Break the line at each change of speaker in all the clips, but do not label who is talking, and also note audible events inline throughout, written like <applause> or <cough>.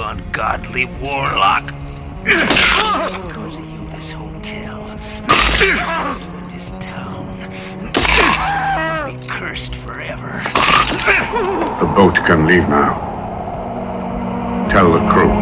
ungodly warlock. Because of you, this hotel and this town will be cursed forever.
The boat can leave now. Tell the crew.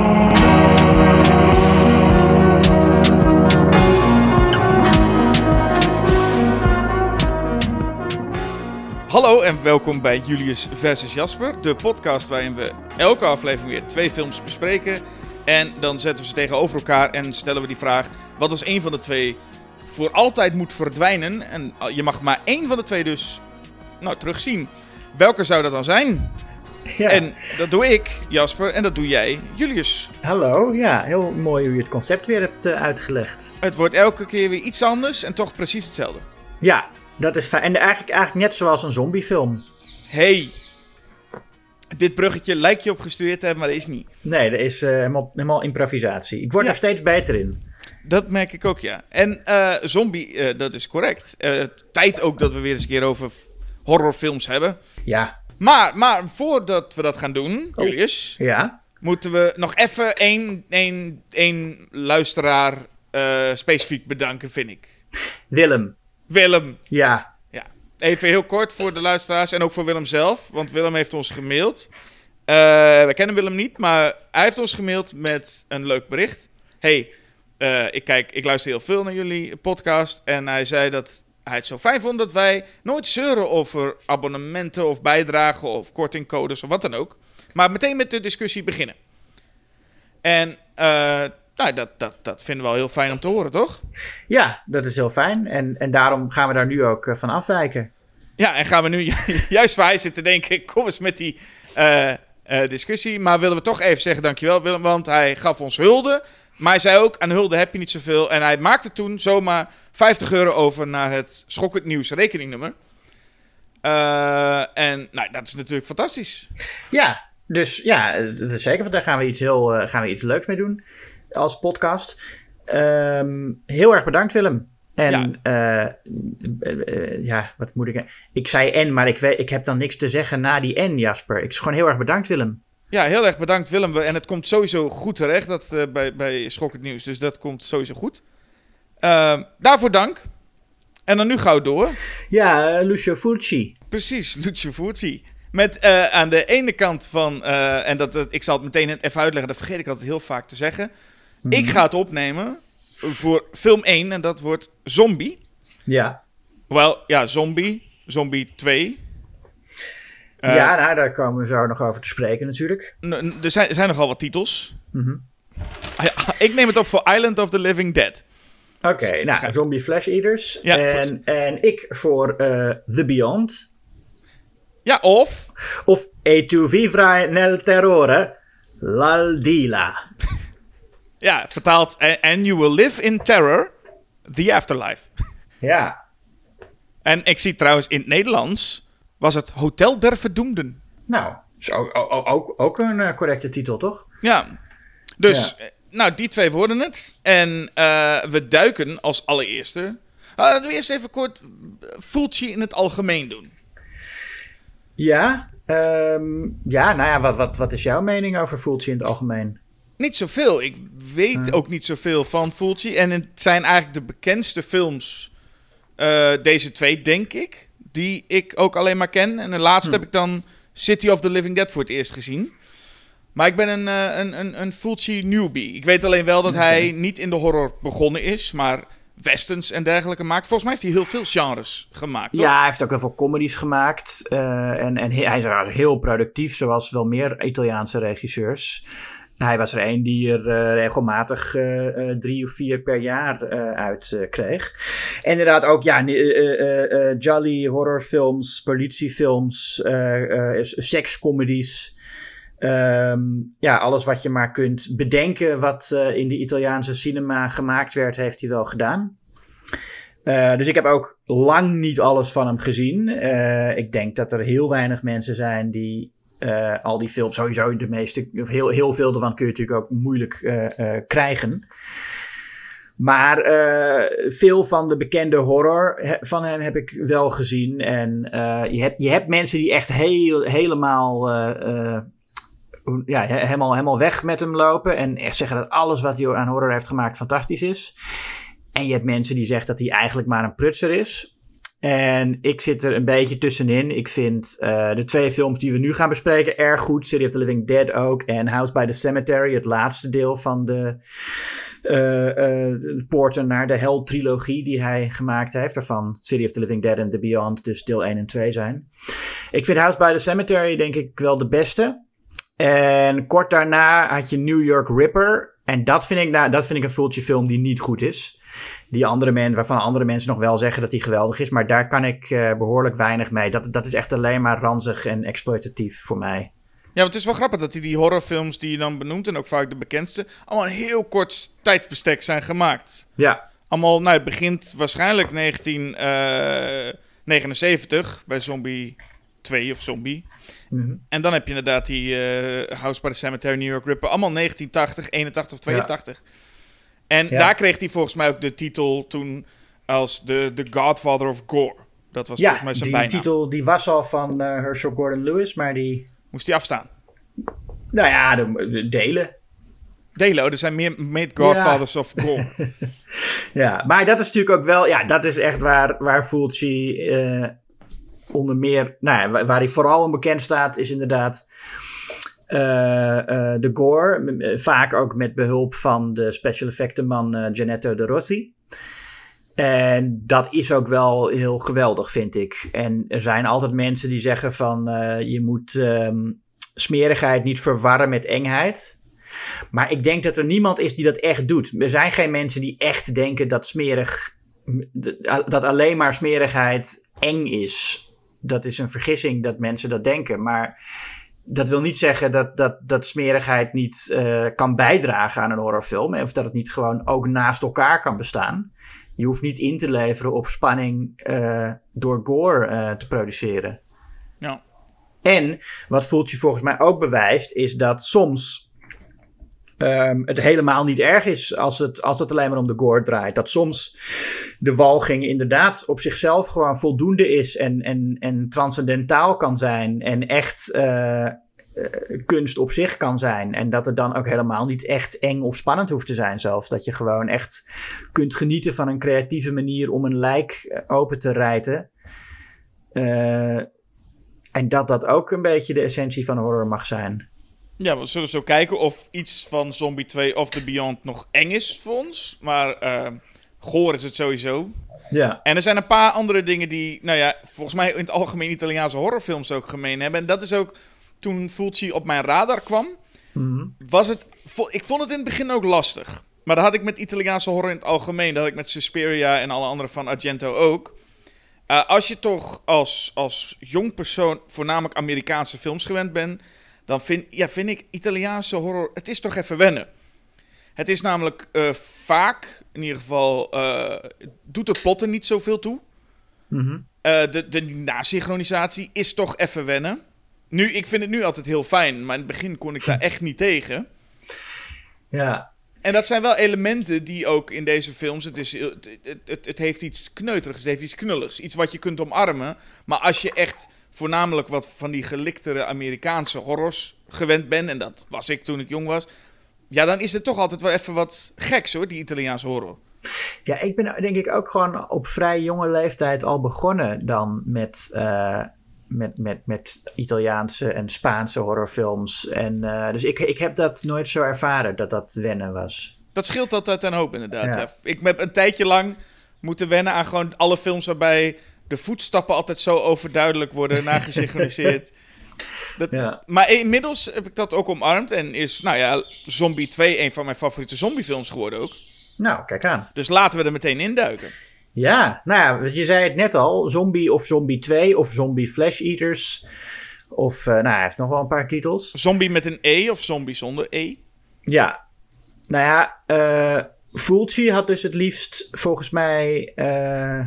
En welkom bij Julius versus Jasper, de podcast waarin we elke aflevering weer twee films bespreken. En dan zetten we ze tegenover elkaar en stellen we die vraag: wat als een van de twee voor altijd moet verdwijnen? En je mag maar één van de twee dus nou, terugzien. Welke zou dat dan zijn?
Ja.
En dat doe ik, Jasper, en dat doe jij, Julius.
Hallo, ja, heel mooi hoe je het concept weer hebt eh, uitgelegd.
Het wordt elke keer weer iets anders en toch precies hetzelfde.
Ja, dat is fijn. En eigenlijk, eigenlijk net zoals een zombiefilm.
Hey, dit bruggetje lijkt je op gestudeerd te hebben, maar dat is niet.
Nee, dat is eh, helemaal, helemaal improvisatie. Ik word
Ja.
er steeds beter in.
Dat merk ik ook, ja. En eh, zombie, eh, dat is correct. Tijd ook dat we weer eens een keer over horrorfilms hebben.
Ja,
Maar, maar voordat we dat gaan doen,
Oh.
Julius,
ja.
moeten we nog even één, één, één luisteraar specifiek bedanken, vind ik.
Willem.
Willem.
Ja,
Ja. Even heel kort voor de luisteraars en ook voor Willem zelf, want Willem heeft ons gemaild. Eh we kennen Willem niet, maar hij heeft ons gemaild met een leuk bericht. Hey, eh, ik, kijk, ik luister heel veel naar jullie podcast en hij zei dat hij het zo fijn vond dat wij nooit zeuren over abonnementen of bijdragen of kortingcodes of wat dan ook. Maar meteen met de discussie beginnen. En eh, nou, dat, dat, dat vinden we wel heel fijn om te horen, toch?
ja, dat is heel fijn. En, en daarom gaan we daar nu ook eh, van afwijken.
Ja, en gaan we nu <laughs> ju- juist waar hij zit te denken, kom eens met die eh, eh, discussie. Maar willen we toch even zeggen, dankjewel Willem, want hij gaf ons hulde. Maar hij zei ook, aan hulde heb je niet zoveel. En hij maakte toen zomaar 50 euro over naar het Schokkend Nieuws rekeningnummer. En nou, dat is natuurlijk fantastisch.
Ja, dus ja, zeker. Want daar gaan we iets heel gaan we iets leuks mee doen als podcast. Ehm, heel erg bedankt, Willem. En ja. ja, wat moet ik. Ik zei en, maar ik, ik heb dan niks te zeggen na die en, Jasper. Ik is gewoon heel erg bedankt, Willem.
Ja, heel erg bedankt Willem. En het komt sowieso goed terecht dat, eh, bij, bij Schokkend Nieuws. Dus dat komt sowieso goed. Eh, daarvoor dank. En dan nu gauw door.
Ja, uh, Lucio Fulci.
Precies, Lucio Fulci. Met uh, aan de ene kant van, en dat, dat, ik zal het meteen even uitleggen, dat vergeet ik altijd heel vaak te zeggen. Ik ga het opnemen voor film 1 en dat wordt Zombie.
Ja.
Wel, ja, Zombie, Zombie 2.
Uh, ja, nou, daar komen we zo nog over te spreken natuurlijk.
Er zijn, er zijn nogal wat titels.
Mm -hmm.
ja, <laughs> ik neem het op voor Island of the Living Dead.
Oké, okay, nou, Zombie Flash Eaters. Ja, en, en ik voor uh, The Beyond.
Ja, of...
Of E tu vivrai nel terrore, l'aldila. <laughs>
ja, vertaald. And you will live in terror, the afterlife.
Ja.
En ik zie trouwens in het Nederlands was het Hotel der Verdoemden.
Nou, ook, ook, ook een uh, correcte titel, toch?
Ja. Dus, ja. nou, die twee worden het. En uh, we duiken als allereerste. Uh, laten we eerst even kort Fulci in het algemeen doen.
Ja, um, ja nou ja, wat, wat, wat is jouw mening over Fulci in het algemeen?
Niet zoveel. Ik weet ook niet zoveel van Fulci. En het zijn eigenlijk de bekendste films, uh, deze twee, denk ik. Die ik ook alleen maar ken. En de laatste hm. heb ik dan City of the Living Dead voor het eerst gezien. Maar ik ben een, uh, een, een, een Fulci newbie. Ik weet alleen wel dat hij niet in de horror begonnen is, maar westerns en dergelijke maakt. Volgens mij heeft hij heel veel genres gemaakt. Toch?
Ja, hij heeft ook heel veel comedies gemaakt. Uh, en, en hij is heel productief, zoals wel meer Italiaanse regisseurs. Hij was er een die er uh, regelmatig uh, drie of vier per jaar uit kreeg. Inderdaad ook, ja, jolly horrorfilms, politiefilms, sekscomedies. Um, ja, alles wat je maar kunt bedenken wat in de Italiaanse cinema gemaakt werd, heeft hij wel gedaan. Dus ik heb ook lang niet alles van hem gezien. Ik denk dat er heel weinig mensen zijn die al die films, sowieso de meeste, heel, heel veel ervan kun je natuurlijk ook moeilijk krijgen. Maar veel van de bekende horror van hem heb ik wel gezien. En je, hebt, je hebt mensen die echt heel, helemaal ja, he- helemaal, helemaal weg met hem lopen. En echt zeggen dat alles wat hij aan horror heeft gemaakt fantastisch is. En je hebt mensen die zeggen dat hij eigenlijk maar een prutser is. En ik zit er een beetje tussenin. Ik vind eh, de twee films die we nu gaan bespreken erg goed. City of the Living Dead ook. En House by the Cemetery, het laatste deel van de de poorten naar de Hell trilogie die hij gemaakt heeft. Waarvan City of the Living Dead en The Beyond dus deel 1 en 2 zijn. Ik vind House by the Cemetery denk ik wel de beste. En kort daarna had je New York Ripper. En dat vind ik, nou, dat vind ik een voeltje film die niet goed is. Die andere men, waarvan andere mensen nog wel zeggen dat die geweldig is. Maar daar kan ik eh, behoorlijk weinig mee. Dat, dat is echt alleen maar ranzig en exploitatief voor mij.
Ja, want het is wel grappig dat die, die horrorfilms die je dan benoemt, en ook vaak de bekendste, allemaal een heel kort tijdsbestek zijn gemaakt.
Ja,
Allemaal, nou, het begint waarschijnlijk 1979 bij Zombie 2 of Zombie.
Mhm.
En dan heb je inderdaad die eh, House by the Cemetery, New York Ripper. Allemaal 1980, 81 of 82. En
Ja.
daar kreeg hij volgens mij ook de titel toen als de, de Godfather of Gore. Dat was
ja
volgens mij zijn
die
bijnaam.
titel die was al van eh, Herschel Gordon Lewis. Maar die,
Moest hij afstaan.
nou ja, de, de delen.
Delo, er zijn meer made Godfathers of Gore. <laughs>
Ja, maar dat is natuurlijk ook wel, ja, dat is echt waar, waar Fulci eh onder meer, nou ja, waar, waar hij vooral om bekend staat, is inderdaad eh, eh, de gore. Vaak ook met behulp van de special effectenman eh Genetto de Rossi. En dat is ook wel heel geweldig, vind ik. En er zijn altijd mensen die zeggen van je moet ehm, smerigheid niet verwarren met engheid. Maar ik denk dat er niemand is die dat echt doet. Er zijn geen mensen die echt denken dat smerig, dat alleen maar smerigheid eng is. Dat is een vergissing dat mensen dat denken. Maar dat wil niet zeggen dat, dat, dat smerigheid niet eh, kan bijdragen aan een horrorfilm. Of dat het niet gewoon ook naast elkaar kan bestaan. Je hoeft niet in te leveren op spanning eh, door gore eh, te produceren.
ja.
En wat Fulci volgens mij ook bewijst, is dat soms ehm, het helemaal niet erg is als het, als het alleen maar om de gore draait. Dat soms de walging inderdaad op zichzelf gewoon voldoende is en, en, en transcendentaal kan zijn en echt eh, eh, kunst op zich kan zijn. En dat het dan ook helemaal niet echt eng of spannend hoeft te zijn zelfs. Dat je gewoon echt kunt genieten van een creatieve manier om een lijk eh, open te rijten. En dat dat ook een beetje de essentie van horror mag zijn.
Ja, we zullen zo kijken of iets van Zombie 2 of The Beyond nog eng is voor ons. Maar eh goor is het sowieso.
Ja.
En er zijn een paar andere dingen die, nou ja, volgens mij in het algemeen Italiaanse horrorfilms ook gemeen hebben. En dat is ook toen Fulci op mijn radar kwam, was het, ik vond het in het begin ook lastig. Maar dat had ik met Italiaanse horror in het algemeen. Dat had ik met Suspiria en alle andere van Argento ook. Eh, als je toch als, als jong persoon voornamelijk Amerikaanse films gewend bent, dan vind, ja, vind ik Italiaanse horror, het is toch even wennen. Het is namelijk eh, vaak, in ieder geval, eh, doet de potten niet zoveel toe.
Mhm.
Eh, de, de nasynchronisatie is toch even wennen. Nu, ik vind het nu altijd heel fijn, maar in het begin kon ik daar echt niet tegen.
Ja.
En dat zijn wel elementen die ook in deze films. Het, is, het, het, het, het heeft iets kneuterigs, het heeft iets knulligs. Iets wat je kunt omarmen. Maar als je echt voornamelijk wat van die geliktere Amerikaanse horrors gewend bent. En dat was ik toen ik jong was. Ja, dan is het toch altijd wel even wat geks hoor, die Italiaanse horror.
ja, ik ben denk ik ook gewoon op vrij jonge leeftijd al begonnen dan met, eh, met, met, met Italiaanse en Spaanse horrorfilms. En, eh, dus ik, ik heb dat nooit zo ervaren dat dat wennen was.
Dat scheelt altijd een hoop inderdaad.
Ja.
Ja. Ik heb een tijdje lang moeten wennen aan gewoon alle films waarbij de voetstappen altijd zo overduidelijk worden <laughs> nagesynchroniseerd. Dat,
Ja.
Maar inmiddels heb ik dat ook omarmd en is, nou ja, Zombie 2 een van mijn favoriete zombiefilms geworden ook.
Nou, kijk aan.
Dus laten we er meteen induiken.
Ja, nou ja, je zei het net al. Zombie of Zombie 2 of Zombie Flesh Eaters. Of, eh, nou, hij heeft nog wel een paar titels.
Zombie met een E of zombie zonder E.
Ja. Nou ja, eh Fulci had dus het liefst volgens mij... eh,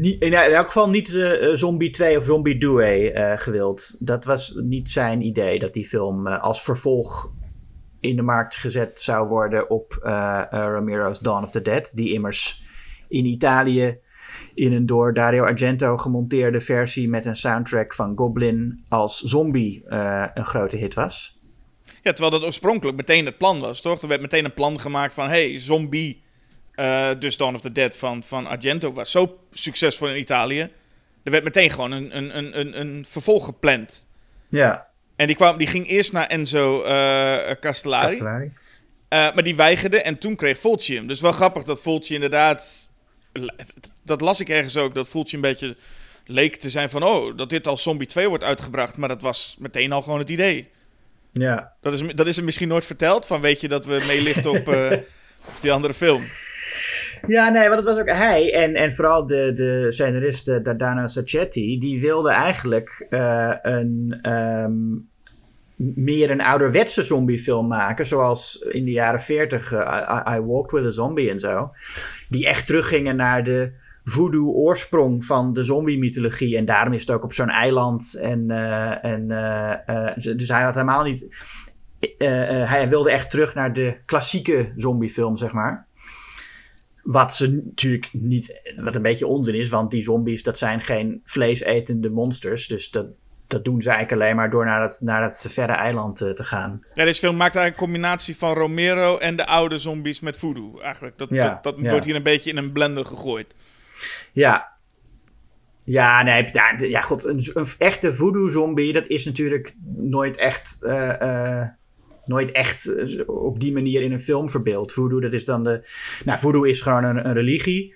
in, elk geval niet eh, eh, Zombie 2 of Zombie Due eh gewild. Dat was niet zijn idee dat die film als vervolg in de markt gezet zou worden op Ramiro's Dawn of the Dead. Die immers in Italië in een door Dario Argento gemonteerde versie met een soundtrack van Goblin als zombie een grote hit was.
Ja, terwijl dat oorspronkelijk meteen het plan was, toch? Er werd meteen een plan gemaakt van, hey, zombie, eh, dus Dawn of the Dead van, van Argento was zo succesvol in Italië. Er werd meteen gewoon een, een, een, een, een vervolg gepland.
Ja,
En die, kwam, die ging eerst naar Enzo eh Castellari.
Castellari.
Eh, maar die weigerde en toen kreeg Fulci hem. Dus wel grappig dat Fulci inderdaad... Dat las ik ergens ook, dat Fulci een beetje leek te zijn van... Oh, dat dit als Zombie 2 wordt uitgebracht. Maar dat was meteen al gewoon het idee.
Ja,
Dat is, dat is hem misschien nooit verteld. Van weet je dat we meeliften op, <laughs> op die andere film.
Ja, nee, want het was ook hij en, en vooral de, de scenarist eh, Dardano Sacchetti, die wilde eigenlijk eh, een, ehm, meer een ouderwetse zombiefilm maken, zoals in de jaren 40 eh, I, Walked with a Zombie en zo, die echt teruggingen naar de voodoo-oorsprong van de zombie-mythologie. En daarom is het ook op zo'n eiland. En, en, eh, dus hij had helemaal niet... hij wilde echt terug naar de klassieke zombiefilm, zeg maar. Wat ze natuurlijk niet, wat een beetje onzin is, want die zombies, dat zijn geen vleesetende monsters. Dus dat, dat doen ze eigenlijk alleen maar door naar dat, naar dat verre eiland eh, te gaan.
Ja, deze film maakt eigenlijk een combinatie van Romero en de oude zombies met voodoo. Eigenlijk. Dat,
Ja,
dat, dat
ja.
wordt hier een beetje in een blender gegooid.
Ja. Ja, nee, ja, ja god, een, een echte voodoo-zombie, dat is natuurlijk nooit echt, eh, eh, nooit echt eh, op die manier in een film verbeeld. Voodoo, dat is dan de, nou, voodoo is gewoon een, een religie.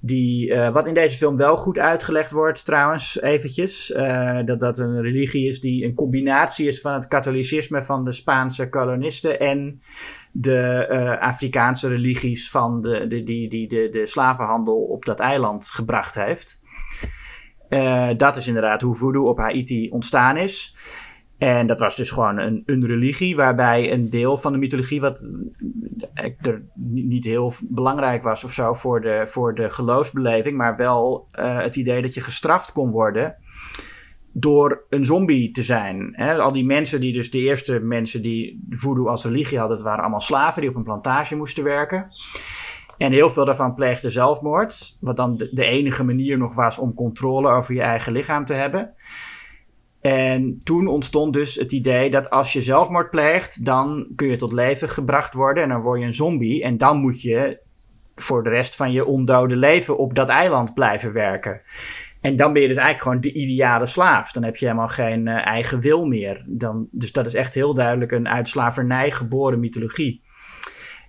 Die, eh, wat in deze film wel goed uitgelegd wordt, trouwens, eventjes. eh, dat dat een religie is die een combinatie is van het katholicisme van de Spaanse kolonisten en de Afrikaanse religies van de, de, die, die de, de slavenhandel op dat eiland gebracht heeft. Dat is inderdaad hoe voodoo op Haiti ontstaan is. En dat was dus gewoon een, religie waarbij een deel van de mythologie, wat eh, er ni- niet heel belangrijk was of zo voor de, voor de geloofsbeleving, maar wel eh, het idee dat je gestraft kon worden door een zombie te zijn. Al die mensen die dus de eerste mensen die voodoo als religie hadden, dat waren allemaal slaven die op een plantage moesten werken. En heel veel daarvan pleegden zelfmoord, wat dan de enige manier nog was om controle over je eigen lichaam te hebben. En toen ontstond dus het idee dat als je zelfmoord pleegt, dan kun je tot leven gebracht worden en dan word je een zombie. En dan moet je voor de rest van je ondode leven op dat eiland blijven werken. En dan ben je dus eigenlijk gewoon de ideale slaaf. Dan heb je helemaal geen eh, eigen wil meer. Dan, dus dat is echt heel duidelijk een uit slavernij geboren mythologie.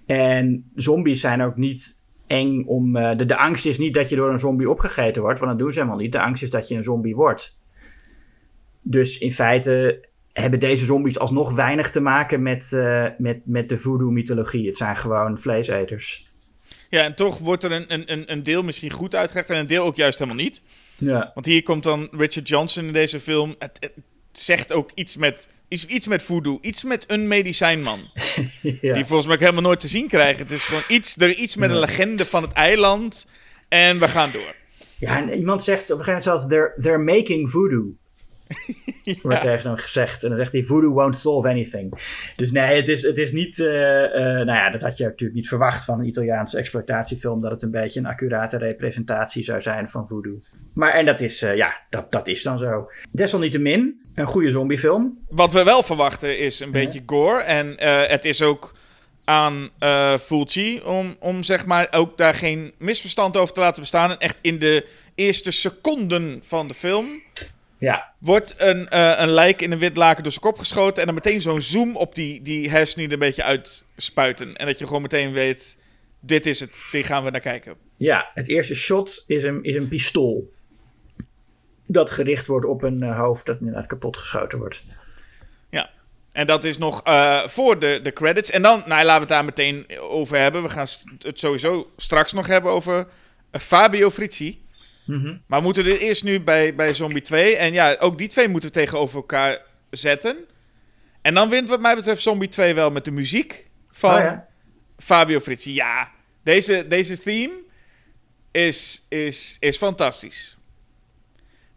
En zombies zijn ook niet eng om. eh, de, de angst is niet dat je door een zombie opgegeten wordt, want dat doen ze helemaal niet. De angst is dat je een zombie wordt. Dus in feite hebben deze zombies alsnog weinig te maken met, eh, met, met de voodoo-mythologie. Het zijn gewoon vleeseters.
Ja, en toch wordt er een, een, een- een deel misschien goed uitgelegd en een deel ook juist helemaal niet.
Ja.
Want hier komt dan Richard Johnson in deze film. Het, het zegt ook iets met, iets, iets met voodoo, iets met een medicijnman. <laughs>
ja.
Die volgens mij ook helemaal nooit te zien krijgen. Het is gewoon iets, er iets met een legende van het eiland. En we gaan door.
Ja, en iemand zegt op een gegeven moment zelfs, they're, they're making voodoo. <laughs> Wordt tegen hem gezegd. En dan zegt hij, voodoo won't solve anything. Dus nee, het is, het is niet... eh, nou ja, dat had je natuurlijk niet verwacht van een Italiaanse exploitatiefilm... dat het een beetje een accurate representatie zou zijn van voodoo. Maar en dat is, eh, ja, dat, dat is dan zo. Desalniettemin, een goede zombiefilm.
Wat we wel verwachten is een beetje gore. En het is ook aan eh Fulci om, om zeg maar ook daar geen misverstand over te laten bestaan. En echt in de eerste seconden van de film
Ja,
wordt een, eh, een lijk in een wit laken door zijn kop geschoten. En dan meteen zo'n zoom op die, die hersenen er een beetje uitspuiten. En dat je gewoon meteen weet, dit is het, die gaan we naar kijken.
ja het eerste shot is een, is een pistool. Dat gericht wordt op een eh, hoofd dat inderdaad kapot geschoten wordt.
Ja. En dat is nog eh, voor de, de credits. En dan, nou, laten we het daar meteen over hebben. We gaan het sowieso straks nog hebben over Fabio Frizzi.
Mhm.
Maar we moeten er eerst nu bij, bij Zombie 2. En ja, ook die twee moeten we tegenover elkaar zetten. En dan wint wat mij betreft Zombie 2 wel met de muziek van
Oh ja.
Fabio Frizzi. Ja, deze, deze theme is, is, is fantastisch.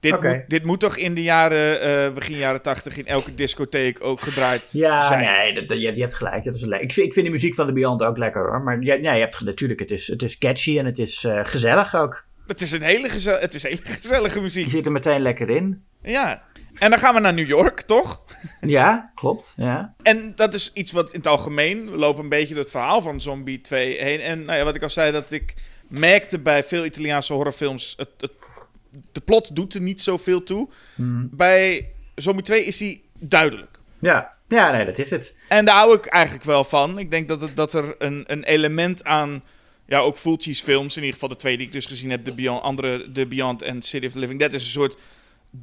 Dit, moet, dit moet toch in de jaren, eh, begin jaren 80 in elke discotheek ook gedraaid
Ja,
zijn.
nee, dat, je, je hebt gelijk. Dat is le- ik, vind, ik vind de muziek van de Beyond ook lekker hoor. Maar ja, ja, je hebt natuurlijk, het is, het is catchy en het is eh, gezellig ook.
Het is een hele, gezel het is hele gezellige muziek.
zit er meteen lekker in.
Ja. En dan gaan we naar New York, toch?
Ja, klopt. Ja.
En dat is iets wat in het algemeen... Lopen een beetje door het verhaal van Zombie 2 heen. En nou ja, wat ik al zei, dat ik merkte bij veel Italiaanse horrorfilms... Het, het, de plot doet er niet zoveel toe. Bij Zombie 2 is die duidelijk.
Ja. ja, nee, dat is het.
En daar hou ik eigenlijk wel van. Ik denk dat, het, dat er een, een element aan... Ja, ook Fulci's films, in ieder geval de twee die ik dus gezien heb... De Beyond, andere, de Beyond en City of the Living Dead... is een soort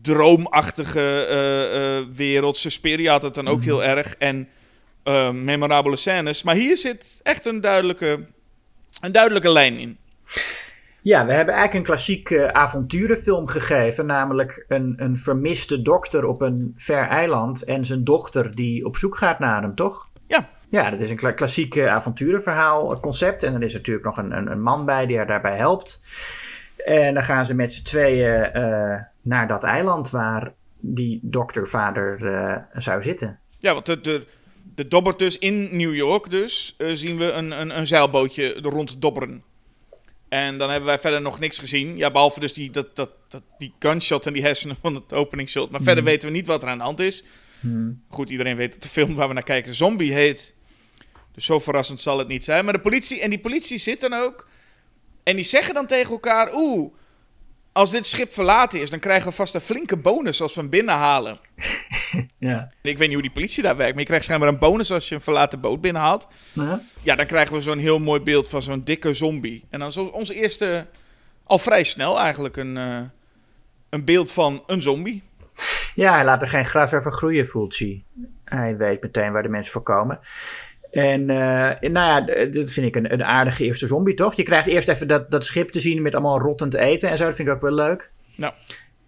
droomachtige eh, wereld. Suspiria had het dan ook heel erg. En eh, memorabele scènes. Maar hier zit echt een duidelijke, een duidelijke lijn in.
Ja, we hebben eigenlijk een klassiek avonturenfilm gegeven. Namelijk een, een vermiste dokter op een ver eiland. En zijn dochter die op zoek gaat naar hem, toch?
Ja.
Dat is een kla- klassiek avonturenverhaal eh, concept. En er is natuurlijk nog een, een, een man bij die haar daarbij helpt. En dan gaan ze met z'n tweeën eh, naar dat eiland waar die doktervader eh, zou zitten.
Ja, want de, de, de dobbert dus in New York dus... zien we een, een, een zeilbootje er rond dobberen. En dan hebben wij verder nog niks gezien. Ja, behalve dus die, dat, dat, dat, die gunshot en die hersenen van het openingsshot. Maar verder weten we niet wat er aan de hand is. Goed, iedereen weet dat de film waar we naar kijken Zombie heet. Dus zo verrassend zal het niet zijn. Maar de politie, en die politie zit dan ook. En die zeggen dan tegen elkaar: Oeh, als dit schip verlaten is, dan krijgen we vast een flinke bonus als we hem binnenhalen. <laughs>
Ja.
Ik weet niet hoe die politie daar werkt, maar je krijgt schijnbaar een bonus als je een verlaten boot binnenhaalt.
Ja.
Ja, dan krijgen we zo'n heel mooi beeld van zo'n dikke zombie. En dan is ons eerste, al vrij snel eigenlijk, een, eh, een beeld van een zombie.
Ja, hij laat er geen gras over groeien, voelt hij. Hij weet meteen waar de mensen voor komen. En eh, nou ja, dat vind ik een, een aardige eerste zombie, toch? Je krijgt eerst even dat, dat schip te zien met allemaal rottend eten en zo. Dat vind ik ook wel leuk.
Nou,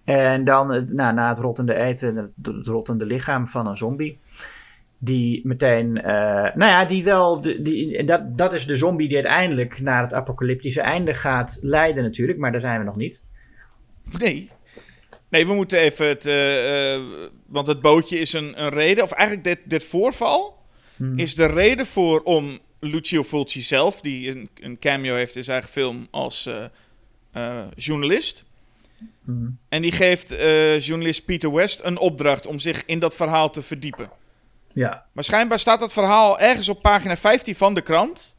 En dan, nou, na het rottende eten, het, het rottende lichaam van een zombie. Die meteen, eh, nou ja, die wel, die, dat, dat is de zombie die uiteindelijk naar het apocalyptische einde gaat leiden natuurlijk. Maar daar zijn we nog niet.
nee. Nee, we moeten even het. eh, want het bootje is een, een reden. Of eigenlijk dit, dit voorval is de reden voor om Lucio Fulci zelf, die een, een cameo heeft in zijn eigen film als eh, eh, journalist. En die geeft eh, journalist Peter West een opdracht om zich in dat verhaal te verdiepen.
Ja.
Maar schijnbaar staat dat verhaal ergens op pagina 15 van de krant.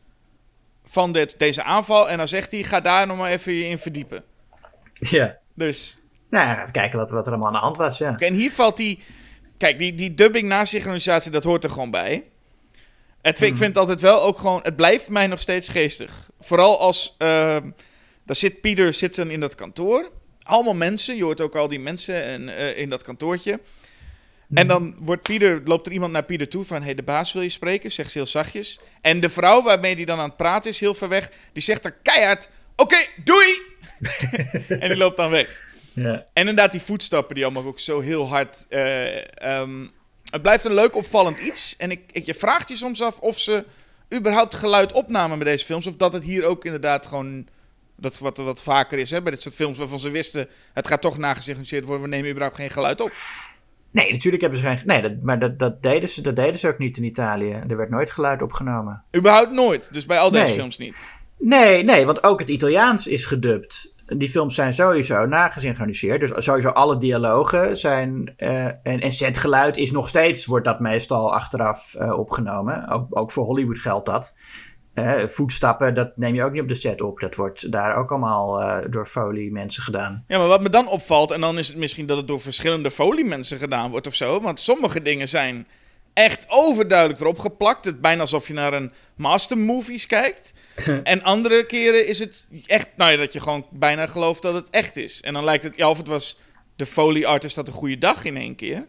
Van dit, deze aanval. En dan zegt hij: ga daar nog maar even je in verdiepen.
Ja.
Dus.
Nou ja, even kijken wat, wat er allemaal aan de hand was, ja.
En hier valt die. Kijk, die, die dubbing na synchronisatie, dat hoort er gewoon bij. Het, Ik vind het altijd wel ook gewoon. Het blijft mij nog steeds geestig. Vooral als. ehm daar zit Pieter zit dan in dat kantoor. Allemaal mensen. Je hoort ook al die mensen en, eh, in dat kantoortje. En dan wordt Pieter, loopt er iemand naar Pieter toe van... Hé, hey, de baas wil je spreken? Zegt ze heel zachtjes. En de vrouw waarmee hij dan aan het praten is, heel ver weg... die zegt er keihard... Oké, doei! <laughs> en die loopt dan weg.
ja.
En inderdaad, die voetstappen die allemaal ook zo heel hard. eh, ehm, het blijft een leuk opvallend iets. En ik, ik, je vraagt je soms af of ze überhaupt geluid opnamen bij deze films. Of dat het hier ook inderdaad gewoon. Dat wat, wat vaker is hè, bij dit soort films waarvan ze wisten. Het gaat toch nagesynchroniseerd worden. We nemen überhaupt geen geluid op.
Nee, natuurlijk hebben ze geen... Nee, dat, maar dat, dat, deden ze, dat deden ze ook niet in Italië. Er werd nooit geluid opgenomen.
Überhaupt nooit. Dus bij al deze
Nee.
films niet.
Nee, nee, want ook het Italiaans is gedubt. Die films zijn sowieso nagesynchroniseerd. Dus sowieso alle dialogen zijn... eh, en, en zetgeluid is nog steeds... wordt dat meestal achteraf eh, opgenomen. Ook, ook voor Hollywood geldt dat. Eh, voetstappen, dat neem je ook niet op de set op. Dat wordt daar ook allemaal door Foley mensen gedaan.
Ja, maar wat me dan opvalt, en dan is het misschien dat het door verschillende foliemensen gedaan wordt of zo. Want sommige dingen zijn echt overduidelijk erop geplakt. Het bijna alsof je naar een master movies kijkt. <laughs> en andere keren is het echt, nou ja, dat je gewoon bijna gelooft dat het echt is. En dan lijkt het, ja, of het was de foley artist had een goede dag in één keer.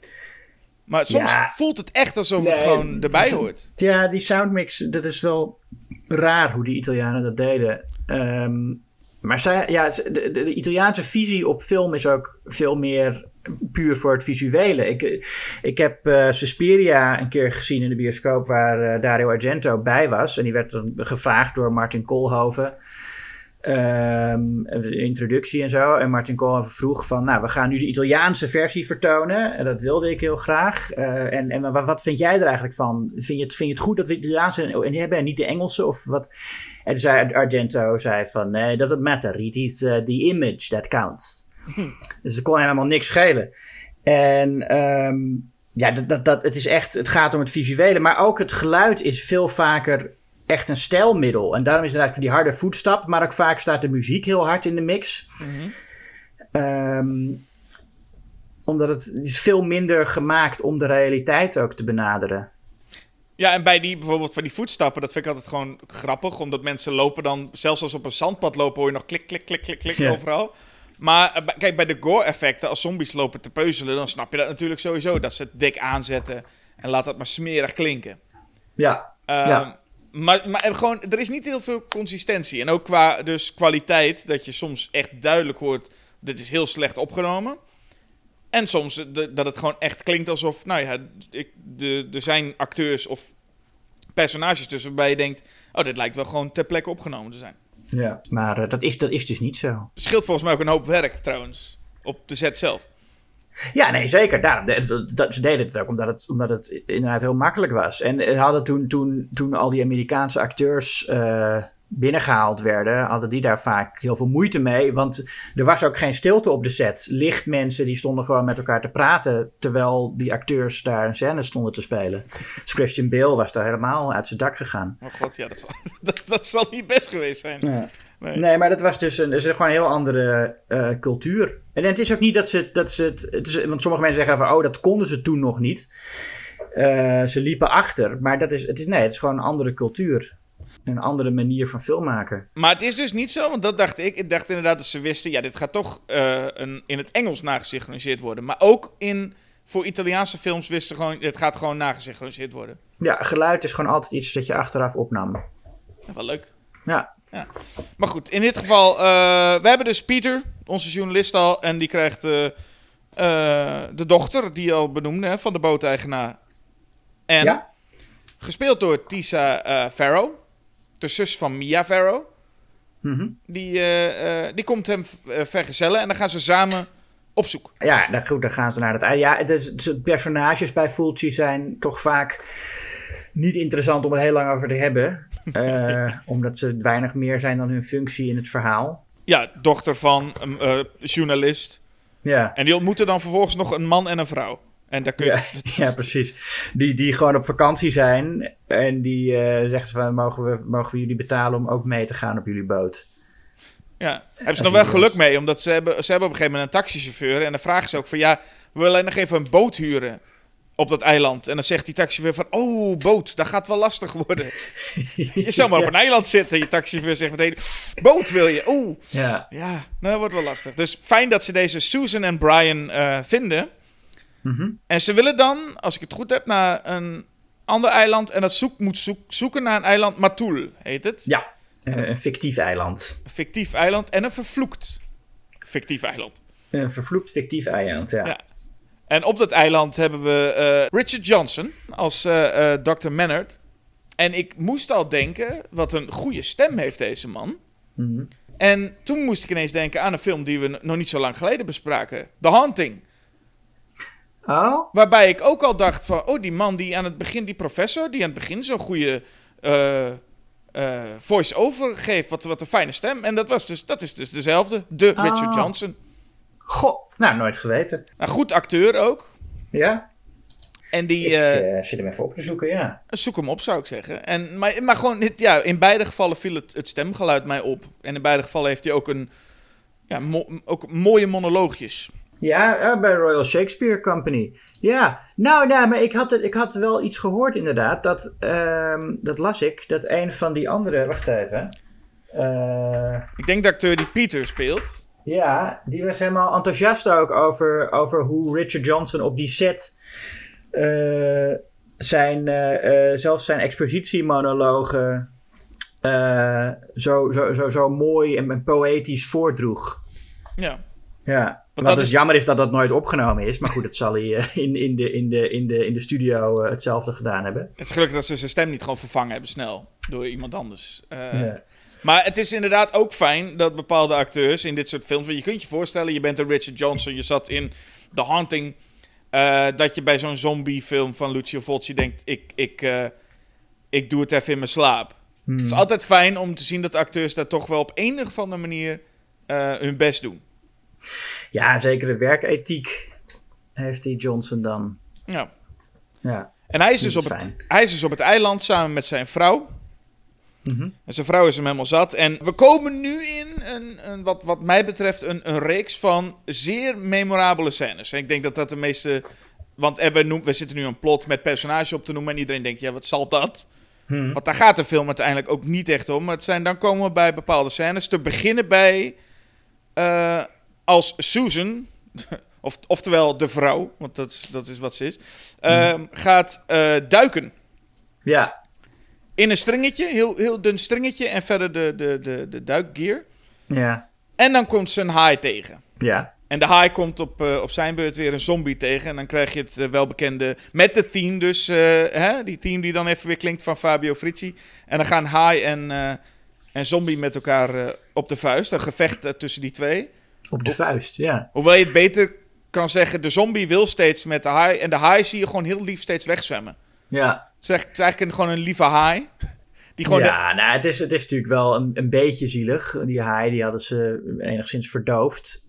Maar soms
Ja.
voelt het echt alsof het gewoon erbij hoort.
Ja, die soundmix, dat is wel raar hoe die Italianen dat deden. Ehm, maar zij, ja, de Italiaanse visie op film is ook veel meer puur voor het visuele. Ik, ik heb eh Suspiria een keer gezien in de bioscoop waar eh, Dario Argento bij was. En die werd dan gevraagd door Martin Koolhoven. De introductie en zo. En Martin Koolhoven vroeg van, nou, we gaan nu de Italiaanse versie vertonen. En dat wilde ik heel graag. Eh, en en wat, wat vind jij er eigenlijk van? Vind je het, vind je het goed dat we Italiaanse en hebben en niet de Engelse? Of wat? En zei Argento zei van, nee, doesn't matter. It is uh, the image that counts. <laughs> dus het kon helemaal niks schelen. En ehm, ja, dat, dat, dat, het is echt, het gaat om het visuele. Maar ook het geluid is veel vaker echt een stijlmiddel. En daarom is het eigenlijk die harde voetstap. Maar ook vaak staat de muziek heel hard in de mix. Ehm, omdat het is veel minder gemaakt om de realiteit ook te benaderen.
Ja, en bij die bijvoorbeeld van die voetstappen, dat vind ik altijd gewoon grappig. Omdat mensen lopen dan, zelfs als ze op een zandpad lopen, hoor je nog klik, klik, klik, klik, klik
Ja.
overal. Maar eh, kijk, bij de gore-effecten, als zombies lopen te peuzelen, dan snap je dat natuurlijk sowieso. Dat ze het dik aanzetten en laat dat maar smerig klinken.
Ja,
Ehm,
Ja.
Maar, maar er gewoon, er is niet heel veel consistentie. En ook qua dus kwaliteit, dat je soms echt duidelijk hoort, dit is heel slecht opgenomen. En soms de- dat het gewoon echt klinkt alsof, nou ja, ik, de, er zijn acteurs of personages tussen waarbij je denkt, oh, dit lijkt wel gewoon ter plekke opgenomen te zijn.
Ja. maar eh, dat, is, dat is dus niet zo.
Het scheelt volgens mij ook een hoop werk trouwens, op de set zelf.
Ja, nee, zeker. Daarom, de- dat, ze deden het ook omdat het, omdat het inderdaad heel makkelijk was. En eh, hadden toen, toen, toen al die Amerikaanse acteurs eh, binnengehaald werden, hadden die daar vaak heel veel moeite mee. Want er was ook geen stilte op de set. Lichtmensen die stonden gewoon met elkaar te praten, terwijl die acteurs daar een scène stonden te spelen. Dus Christian Bale was daar helemaal uit zijn dak gegaan.
Oh god, ja, dat zal, <laughs> dat, dat zal niet best geweest zijn. Nee.
Nee, maar dat was dus een, is gewoon een heel andere eh, cultuur. En het is ook niet dat ze, dat ze het, het is, Want sommige mensen zeggen van, oh, dat konden ze toen nog niet. Eh, ze liepen achter. Maar dat is, het is, nee, het is gewoon een andere cultuur. Een andere manier van filmmaken.
Maar het is dus niet zo, want dat dacht ik. Ik dacht inderdaad dat ze wisten, ja, dit gaat toch eh, een, in het Engels nagesynchroniseerd worden. Maar ook in, voor Italiaanse films wisten gewoon, het gaat gewoon nagesynchroniseerd worden.
Ja, geluid is gewoon altijd iets dat je achteraf opnam.
Ja, wel leuk.
Ja,
Maar goed, in dit geval, eh, we hebben dus Pieter, onze journalist al, en die krijgt eh, de dochter, die je al benoemde, hè, van de booteigenaar. En
Ja.
gespeeld door Tisa Farrow, de zus van Mia Farrow.
Mhm.
Die, eh, eh, die komt hem eh, vergezellen en dan gaan ze samen op zoek.
ja dan, goed, dan gaan ze naar het... Ja, het is, de personages bij Fulci zijn toch vaak niet interessant om het heel lang over te hebben. <laughs> Omdat ze weinig meer zijn dan hun functie in het verhaal.
Ja, dochter van een journalist.
Ja.
En die ontmoeten dan vervolgens nog een man en een vrouw. En daar kun je...
Ja, <laughs> ja, precies. Die, die gewoon op vakantie zijn. En die eh zeggen ze van, mogen we, mogen we jullie betalen om ook mee te gaan op jullie boot?
Ja, hebben ze nog wel geluk mee, omdat ze hebben, ze hebben op een gegeven moment een taxichauffeur. En dan vragen ze ook van, ja, we willen nog even een boot huren op dat eiland. En dan zegt die taxichauffeur van, oh, boot, dat gaat wel lastig worden. <laughs> Je zou maar op een eiland zitten. Je taxichauffeur zegt meteen, boot wil je? Oeh,
Ja.
ja, nou, dat wordt wel lastig. Dus fijn dat ze deze Susan en Brian eh, vinden.
Mhm.
En ze willen dan, als ik het goed heb, naar een ander eiland. En dat zoek, moet zoek, zoeken naar een eiland, Matul heet het.
Ja, eh, een fictief eiland.
Een fictief eiland en een vervloekt fictief eiland.
Een vervloekt fictief eiland, ja.
Ja. En op dat eiland hebben we eh, Richard Johnson als eh, eh, Dr. Mannert. En ik moest al denken, wat een goede stem heeft deze man.
Mhm.
En toen moest ik ineens denken aan een film die we nog niet zo lang geleden bespraken. The Haunting.
Oh?
Waarbij ik ook al dacht van, oh die man die aan het begin, die professor, die aan het begin zo'n goede eh, eh, voice-over geeft. Wat, wat een fijne stem. En dat, was dus, dat is dus dezelfde, de Richard
Ah.
Johnson.
Goh, nou, nooit geweten.
Een goed acteur ook.
Ja?
En die,
Ik
eh,
zit hem even op te zoeken, ja.
zoek hem op zou ik zeggen. En, maar, maar gewoon, dit- ja, in beide gevallen viel het, het stemgeluid mij op. En in beide gevallen heeft hij ook een, ja, mo- ook mooie monoloogjes.
Ja, eh, bij Royal Shakespeare Company. Ja, nou, nou maar ik had, het, ik had wel iets gehoord inderdaad. Dat, ehm, dat las ik. Dat een van die andere... Wacht even. Eh,
Ik denk de acteur die Peter speelt.
ja, die was helemaal enthousiast ook over, over hoe Richard Johnson op die set... eh, zijn, zelfs zijn expositiemonologen zo, zo, zo, zo mooi en, en poëtisch voordroeg.
Ja.
Ja,
dat
wat dus
is-
jammer is dat dat nooit opgenomen is. Maar goed, dat zal hij eh, in, in, de, in, de, in, de, in de studio eh, hetzelfde gedaan hebben.
Het is gelukkig dat ze zijn stem niet gewoon vervangen hebben snel door iemand anders. Eh,
Ja.
Maar het is inderdaad ook fijn dat bepaalde acteurs in dit soort films... want je kunt je voorstellen, je bent een Richard Johnson... je zat in The Haunting... dat je bij zo'n zombiefilm van Lucio Fulci denkt... ik, ik, ik doe het even in mijn slaap. Het is altijd fijn om te zien dat acteurs daar toch wel op een of andere manier... hun best doen.
Ja, zekere werkethiek heeft die Johnson dan.
Ja.
Ja.
En hij is, dus op het, hij is dus op het eiland samen met zijn vrouw.
Mhm.
En zijn vrouw is hem helemaal zat. En we komen nu in, een, een, wat, wat mij betreft, een, een reeks van zeer memorabele scènes. En ik denk dat dat de meeste... Want eh, we, noem, we zitten nu een plot met personages op te noemen. En iedereen denkt, ja, wat zal dat?
Hm.
Want daar gaat de film uiteindelijk ook niet echt om. Maar het zijn, dan komen we bij bepaalde scènes. Te beginnen bij... eh, als Susan... <laughs> Of, oftewel de vrouw, want dat is, dat is wat ze is. ehm, gaat eh, duiken
Ja.
in een stringetje, heel, heel dun stringetje. En verder de, de, de, de duikgear.
Ja.
En dan komt ze een haai tegen.
Ja.
En de haai komt op, eh, op zijn beurt weer een zombie tegen. En dan krijg je het eh, welbekende. Met de theme dus. hè, die theme die dan even weer klinkt van Fabio Frizzi. En dan gaan haai en, en zombie met elkaar op de vuist. Een gevecht tussen die twee.
Op de vuist, ja.
Hoewel je het beter kan zeggen. De zombie wil steeds met de haai. En de haai zie je gewoon heel lief steeds wegzwemmen.
Ja.
Het is eigenlijk, het is eigenlijk een, gewoon een lieve haai. Die gewoon de-
ja, nou, het is, het is natuurlijk wel een, een beetje zielig. Die haai, die hadden ze enigszins verdoofd.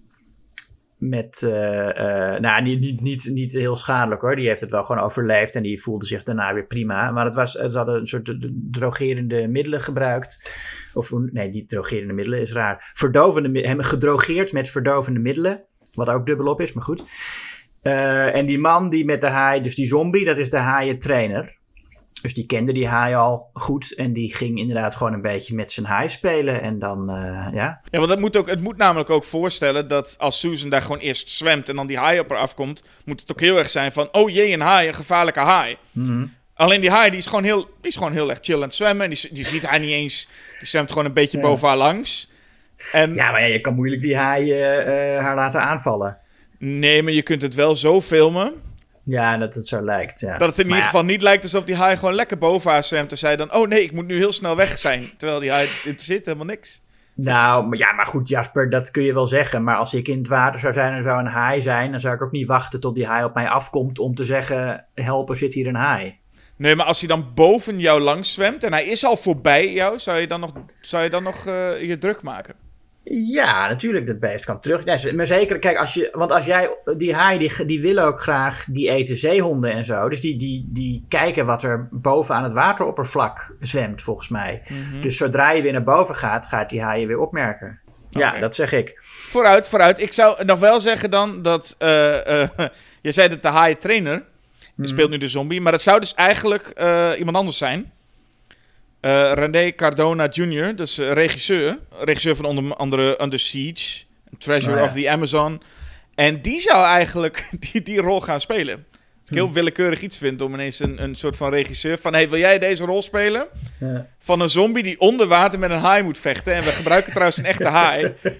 Met, eh, eh, nou, niet, niet, niet, niet heel schadelijk hoor. Die heeft het wel gewoon overleefd en die voelde zich daarna weer prima. Maar het was, ze hadden een soort drogerende middelen gebruikt. Of nee, die drogerende middelen is raar. Verdovende, hem gedrogeerd met verdovende middelen. Wat ook dubbelop is, maar goed. Eh, en die man die met de haai, dus die zombie, dat is de haaien trainer. Dus die kende die haai al goed. En die ging inderdaad gewoon een beetje met zijn haai spelen. En dan, eh, ja.
Ja, want dat moet ook, het moet namelijk ook voorstellen dat als Susan daar gewoon eerst zwemt en dan die haai op haar afkomt, moet het ook heel erg zijn van, oh jee, een haai, een gevaarlijke haai.
Mhm.
Alleen die haai die is gewoon heel, die is gewoon heel erg chill aan het zwemmen. En die, die ziet hij niet eens, die zwemt gewoon een beetje
Ja.
boven haar langs. En
Ja, maar ja, je kan moeilijk die haai eh, eh, haar laten aanvallen.
nee, maar je kunt het wel zo filmen
Ja, dat het zo lijkt. Ja.
dat het in
Maar
ieder
ja,
geval niet lijkt alsof die haai gewoon lekker boven haar zwemt. En zij dan, oh nee, ik moet nu heel snel weg zijn. <laughs> Terwijl die haai, het interesseert helemaal niks.
Nou, maar, ja, maar goed, Jasper, dat kun je wel zeggen. Maar als ik in het water zou zijn en zou een haai zijn, dan zou ik ook niet wachten tot die haai op mij afkomt om te zeggen: help, er zit hier een haai.
Nee, maar als hij dan boven jou langs zwemt en hij is al voorbij jou, zou je dan nog, zou je, dan nog eh, je druk maken?
Ja, natuurlijk, dat beest kan terug. Maar zeker, kijk, als je, want als jij, die haai, die, die willen ook graag, die eten zeehonden en zo. Dus die, die, die kijken wat er boven aan het wateroppervlak zwemt, volgens mij. Dus zodra je weer naar boven gaat, gaat die haai je weer opmerken. Ja, dat zeg ik.
Vooruit, vooruit. Ik zou nog wel zeggen dan dat. eh, <laughs> je zei dat de haai trainer. Die speelt nu de zombie. Maar dat zou dus eigenlijk eh, iemand anders zijn. Eh René Cardona Jr., dus eh, regisseur. Regisseur van onder andere Under Siege. Treasure
Oh, ja.
of the Amazon. En die zou eigenlijk <laughs> die, die rol gaan spelen. Wat ik heel willekeurig iets vind om ineens een, een soort van regisseur van... Hey, wil jij deze rol spelen?
Ja.
Van een zombie die onder water met een haai moet vechten. En we gebruiken trouwens een echte haai. <laughs>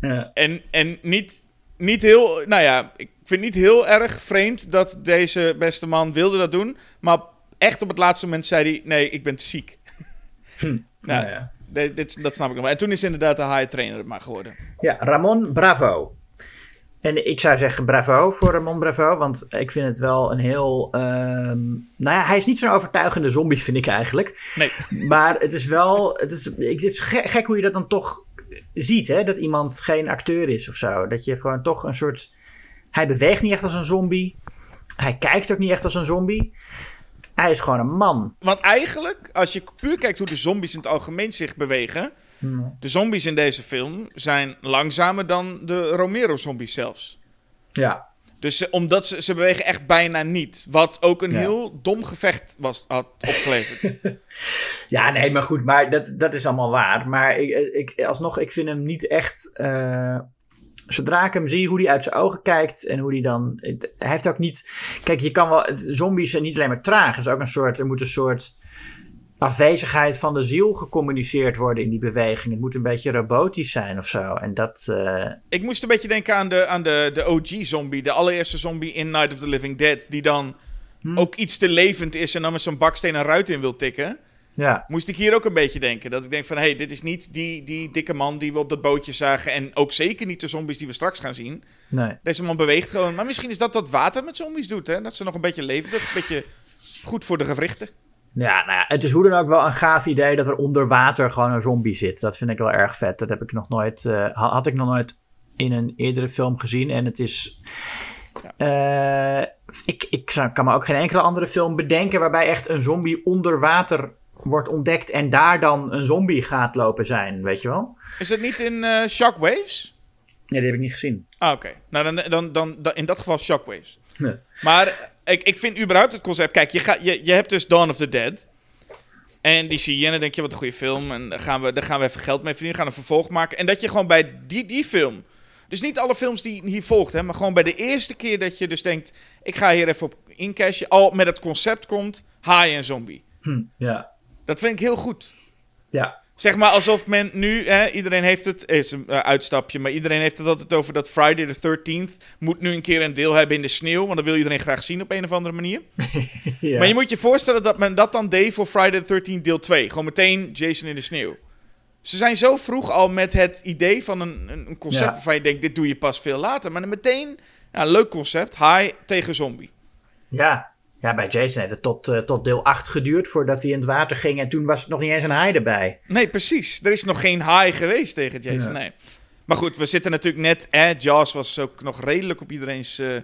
Ja.
En, en niet, niet heel, nou ja, ik vind niet heel erg vreemd dat deze beste man wilde dat doen. Maar echt op het laatste moment zei hij, nee, ik ben te ziek. Nou,
Nou ja.
dit, dit- dat snap ik nog wel. En toen is inderdaad de high trainer maar geworden.
Ja, Ramon Bravo. En ik zou zeggen bravo voor Ramon Bravo, want ik vind het wel een heel... ehm, nou ja, hij is niet zo'n overtuigende zombie, vind ik eigenlijk.
Nee,
Maar het is wel... Het is, ik, het is ge- gek hoe je dat dan toch ziet, hè? Dat iemand geen acteur is of zo. Dat je gewoon toch een soort... Hij beweegt niet echt als een zombie. Hij kijkt ook niet echt als een zombie. Hij is gewoon een man.
want eigenlijk, als je puur kijkt hoe de zombies in het algemeen zich bewegen... De zombies in deze film zijn langzamer dan de Romero-zombies zelfs.
Ja.
Dus omdat ze, ze bewegen echt bijna niet. Wat ook een
Ja.
heel dom gevecht was, had opgeleverd. <laughs>
Ja, nee, maar goed, maar dat, dat is allemaal waar. Maar ik, ik, alsnog, ik vind hem niet echt. eh, zodra ik hem zie, hoe hij uit zijn ogen kijkt en hoe hij dan. het- Hij heeft ook niet. Kijk, je kan wel. Zombies zijn niet alleen maar traag. Er is ook een soort. Er moet een soort afwezigheid van de ziel gecommuniceerd worden in die beweging. Het moet een beetje robotisch zijn of zo. En dat. eh,
Ik moest een beetje denken aan de, aan de, de OG-zombie. De allereerste zombie in Night of the Living Dead. Die dan ook iets te levend is en dan met zo'n baksteen een ruit in wil tikken.
Ja,
Moest ik hier ook een beetje denken. Dat ik denk van, hé, hey, dit is niet die, die dikke man die we op dat bootje zagen. En ook zeker niet de zombies die we straks gaan zien.
nee.
Deze man beweegt gewoon. Maar misschien is dat wat water met zombies doet, hè? Dat ze nog een beetje levendig, een beetje goed voor de gewrichten.
Ja, nou ja, het is hoe dan ook wel een gaaf idee dat er onder water gewoon een zombie zit. Dat vind ik wel erg vet. Dat heb ik nog nooit, eh, ha- had ik nog nooit in een eerdere film gezien. En het is. eh, ik, ik kan me ook geen enkele andere film bedenken waarbij echt een zombie onder water wordt ontdekt en daar dan een zombie gaat lopen zijn, weet je wel?
Is dat niet in eh, Shockwaves?
Nee, die heb ik niet gezien.
Ah, oké. Nou, dan, dan, dan, dan- in dat geval Shockwaves.
Nee.
Maar eh, ik, ik vind überhaupt het concept... Kijk, je, gaat je, je hebt dus Dawn of the Dead. En die zie je en dan denk je, wat een goede film. En daar gaan we, daar gaan we even geld mee verdienen. Gaan een vervolg maken. En dat je gewoon bij die, die film... Dus niet alle films die hier volgt, hè, maar gewoon bij de eerste keer dat je dus denkt... Ik ga hier even op incashen. Al met het concept komt haai en zombie.
Hm, ja.
Dat vind ik heel goed.
Ja.
Zeg maar alsof men nu, hè, iedereen heeft het, het is een eh, uitstapje, maar iedereen heeft het altijd over dat Friday the 13th moet nu een keer een deel hebben in de sneeuw, want dat wil iedereen graag zien op een of andere manier. <laughs>
ja.
Maar je moet je voorstellen dat men dat dan deed voor Friday the 13th deel 2. Gewoon meteen Jason in de sneeuw. Ze zijn zo vroeg al met het idee van een, een een concept
Ja.
waarvan je denkt, dit doe je pas veel later. Maar dan meteen, ja, leuk concept, high tegen zombie.
Ja. Ja, bij Jason heeft het tot, eh, tot deel 8 geduurd voordat hij in het water ging. En toen was het nog niet eens een haai erbij.
Nee, precies. Er is nog geen high geweest tegen Jason.
Ja.
Nee. Maar goed, we zitten natuurlijk net. Eh, Jaws was ook nog redelijk op iedereen's eh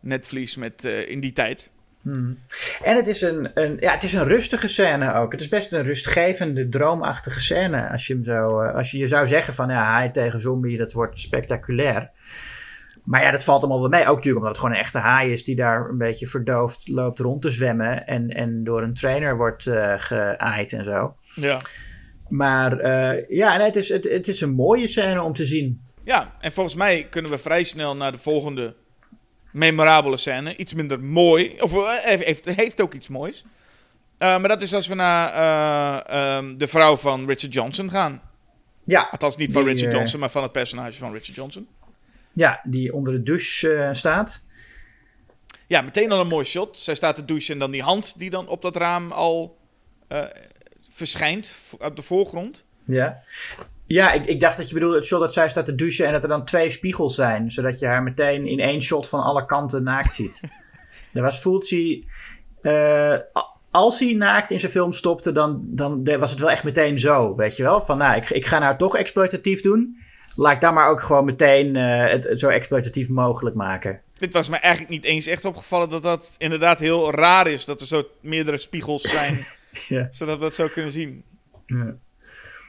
netvlies met, eh, in die tijd.
En het is een, een, ja, het is een rustige scène ook. Het is best een rustgevende, droomachtige scène. Als je, hem zo, als je je zou zeggen van ja, haai tegen zombie, dat wordt spectaculair. Maar ja, dat valt allemaal wel mee. Ook natuurlijk omdat het gewoon een echte haai is die daar een beetje verdoofd loopt rond te zwemmen. En, en door een trainer wordt eh geaaid en zo.
Ja.
Maar eh, ja, nee, het, is, het, het is een mooie scène om te zien.
Ja, en volgens mij kunnen we vrij snel naar de volgende memorabele scène. Iets minder mooi. Of eh, heeft, heeft, ook iets moois. Maar dat is als we naar eh, ehm, de vrouw van Richard Johnson gaan.
Ja,
Althans, niet van
Die,
Richard Johnson, maar van het personage van Richard Johnson.
Ja die onder de douche eh, staat.
Ja, meteen al een mooi shot. Zij staat te douchen en dan die hand die dan op dat raam al eh, verschijnt op de voorgrond.
Ja. Ja, ik, ik dacht dat je bedoelde het shot dat zij staat te douchen en dat er dan twee spiegels zijn. Zodat je haar meteen in één shot van alle kanten naakt ziet. <laughs> Er was Fulci... eh, a- als hij naakt in zijn film stopte, dan, dan was het wel echt meteen zo. Weet je wel? Van nou, ik, ik ga nou toch exploitatief doen. Laat ik dan maar ook gewoon meteen eh, het, het zo exploitatief mogelijk maken.
Dit was me eigenlijk niet eens echt opgevallen dat dat inderdaad heel raar is. Dat er zo meerdere spiegels zijn, <laughs>
Ja.
zodat we dat zo kunnen zien.
Ja.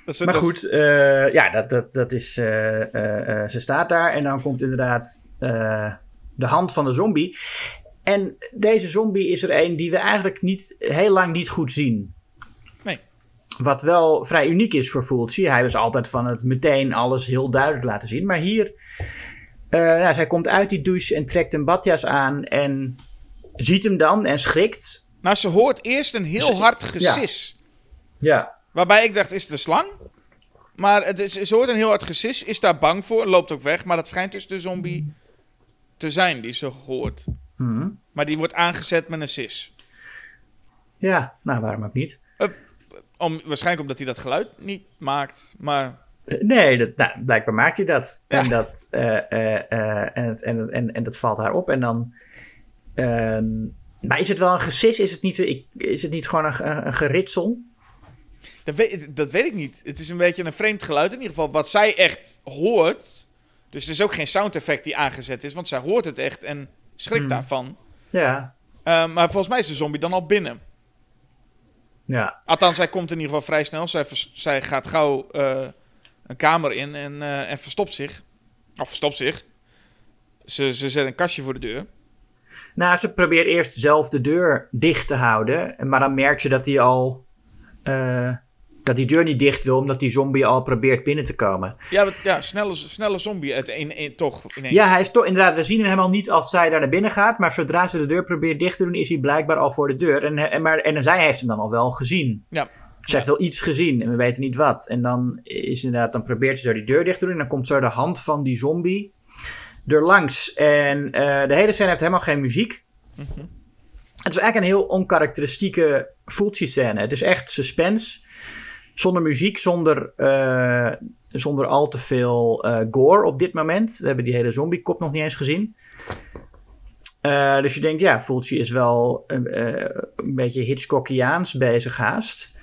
Dat
Maar
dat
goed, eh, ja, dat, dat, dat is, eh, ze staat daar en dan komt inderdaad de hand van de zombie. En deze zombie is er een die we eigenlijk niet, heel lang niet goed zien. Wat wel vrij uniek is voor Fulci. Hij was altijd van het meteen alles heel duidelijk laten zien. Maar hier, eh, nou, zij komt uit die douche en trekt een badjas aan en ziet hem dan en schrikt.
Nou, ze hoort eerst een heel hard gesis.
Ja,
Waarbij ik dacht, is het een slang? Maar het is, ze hoort een heel hard gesis, is daar bang voor, loopt ook weg. Maar dat schijnt dus de zombie te zijn die ze hoort.
Mhm.
Maar die wordt aangezet met een sis.
ja nou waarom ook niet.
Om, waarschijnlijk omdat hij dat geluid niet maakt. Maar
Nee, dat, nou, blijkbaar maakt hij dat.
Ja.
En, dat eh, eh, eh, en, het, en, en, en dat valt haar op. En dan. ehm, maar is het wel een gesis? Is het niet, ik, is het niet gewoon een, een geritsel?
dat weet, dat weet ik niet. Het is een beetje een vreemd geluid in ieder geval. Wat zij echt hoort. Dus het is ook geen sound effect die aangezet is. Want zij hoort het echt en schrikt
Hmm.
daarvan.
Ja.
Eh, maar volgens mij is de zombie dan al binnen.
Ja.
Althans, zij komt in ieder geval vrij snel. Zij, zij gaat gauw eh, een kamer in en, eh, en verstopt zich. Of verstopt zich. Ze, ze zet een kastje voor de deur.
Nou, ze probeert eerst zelf de deur dicht te houden. Maar dan merkt je dat hij al. eh, dat die deur niet dicht wil, omdat die zombie al probeert binnen te komen.
Ja, ja snelle, snelle zombie een, een, toch ineens.
Ja, hij is toch inderdaad. We zien hem helemaal niet als zij daar naar binnen gaat. Maar zodra ze de deur probeert dicht te doen, is hij blijkbaar al voor de deur. En, en, maar, en zij heeft hem dan al wel gezien.
Ja.
Ze heeft wel iets gezien en we weten niet wat. En dan is inderdaad, dan probeert ze zo die deur dicht te doen. En dan komt zo de hand van die zombie er langs. En eh, de hele scène heeft helemaal geen muziek. Het is eigenlijk een heel onkarakteristieke Fulci-scène. Het is echt suspense. Zonder muziek, zonder, eh, zonder al te veel eh, gore op dit moment. We hebben die hele zombie-kop nog niet eens gezien. Eh, dus je denkt, ja, Fulci is wel een beetje Hitchcockiaans bezig haast.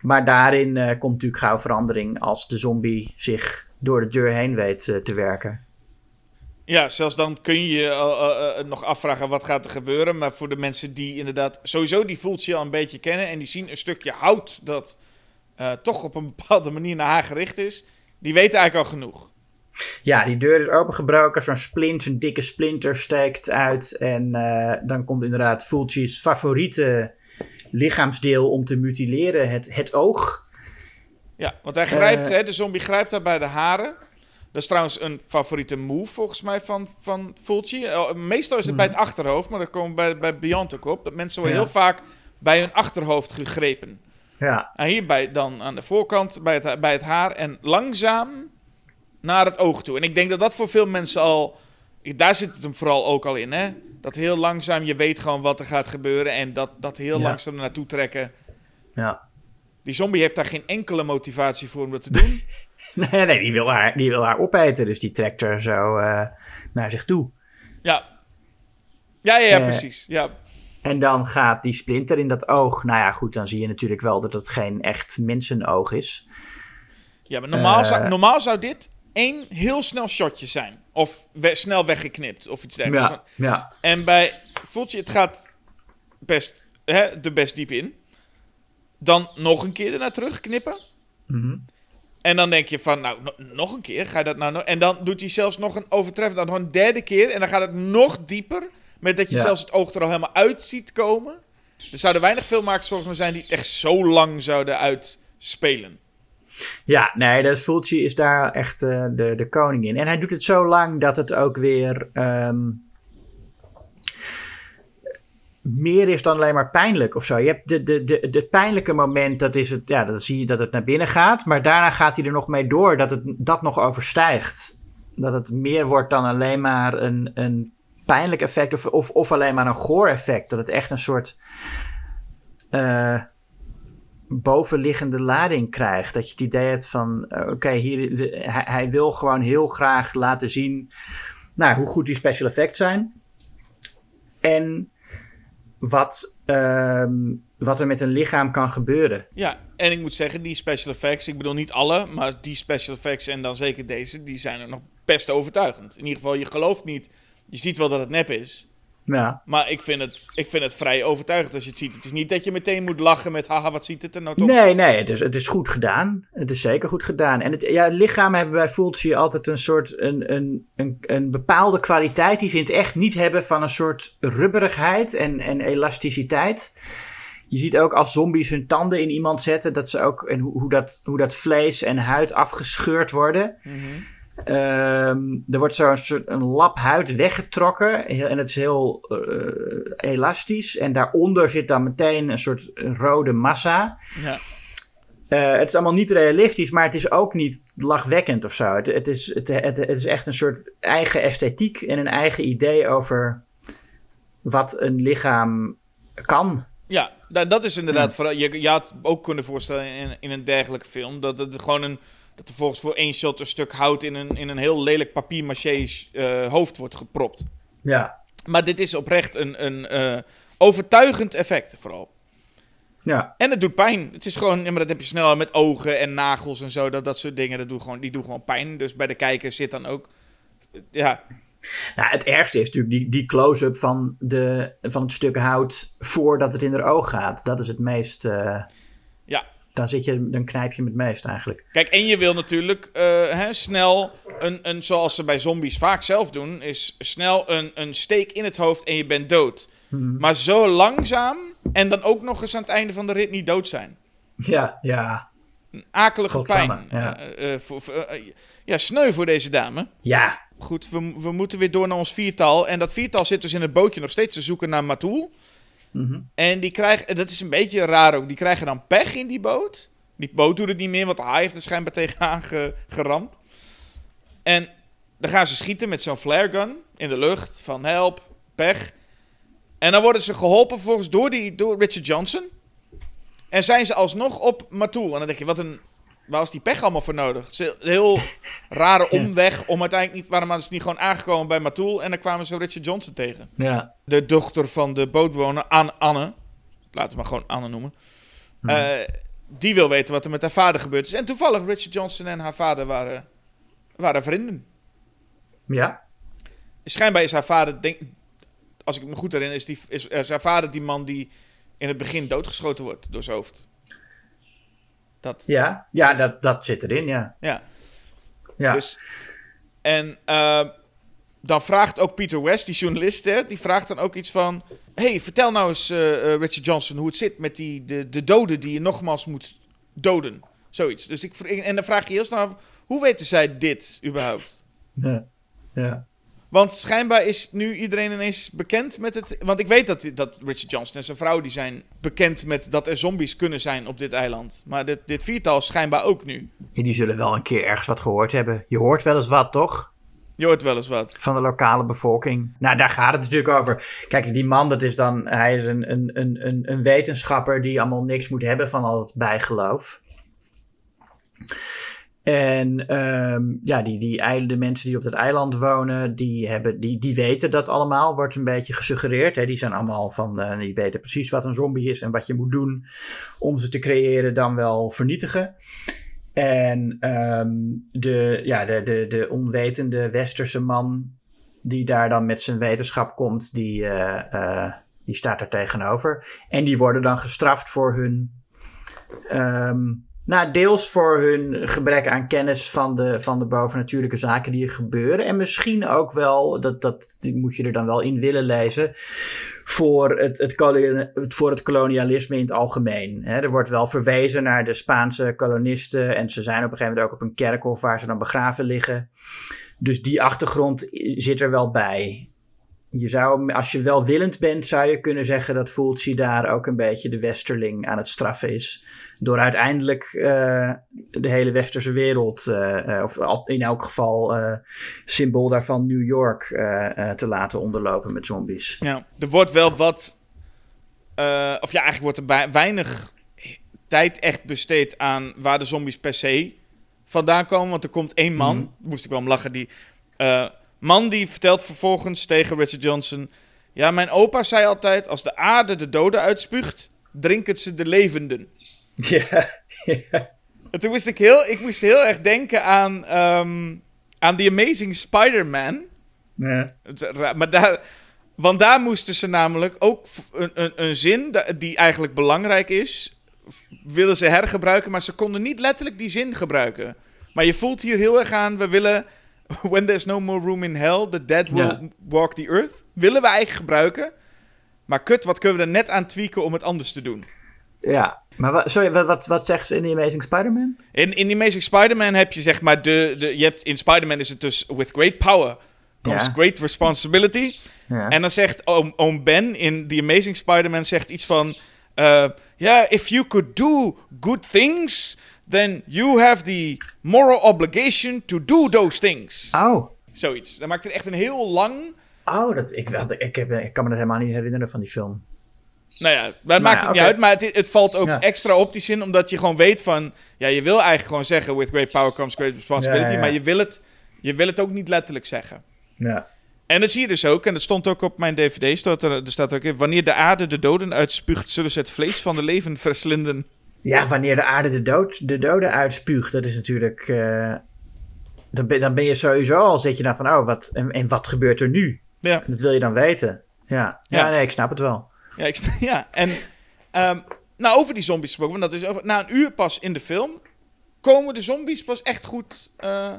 Maar daarin komt natuurlijk gauw verandering als de zombie zich door de deur heen weet te werken.
Ja, zelfs dan kun je je nog afvragen wat gaat er gebeuren. Maar voor de mensen die inderdaad sowieso die Fulci al een beetje kennen... en die zien een stukje hout dat eh, toch op een bepaalde manier naar haar gericht is... die weten eigenlijk al genoeg.
Ja, die deur is opengebroken. Zo'n splint, een dikke splinter steekt uit. En eh, dan komt inderdaad Fulci's favoriete lichaamsdeel om te mutileren. Het, het oog.
Ja, want hij grijpt,
Eh.
hè, de zombie grijpt daar bij de haren. Dat is trouwens een favoriete move volgens mij van, van Fulci. Meestal is het bij het achterhoofd, maar dat komen we bij, bij Beyond ook op. Dat mensen worden
Ja.
heel vaak bij hun achterhoofd gegrepen.
Ja,
En hierbij dan aan de voorkant bij het, bij het haar en langzaam naar het oog toe. En ik denk dat dat voor veel mensen al... Daar zit het hem vooral ook al in, hè? Dat heel langzaam, je weet gewoon wat er gaat gebeuren... en dat, dat heel
Ja.
langzaam naartoe trekken.
ja.
Die zombie heeft daar geen enkele motivatie voor om dat te doen. <laughs>
Nee, nee die, wil haar, die wil haar opeten. Dus die trekt er zo eh, naar zich toe.
Ja. Ja, ja, ja
Eh.
precies. Ja.
En dan gaat die splinter in dat oog. Nou ja, goed, dan zie je natuurlijk wel dat het geen echt mensenoog is.
ja, maar normaal, zou,
Eh.
normaal zou dit één heel snel shotje zijn. Of we- snel weggeknipt, of iets dergelijks.
Ja, ja.
En bij Fulci, het gaat best, hè, er best diep in. Dan nog een keer ernaar terugknippen.
Mhm.
En dan denk je van, nou, no- nog een keer, ga je dat nou nog... En dan doet hij zelfs nog een overtreffend, dan nog een derde keer. En dan gaat het nog dieper, met dat je
Ja.
zelfs het oog er al helemaal uit ziet komen. Er zouden weinig filmmakers volgens mij zijn die het echt zo lang zouden uitspelen.
Ja, nee, dus Fulci is daar echt eh, de, de koning in. En hij doet het zo lang dat het ook weer ehm, meer is dan alleen maar pijnlijk of zo. Je hebt de, de, de, de pijnlijke moment, dat is het, ja, dan zie je dat het naar binnen gaat. Maar daarna gaat hij er nog mee door dat het dat nog overstijgt. Dat het meer wordt dan alleen maar een, een pijnlijk effect of, of, of alleen maar een goor effect. Dat het echt een soort... eh, bovenliggende lading krijgt. Dat je het idee hebt van, eh, oké, hier hij wil gewoon heel graag laten zien nou, hoe goed die special effects zijn. En wat, ehm, wat er met een lichaam kan gebeuren.
Ja, en ik moet zeggen, die special effects, ik bedoel niet alle, maar die special effects en dan zeker deze, die zijn er nog best overtuigend. In ieder geval, je gelooft niet, je ziet wel dat het nep is.
Ja,
Maar ik vind, het, ik vind het vrij overtuigend als je het ziet. Het is niet dat je meteen moet lachen met, haha, wat ziet het er nou toch?
nee, nee, het is, het is goed gedaan. Het is zeker goed gedaan. En het, ja, het lichaam hebben bij Fulci altijd een soort, een, een, een, een bepaalde kwaliteit die ze in het echt niet hebben van een soort rubberigheid en, en elasticiteit. Je ziet ook als zombies hun tanden in iemand zetten, dat ze ook, en hoe, hoe, dat, hoe dat vlees en huid afgescheurd worden.
Mhm.
Ehm, er wordt zo'n soort een lap huid weggetrokken en het is heel eh, elastisch. En daaronder zit dan meteen een soort rode massa.
Ja.
Eh, het is allemaal niet realistisch, maar het is ook niet lachwekkend of zo. Het, het, is, het, het, het is echt een soort eigen esthetiek en een eigen idee over wat een lichaam kan.
Ja, da- dat is inderdaad vooral. Je, je had ook kunnen voorstellen in, in een dergelijke film dat het gewoon een. Dat er volgens voor één shot een stuk hout in een, in een heel lelijk papier-maché eh, hoofd wordt gepropt.
Ja,
Maar dit is oprecht een, een eh, overtuigend effect, vooral.
ja.
En het doet pijn. Het is gewoon, ja, maar dat heb je snel met ogen en nagels en zo. Dat, dat soort dingen, dat doet gewoon, die doen gewoon pijn. Dus bij de kijker zit dan ook. Ja,
Nou, het ergste is natuurlijk die, die close-up van, de, van het stuk hout voordat het in haar oog gaat. Dat is het meest. eh. Dan, zit je, dan knijp je hem het meest eigenlijk.
Kijk, en je wil natuurlijk eh, hè, snel, een, een, zoals ze bij zombies vaak zelf doen, is snel een, een steek in het hoofd en je bent dood. Maar zo langzaam en dan ook nog eens aan het einde van de rit niet dood zijn.
Ja, ja.
Een akelige
Godsamme,
pijn.
ja.
Eh, eh, voor, ja, sneu voor deze dame.
Ja,
Goed, we, we moeten weer door naar ons viertal. En dat viertal zit dus in het bootje nog steeds te zoeken naar Matul.
Mhm.
En die krijgen, dat is een beetje raar ook, die krijgen dan pech in die boot. Die boot doet het niet meer, want hij heeft er schijnbaar tegenaan ge- geramd. En dan gaan ze schieten met zo'n flare gun in de lucht. Van help, pech. En dan worden ze geholpen vervolgens door, die, door Richard Johnson. En zijn ze alsnog op Matul. En dan denk je, wat een... Waar was die pech allemaal voor nodig? Heel <laughs> rare omweg om uiteindelijk niet... Waarom waren ze niet gewoon aangekomen bij Matul? En dan kwamen ze Richard Johnson tegen.
Ja.
De dochter van de bootbewoner, Anne, Anne laten we maar gewoon Anne noemen. Eh, die wil weten wat er met haar vader gebeurd is. En toevallig, Richard Johnson en haar vader waren, waren vrienden.
Ja.
Schijnbaar is haar vader, denk, als ik me goed herinner, is, die, is, is haar vader die man die in het begin doodgeschoten wordt door zijn hoofd. Dat,
Ja, ja dat, dat zit erin, ja.
ja.
ja.
Dus, en eh, dan vraagt ook Peter West, die journalist, hè, die vraagt dan ook iets van... hey, vertel nou eens, eh, eh, Richard Johnson, hoe het zit met die, de, de doden die je nogmaals moet doden. Zoiets. Dus ik, en dan vraag je heel snel af, hoe weten zij dit überhaupt?
ja. ja.
Want schijnbaar is nu iedereen ineens bekend met het... Want ik weet dat, dat Richard Johnson en zijn vrouw... die zijn bekend met dat er zombies kunnen zijn op dit eiland. Maar dit, dit viertal schijnbaar ook nu.
Ja, Die zullen wel een keer ergens wat gehoord hebben. Je hoort wel eens wat, toch?
Je hoort wel eens wat.
Van de lokale bevolking. Nou, daar gaat het natuurlijk over. Kijk, die man, dat is dan... Hij is een, een, een, een, een wetenschapper die allemaal niks moet hebben van al het bijgeloof. En ehm, ja, die, die, de mensen die op dat eiland wonen, die, hebben, die, die weten dat allemaal, wordt een beetje gesuggereerd. Hè? Die zijn allemaal van, eh, die weten precies wat een zombie is en wat je moet doen om ze te creëren, dan wel vernietigen. En ehm, de, ja, de, de, de onwetende westerse man die daar dan met zijn wetenschap komt, die, eh, die staat er tegenover. En die worden dan gestraft voor hun Ehm, nou, deels voor hun gebrek aan kennis van de, van de bovennatuurlijke zaken die er gebeuren. En misschien ook wel, dat, dat moet je er dan wel in willen lezen, voor het, het, voor het kolonialisme in het algemeen. Er wordt wel verwezen naar de Spaanse kolonisten. En ze zijn op een gegeven moment ook op een kerkhof waar ze dan begraven liggen. Dus die achtergrond zit er wel bij. Je zou, als je welwillend bent, zou je kunnen zeggen dat Fulci daar ook een beetje de westerling aan het straffen is. Door uiteindelijk eh, de hele westerse wereld, eh, eh, of in elk geval eh, symbool daarvan New York, te laten onderlopen met zombies.
Ja, er wordt wel wat. of ja, eigenlijk wordt er bij, weinig tijd echt besteed aan waar de zombies per se vandaan komen. Want er komt één man,
Mhm.
moest ik wel om lachen, die. Man die vertelt vervolgens tegen Richard Johnson. Ja, mijn opa zei altijd: als de aarde de doden uitspuugt, drinken ze de levenden.
Ja, <laughs> ja.
En toen moest ik heel, ik moest heel erg denken aan, ehm, aan The Amazing Spider-Man.
ja.
Maar daar, want daar moesten ze namelijk ook een, een, een zin die eigenlijk belangrijk is, willen ze hergebruiken, maar ze konden niet letterlijk die zin gebruiken. Maar je voelt hier heel erg aan, we willen, <laughs> when there's no more room in hell, the dead will
Ja.
walk the earth. Willen we eigenlijk gebruiken, maar kut, wat kunnen we er net aan tweaken om het anders te doen?
ja. Maar wat, sorry, wat, wat, wat zegt ze in The Amazing Spider-Man?
In, in The Amazing Spider-Man heb je zeg maar de, de je hebt, in Spider-Man is het dus, with great power comes
Ja.
great responsibility.
Ja.
En dan zegt oom, oom Ben in The Amazing Spider-Man zegt iets van... eh, Ja, if you could do good things... then you have the moral obligation to do those things.
Oh.
Zoiets. Dan maakt het echt een heel lang...
Oh, dat, ik, ik, heb, ik kan me dat helemaal niet herinneren van die film.
Nou ja, dat maakt
ja,
het niet uit. Maar het, het valt ook
Ja.
extra op die zin... omdat je gewoon weet van... Ja, je wil eigenlijk gewoon zeggen... with great power comes great responsibility...
Ja.
maar je wil, het, je wil het ook niet letterlijk zeggen.
Ja.
En dan zie je dus ook, en dat stond ook op mijn dvd, staat er, er staat ook in... wanneer de aarde de doden uitspuugt... zullen ze het vlees van de leven verslinden...
Ja, wanneer de aarde de, dood, de doden uitspuugt, dat is natuurlijk. eh, dan, ben, dan ben je sowieso al, zit je dan van, oh, wat, en, en wat gebeurt er nu?
Ja.
Dat wil je dan weten. Ja, ja.
Ja.
nee, ik snap het wel.
Ja, ik, <laughs> ja. en ehm, nou, over die zombies gesproken, want dat is over, na een uur pas in de film komen de zombies pas echt goed eh,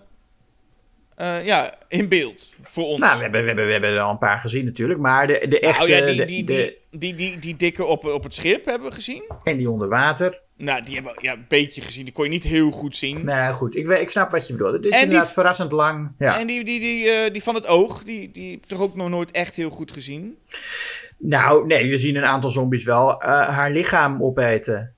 eh, ja, in beeld voor ons.
Nou, we hebben, we, hebben, we hebben er al een paar gezien natuurlijk, maar de, de echte.
Nou ja, die, die,
de-
die, die, die, die dikke op, op het schip hebben we gezien.
en die onder water.
Nou, die hebben we ja, een beetje gezien. Die kon je niet heel goed zien.
Nou goed, ik, ik snap wat je bedoelt. Het is
En die-
inderdaad verrassend lang. Ja.
En die, die, die, eh, die van het oog, die, die heb ik toch ook nog nooit echt heel goed gezien.
Nou, nee, we zien een aantal zombies wel eh, haar lichaam opeten.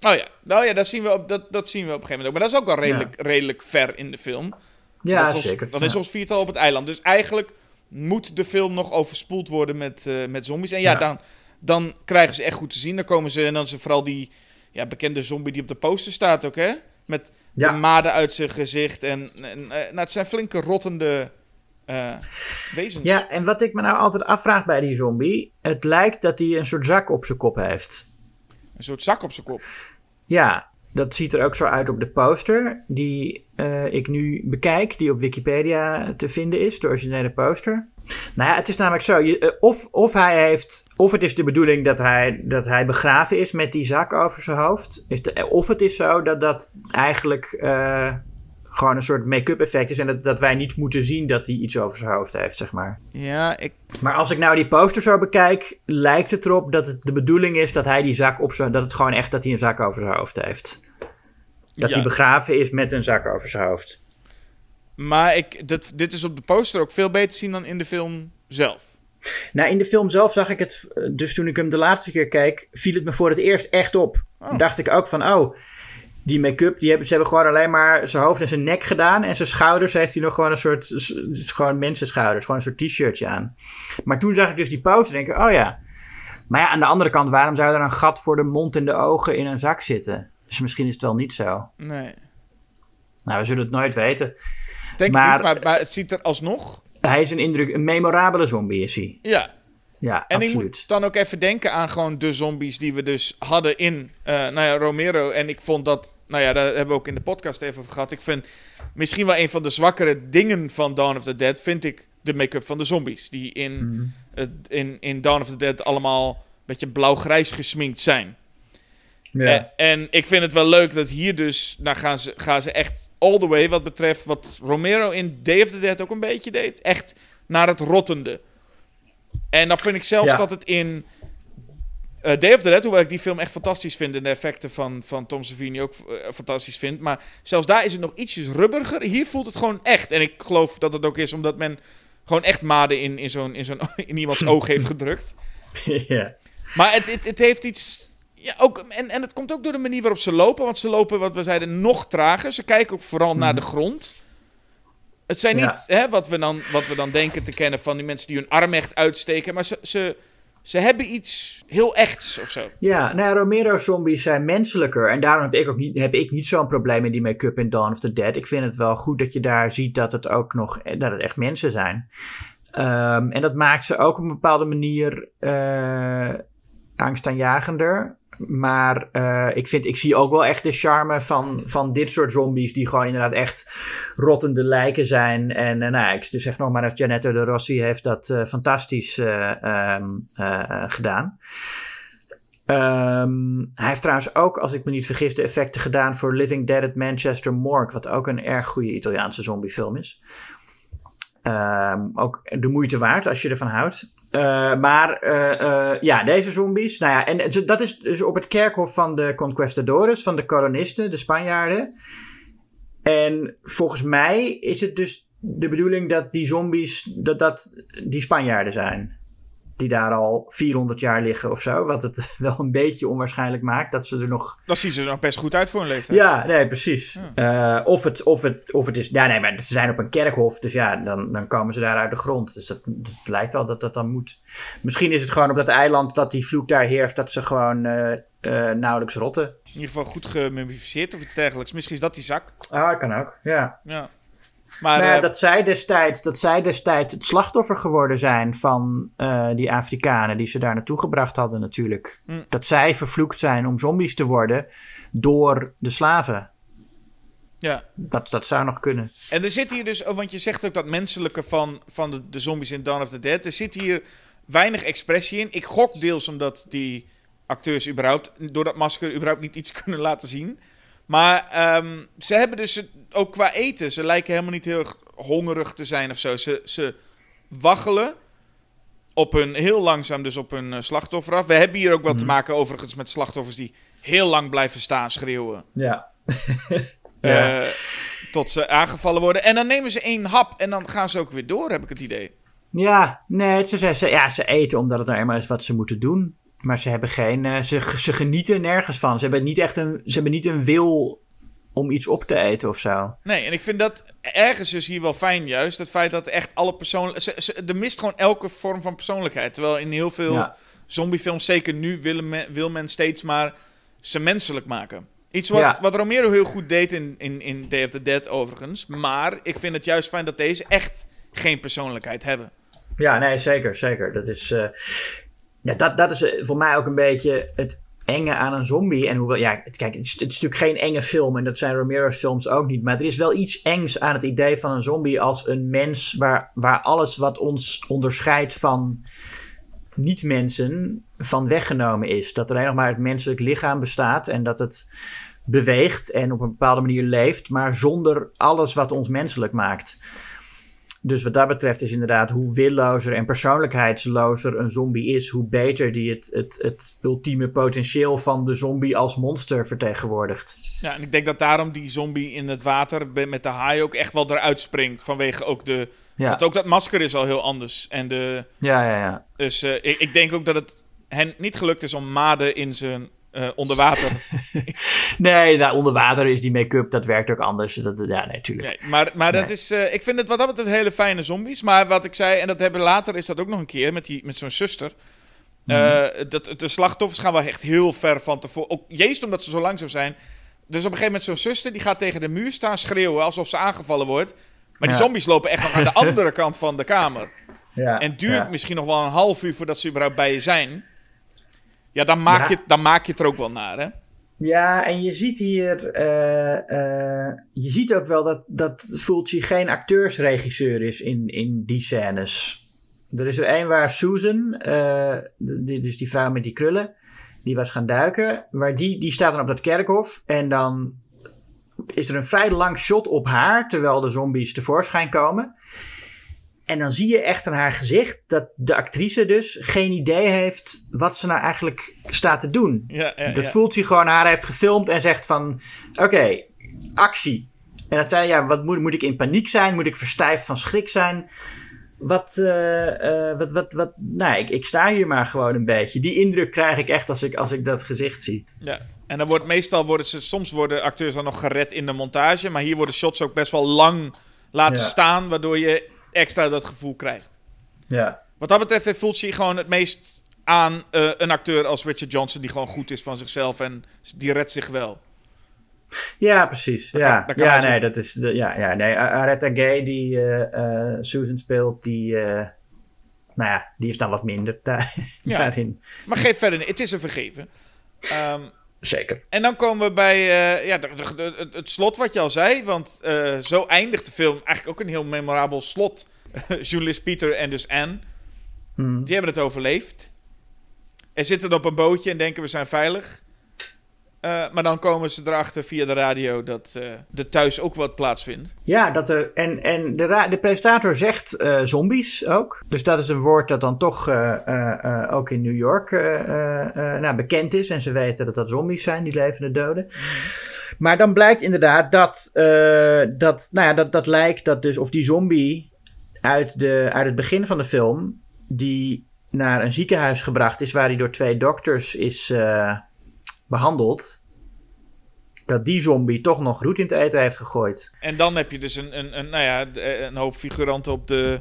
Oh ja, nou ja dat, zien we op, dat, dat zien we op een gegeven moment ook. Maar dat is ook al redelijk, redelijk ver in de film.
Ja,
dat is ons-
zeker.
Dan is ons viertal op het eiland. Dus eigenlijk moet de film nog overspoeld worden met, eh, met zombies. En ja,
Ja.
dan, dan krijgen ze echt goed te zien. Dan komen ze en dan is er vooral die ja, bekende zombie die op de poster staat ook, hè? Met
Ja.
de maden uit zijn gezicht. En, en eh, nou, het zijn flinke rottende eh, wezens.
Ja, en wat ik me nou altijd afvraag bij die zombie, het lijkt dat hij een soort zak op zijn kop heeft.
Een soort zak op zijn kop.
Ja, dat ziet er ook zo uit op de poster die eh, ik nu bekijk, die op Wikipedia te vinden is, de originele poster. Nou ja, het is namelijk zo, eh, of, of hij heeft, of het is de bedoeling dat hij, dat hij begraven is met die zak over zijn hoofd, de, of het is zo dat dat eigenlijk eh, gewoon een soort make-up effect is en dat, dat wij niet moeten zien dat hij iets over zijn hoofd heeft, zeg maar.
Ja, ik,
Maar als ik nou die poster zo bekijk, lijkt het erop dat het de bedoeling is dat hij die zak op zijn, dat het gewoon echt dat hij een zak over zijn hoofd heeft. Dat
Ja.
hij begraven is met een zak over zijn hoofd.
maar ik, dit, dit is op de poster ook veel beter te zien dan in de film zelf.
Nou, in de film zelf zag ik het, eh, dus toen ik hem de laatste keer keek, viel het me voor het eerst echt op.
Oh.
Dacht ik ook van, oh, die make-up, die hebben, ze hebben gewoon alleen maar zijn hoofd en zijn nek gedaan. En zijn schouders heeft hij nog gewoon een soort, s- het is gewoon mensenschouders, gewoon een soort t-shirtje aan. Maar toen zag ik dus die poster en denk ik, oh ja. Maar ja, aan de andere kant, waarom zou er een gat voor de mond en de ogen in een zak zitten? Dus misschien is het wel niet zo.
Nee.
Nou, we zullen het nooit weten.
Denk
Maar-
ik niet, maar, maar het ziet er alsnog...
Hij is een indruk, een memorabele zombie is hij.
Ja,
Ja,
En ik
absoluut.
moet dan ook even denken aan gewoon de zombies die we dus hadden in eh, nou ja, Romero. En ik vond dat, nou ja, daar hebben we ook in de podcast even over gehad. Ik vind misschien wel een van de zwakkere dingen van Dawn of the Dead, vind ik de make-up van de zombies. Die in,
Mhm.
in, in Dawn of the Dead allemaal een beetje blauw-grijs gesminkt zijn.
Ja.
En, en ik vind het wel leuk dat hier dus, nou gaan ze, gaan ze echt all the way wat betreft wat Romero in Day of the Dead ook een beetje deed. Echt naar het rottende. En dan vind ik zelfs
Ja.
dat het in eh, Day of the Dead, hoewel ik die film echt fantastisch vind en de effecten van, van Tom Savini ook eh, fantastisch vind. Maar zelfs daar is het nog ietsjes rubberiger. Hier voelt het gewoon echt. En ik geloof dat het ook is omdat men gewoon echt maden in, in, zo'n, in, zo'n, <laughs> in iemands oog heeft gedrukt. <laughs>
ja.
Maar het, het, het heeft iets. Ja, ook, en, en het komt ook door de manier waarop ze lopen. Want ze lopen, wat we zeiden, nog trager. Ze kijken ook vooral naar de grond. Het zijn
Ja.
niet hè, wat, we dan, wat we dan denken te kennen van die mensen die hun arm echt uitsteken. Maar ze, ze, ze hebben iets heel echts of zo.
Ja, nou Romero-zombies zijn menselijker. En daarom heb ik ook niet, heb ik niet zo'n probleem met die make-up in Dawn of the Dead. Ik vind het wel goed dat je daar ziet dat het ook nog dat het echt mensen zijn. Ehm, en dat maakt ze ook op een bepaalde manier eh angstaanjagender. Maar eh, ik, vind, ik zie ook wel echt de charme van, van dit soort zombies... die gewoon inderdaad echt rottende lijken zijn. En eh, nou, ik zeg nog maar dat Janetto de Rossi heeft dat eh, fantastisch eh, ehm, eh, eh, gedaan. Ehm, hij heeft trouwens ook, als ik me niet vergis, de effecten gedaan voor Living Dead at Manchester Morgue, wat ook een erg goede Italiaanse zombiefilm is. Ehm, ook de moeite waard als je ervan houdt. Eh, maar eh, eh, ja, deze zombies. Nou ja, en dat is dus op het kerkhof van de Conquistadores, van de kolonisten, de Spanjaarden. En volgens mij is het dus de bedoeling dat die zombies, dat dat die Spanjaarden zijn die daar al 400 jaar liggen of zo. Wat het <laughs> wel een beetje onwaarschijnlijk maakt dat ze er nog.
Dan zien ze er nog best goed uit voor hun leeftijd.
Ja, nee, precies. Eh, of, het, of, het, of het is. Ja, nee, maar ze zijn op een kerkhof, dus ja, dan, dan komen ze daar uit de grond. Dus dat, lijkt wel dat dat dan moet. Misschien is het gewoon op dat eiland dat die vloek daar heerst, dat ze gewoon eh, eh, nauwelijks rotten.
In ieder geval goed gemummificeerd of iets dergelijks. Misschien is dat die zak.
Ah, dat kan ook, ja.
Ja. Maar,
Maar
eh,
dat, zij destijds, dat zij destijds het slachtoffer geworden zijn van eh, die Afrikanen die ze daar naartoe gebracht hadden natuurlijk.
Mm.
Dat zij vervloekt zijn om zombies te worden door de slaven.
ja.
Dat, dat zou nog kunnen.
En er zit hier dus, oh, want je zegt ook dat menselijke van, van de, de zombies in Dawn of the Dead. Er zit hier weinig expressie in. Ik gok deels omdat die acteurs überhaupt door dat masker überhaupt niet iets <laughs> kunnen laten zien. Maar ehm, ze hebben dus ook qua eten, ze lijken helemaal niet heel erg hongerig te zijn of zo. Ze, ze waggelen op hun, heel langzaam dus op hun eh, slachtoffer af. We hebben hier ook wel te maken overigens met slachtoffers die heel lang blijven staan schreeuwen.
Ja. Ja. <laughs>
Eh, tot ze aangevallen worden. En dan nemen ze één hap en dan gaan ze ook weer door, heb ik het idee.
Ja, nee, ze, ze, ze- ja, ze eten omdat het nou eenmaal is wat ze moeten doen. Maar ze hebben geen. eh, ze, ze genieten nergens van. Ze hebben niet echt een, ze hebben niet een wil om iets op te eten of zo.
Nee, en ik vind dat ergens dus hier wel fijn juist. Het feit dat echt alle persoonlijk... Ze, ze, er mist gewoon elke vorm van persoonlijkheid. Terwijl in heel veel
Ja.
zombiefilms, zeker nu, willen men, wil men steeds maar ze menselijk maken. Iets wat,
Ja.
wat Romero heel goed deed in, in, in Day of the Dead overigens. Maar ik vind het juist fijn dat deze echt geen persoonlijkheid hebben.
Ja, nee, zeker, zeker. Dat is, eh, ja, dat, dat is eh, voor mij ook een beetje het enge aan een zombie. En hoewel, ja, kijk, het is, het is natuurlijk geen enge film en dat zijn Romero's films ook niet. Maar er is wel iets engs aan het idee van een zombie als een mens waar, waar alles wat ons onderscheidt van niet-mensen van weggenomen is. Dat alleen nog maar het menselijk lichaam bestaat en dat het beweegt en op een bepaalde manier leeft, maar zonder alles wat ons menselijk maakt. Dus wat dat betreft is inderdaad hoe willozer en persoonlijkheidslozer een zombie is, hoe beter die het, het, het ultieme potentieel van de zombie als monster vertegenwoordigt.
Ja, en ik denk dat daarom die zombie in het water met de haai ook echt wel eruit springt. Vanwege ook de...
Ja,
Want ook dat masker is al heel anders. En de,
ja, ja. ja.
dus eh, ik, ik denk ook dat het hen niet gelukt is om Made in zijn eh onderwater... <laughs>
Nee, nou, onder water is die make-up, dat werkt ook anders. Dat, ja, nee, tuurlijk.
Nee, maar, maar dat is, eh, ik vind het wat dat betreft hele fijne zombies. Maar wat ik zei, en dat hebben later is dat ook nog een keer met, die, met zo'n zuster. Eh, dat, de slachtoffers gaan wel echt heel ver van tevoren. Ook juist omdat ze zo langzaam zijn. Dus op een gegeven moment zo'n zuster die gaat tegen de muur staan schreeuwen alsof ze aangevallen wordt. Maar die zombies lopen echt nog aan de <laughs> andere kant van de kamer.
Ja,
En duurt
ja.
misschien nog wel een half uur voordat ze überhaupt bij je zijn. Ja, dan maak,
Ja.
Je, dan maak je het er ook wel naar, hè?
Ja, en je ziet hier, eh, eh, je ziet ook wel dat, dat Fulci geen acteursregisseur is in, in die scènes. Er is er één waar Susan, eh, die, dus die vrouw met die krullen, die was gaan duiken. Maar die, die staat dan op dat kerkhof en dan is er een vrij lang shot op haar, terwijl de zombies tevoorschijn komen. En dan zie je echt aan haar gezicht dat de actrice dus geen idee heeft wat ze nou eigenlijk staat te doen.
Ja, ja,
Dat
ja.
voelt hij gewoon haar heeft gefilmd en zegt van... Oké, actie. En dat zei ja, wat moet, moet ik in paniek zijn? Moet ik verstijfd van schrik zijn? Wat, eh, eh, wat, wat, wat... Nou, ik, ik sta hier maar gewoon een beetje. Die indruk krijg ik echt als ik, als ik dat gezicht zie.
Ja, en dan wordt meestal worden ze, soms worden acteurs dan nog gered in de montage, maar hier worden shots ook best wel lang laten
Ja.
staan, waardoor je extra dat gevoel krijgt.
Ja.
Wat dat betreft heeft Fulci gewoon het meest aan eh, een acteur als Richard Johnson, die gewoon goed is van zichzelf en die redt zich wel.
Ja, precies.
Dat
ja,
kan- dat kan
ja nee, dat is... De, ja, ja, nee, Aretha Gay, die eh, eh, Susan speelt, die... eh, nou ja, die is dan wat minder daar, <laughs>
Ja.
daarin.
Maar geef verder, het is een vergeven. Ehm,
Zeker.
en dan komen we bij eh, ja, de- de- de- het, het slot wat je al zei, want eh, zo eindigt de film eigenlijk ook een heel memorabel slot. <laughs> Journalist Peter en dus Anne.
Hmm.
Die hebben het overleefd. En zitten op een bootje en denken we zijn veilig. Eh, maar dan komen ze erachter via de radio dat eh er thuis ook wat plaatsvindt.
Ja, dat er, en, en de, de presentator zegt eh, zombies ook. Dus dat is een woord dat dan toch ook in New York nou, bekend is. En ze weten dat dat zombies zijn, die levende doden. Maar dan blijkt inderdaad dat, dat, nou ja, dat, dat lijkt dat dus, of die zombie uit, de, uit het begin van de film, die naar een ziekenhuis gebracht is, waar hij door twee dokters is behandeld, dat die zombie toch nog roet in het eten heeft gegooid.
En dan heb je dus een, een, een, nou ja, de- een hoop figuranten op de,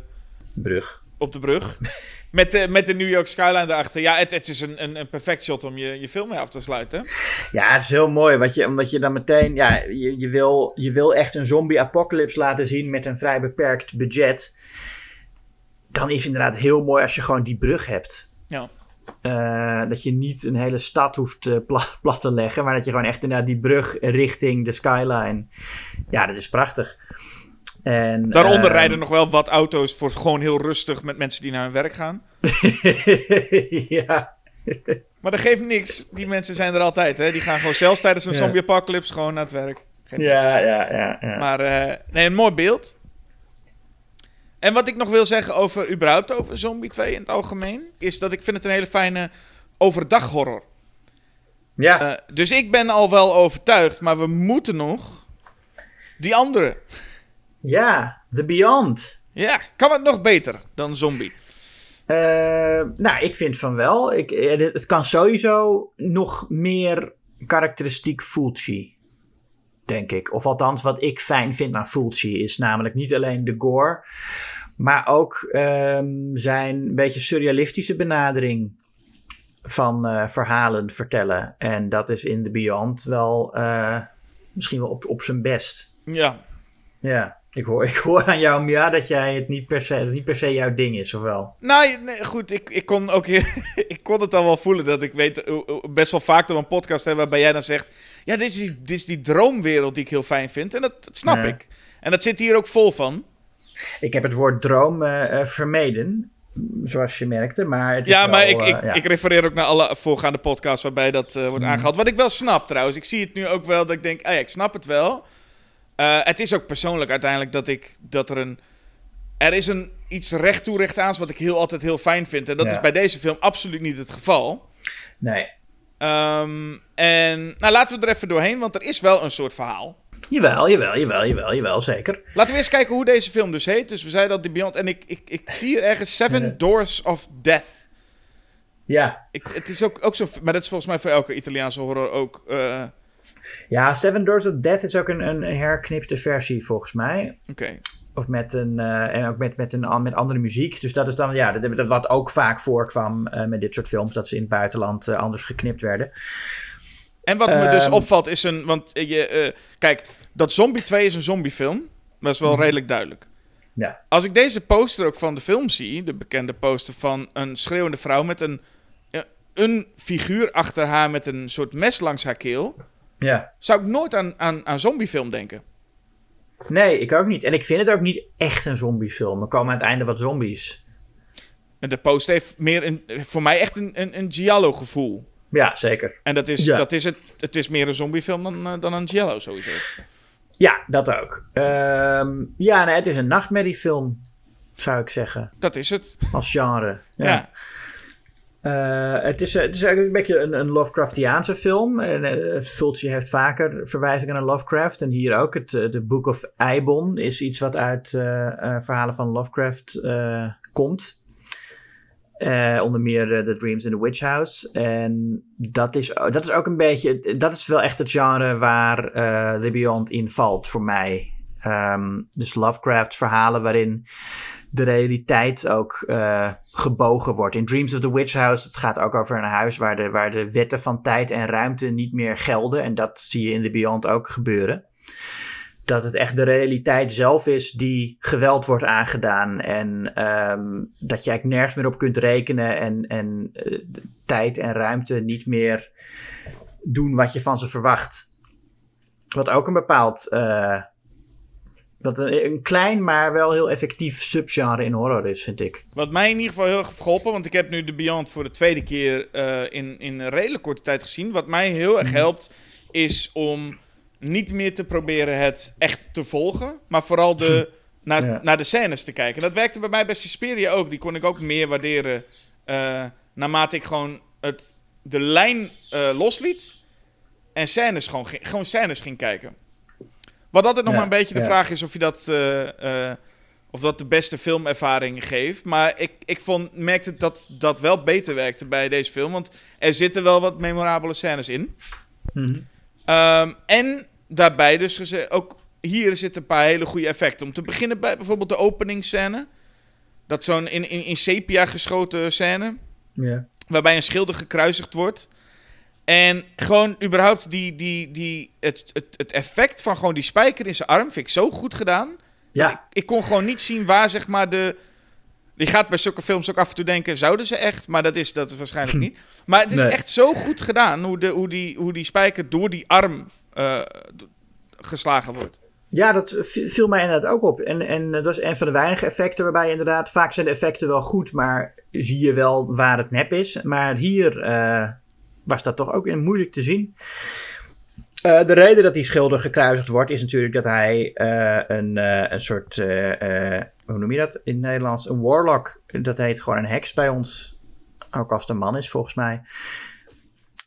Brug.
op de brug. <laughs> met, de, met de New York skyline daarachter. Ja, het, het is een, een, een perfect shot om je, je film mee af te sluiten.
Ja, het is heel mooi, wat je, omdat je dan meteen, ja, je, je, wil, je wil echt een zombie-apocalypse laten zien met een vrij beperkt budget. Dan is het inderdaad heel mooi als je gewoon die brug hebt.
Ja.
Eh, dat je niet een hele stad hoeft eh, pla- <laughs> plat te leggen, maar dat je gewoon echt inderdaad die brug richting de skyline. Ja, dat is prachtig. En,
Daaronder
ehm,
rijden nog wel wat auto's voor gewoon heel rustig met mensen die naar hun werk gaan. <laughs>
ja.
Maar dat geeft niks. Die mensen zijn er altijd. Hè? Die gaan gewoon zelfs tijdens een zombie apocalypse gewoon naar het werk. Geen
Ja, ja, ja, ja.
Maar eh, nee, een mooi beeld. En wat ik nog wil zeggen over überhaupt over Zombie 2 in het algemeen, is dat ik vind het een hele fijne overdag horror.
ja.
Eh, dus ik ben al wel overtuigd, maar we moeten nog die andere.
ja, The Beyond.
Ja, kan het nog beter dan Zombie?
Eh, nou, ik vind van wel. Ik, eh, het kan sowieso nog meer karakteristiek Fulci, denk ik. Of althans, wat ik fijn vind aan Fulci is namelijk niet alleen de gore, maar ook ehm, zijn beetje surrealistische benadering. van eh, verhalen vertellen. En dat is in The Beyond wel eh, misschien wel op, op zijn best.
Ja.
Ja, ik hoor, <laughs> ik hoor aan jou, Mia, dat jij het niet per se, dat niet per se jouw ding is, of wel?
Nou, nee, goed, ik, ik, kon ook <laughs> ik kon het al wel voelen dat ik weet best wel vaak door een podcast hebben waarbij jij dan zegt: Ja, dit is, die, dit is die droomwereld die ik heel fijn vind. En dat, dat snap ik. En dat zit hier ook vol van.
Ik heb het woord droom eh, vermeden, zoals je merkte, maar het is
Ja, maar ik,
eh,
ik,
ja.
ik refereer ook naar alle voorgaande podcasts waarbij dat
Mm.
wordt aangehaald. Wat ik wel snap trouwens. Ik zie het nu ook wel dat ik denk: ah ja, ik snap het wel. Eh, het is ook persoonlijk uiteindelijk dat ik dat er een. Er is een iets recht toe recht aans wat ik heel altijd heel fijn vind. En dat
Ja.
is bij deze film absoluut niet het geval.
Nee.
Ehm, en nou, laten we er even doorheen, want er is wel een soort verhaal.
Jawel, jawel, jawel, jawel, jawel, zeker.
Laten we eens kijken hoe deze film dus heet. Dus we zeiden dat The Beyond. En ik, ik, ik zie hier ergens Seven. Doors of Death.
Ja.
Ik, het is ook, ook zo. Maar dat is volgens mij voor elke Italiaanse horror ook. eh,
Ja, Seven Doors of Death is ook een, een herknipte versie volgens mij.
Oké.
Of met een, eh, en ook met, met, een, met andere muziek. Dus dat is dan, ja, dat, wat ook vaak voorkwam eh, met dit soort films. Dat ze in het buitenland eh, anders geknipt werden.
En wat me dus
Ehm.
opvalt is een. Want je. kijk, dat Zombie 2 is een zombiefilm. Dat is wel
Mhm.
redelijk duidelijk.
Ja.
Als ik deze poster ook van de film zie, de bekende poster van een schreeuwende vrouw met een, een figuur achter haar met een soort mes langs haar keel,
Ja.
zou ik nooit aan, aan, aan zombiefilm denken.
Nee, ik ook niet. En ik vind het ook niet echt een zombiefilm. Er komen aan het einde wat zombies.
En de poster heeft meer een, voor mij echt een, een, een Giallo gevoel.
Ja, zeker.
En dat is,
Ja.
dat is het. Het is meer een zombiefilm dan, eh, dan een Giallo sowieso.
Ja, dat ook. Ehm, ja, nee, het is een nachtmerriefilm, zou ik zeggen.
Dat is het.
Als genre.
Ja.
Eh, het, is, eh, het is eigenlijk een beetje een, een Lovecraftiaanse film. En, eh, Fulci heeft vaker verwijzingen naar Lovecraft. En hier ook. Het The Book of Eibon is iets wat uit verhalen van Lovecraft komt. Onder meer The Dreams in the Witch House. En dat is, dat is ook een beetje... Dat is wel echt het genre waar eh The Beyond in valt voor mij. Ehm, dus Lovecrafts verhalen waarin de realiteit ook eh, gebogen wordt. In Dreams of the Witch House, het gaat ook over een huis waar de, waar de wetten van tijd en ruimte niet meer gelden. En dat zie je in The Beyond ook gebeuren. Dat het echt de realiteit zelf is die geweld wordt aangedaan. En ehm, dat je eigenlijk nergens meer op kunt rekenen. En, en eh, tijd en ruimte niet meer doen wat je van ze verwacht. Wat ook een bepaald. eh, wat een, een klein, maar wel heel effectief subgenre in horror is, vind ik.
Wat mij in ieder geval heel erg heeft geholpen, want ik heb nu de Beyond voor de tweede keer eh, in, in een redelijk korte tijd gezien. Wat mij heel erg helpt, is om niet meer te proberen het echt te volgen, maar vooral de, <laughs> naar,
Ja.
naar de scènes te kijken. En dat werkte bij mij bij Suspiria ook. Die kon ik ook meer waarderen eh, naarmate ik gewoon het, de lijn eh, losliet en scènes gewoon, gewoon scènes ging kijken. Wat altijd nog
Ja,
maar een beetje de
ja.
vraag is of je dat... eh, eh, of dat de beste filmervaring geeft. Maar ik, ik vond, merkte dat dat wel beter werkte bij deze film. Want er zitten wel wat memorabele scènes in. Ehm, en daarbij dus geze- ook hier zitten een paar hele goede effecten. Om te beginnen bij bijvoorbeeld de openingsscène. Dat zo'n in, in, in sepia geschoten scène. Waarbij een schilder gekruisigd wordt. En gewoon überhaupt die, die, die, het, het, het effect van gewoon die spijker in zijn arm vind ik zo goed gedaan. Ik,
Ja,
ik kon gewoon niet zien waar zeg maar de... Je gaat bij zulke films ook af en toe denken, zouden ze echt? Maar dat is dat is waarschijnlijk niet. Maar het is
Nee.
echt zo goed gedaan hoe, de, hoe, die, hoe die spijker door die arm eh, geslagen wordt.
ja, dat vi- viel mij inderdaad ook op. En, en dat is een van de weinige effecten waarbij inderdaad... Vaak zijn de effecten wel goed, maar zie je wel waar het nep is. Maar hier eh, was dat toch ook weer moeilijk te zien. Eh, de reden dat die schilder gekruisigd wordt is natuurlijk dat hij eh, een, eh, een soort, hoe noem je dat in het Nederlands? Een warlock, dat heet gewoon een heks bij ons. Ook als het een man is volgens mij.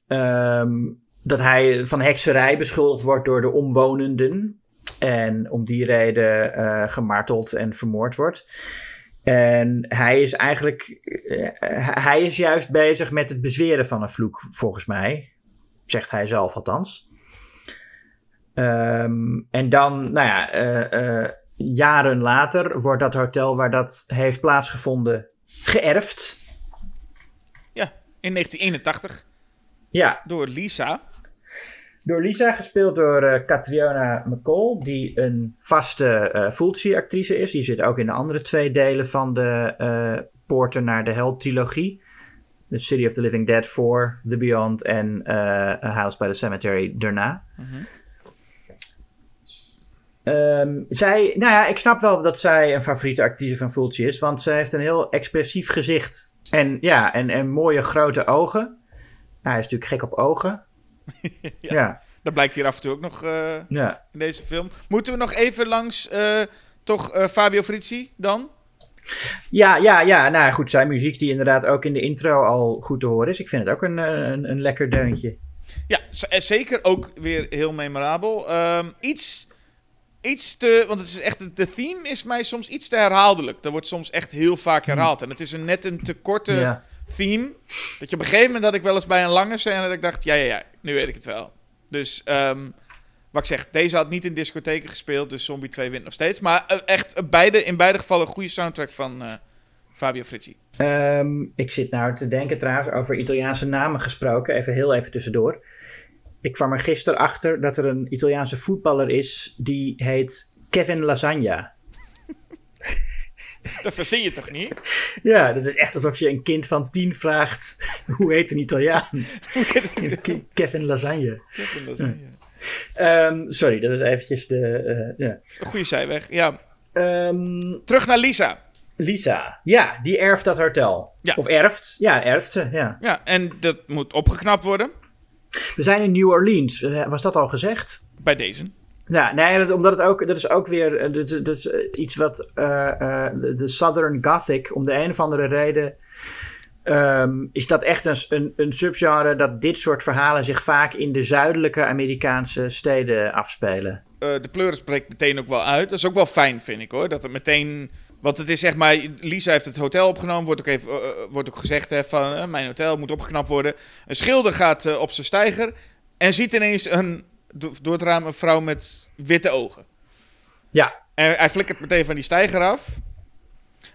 Ehm, dat hij van hekserij beschuldigd wordt door de omwonenden. En om die reden gemarteld en vermoord wordt. En hij is eigenlijk, eh, hij is juist bezig met het bezweren van een vloek, volgens mij. Zegt hij zelf althans. Ehm, en dan, nou ja, eh, eh, jaren later wordt dat hotel waar dat heeft plaatsgevonden geërfd.
in 1981
Ja,
door Lisa.
Door Lisa, gespeeld door eh Catriona McCall, die een vaste eh Fulci-actrice is. Die zit ook in de andere twee delen van de eh Poorten naar de Hel trilogie. The City of the Living Dead 4, The Beyond en eh, A House by the Cemetery daarna. Ehm, zij, nou ja, ik snap wel dat zij een favoriete actrice van Fulci is, want zij heeft een heel expressief gezicht. En ja, en, en mooie grote ogen. Nou, hij is natuurlijk gek op ogen. <laughs> ja.
Dat blijkt hier af en toe ook nog eh,
ja.
in deze film. Moeten we nog even langs eh, toch eh, Fabio Frizzi dan?
Ja, ja, ja. Nou goed, zijn muziek die inderdaad ook in de intro al goed te horen is. Ik vind het ook een, een, een lekker deuntje.
Ja, zeker ook weer heel memorabel. Ehm, iets, iets te... Want het is echt... De theme is mij soms iets te herhaaldelijk. Dat wordt soms echt heel vaak herhaald. En het is een, net een te korte
Ja.
Theme. Dat je op een gegeven moment dat ik wel eens bij een lange scène... dat ik dacht, ja, ja, ja, nu weet ik het wel. Dus... ehm, wat ik zeg, deze had niet in discotheken gespeeld, dus Zombie 2 wint nog steeds. Maar eh, echt eh, beide, in beide gevallen een goede soundtrack van eh, Fabio Frizzi.
Ehm, ik zit nou te denken trouwens over Italiaanse namen gesproken. Even heel even tussendoor. Ik kwam er gisteren achter dat er een Italiaanse voetballer is die heet Kevin Lasagna.
Dat verzin je toch niet?
Ja, dat is echt alsof je een kind van tien vraagt <laughs> hoe heet een Italiaan? <laughs> Ke- Kevin Lasagna. Ehm, sorry, dat is eventjes de... ja.
Een goede zijweg, ja.
Ehm,
Terug naar Lisa.
Lisa, ja, die erft dat hotel.
Ja.
Of erft, ja, erft ze, ja.
Ja, en dat moet opgeknapt worden
We zijn in New Orleans, Eh, was dat al gezegd?
bij deze.
Ja, nee, dat, omdat het ook, dat is ook weer eh, dat, is- eh, iets wat eh, de Southern Gothic, om de een of andere reden, ehm, is dat echt een, een, een subgenre dat dit soort verhalen zich vaak in de zuidelijke Amerikaanse steden afspelen.
De pleuris breekt meteen ook wel uit. Dat is ook wel fijn, vind ik hoor. Dat het meteen. Want het is zeg maar. Lisa heeft het hotel opgenomen. Wordt ook, even, wordt ook gezegd hè, van. mijn hotel moet opgeknapt worden. Een schilder gaat op zijn steiger. En ziet ineens een. Do- door het raam een vrouw met witte ogen.
Ja,
En hij flikkert meteen van die steiger af.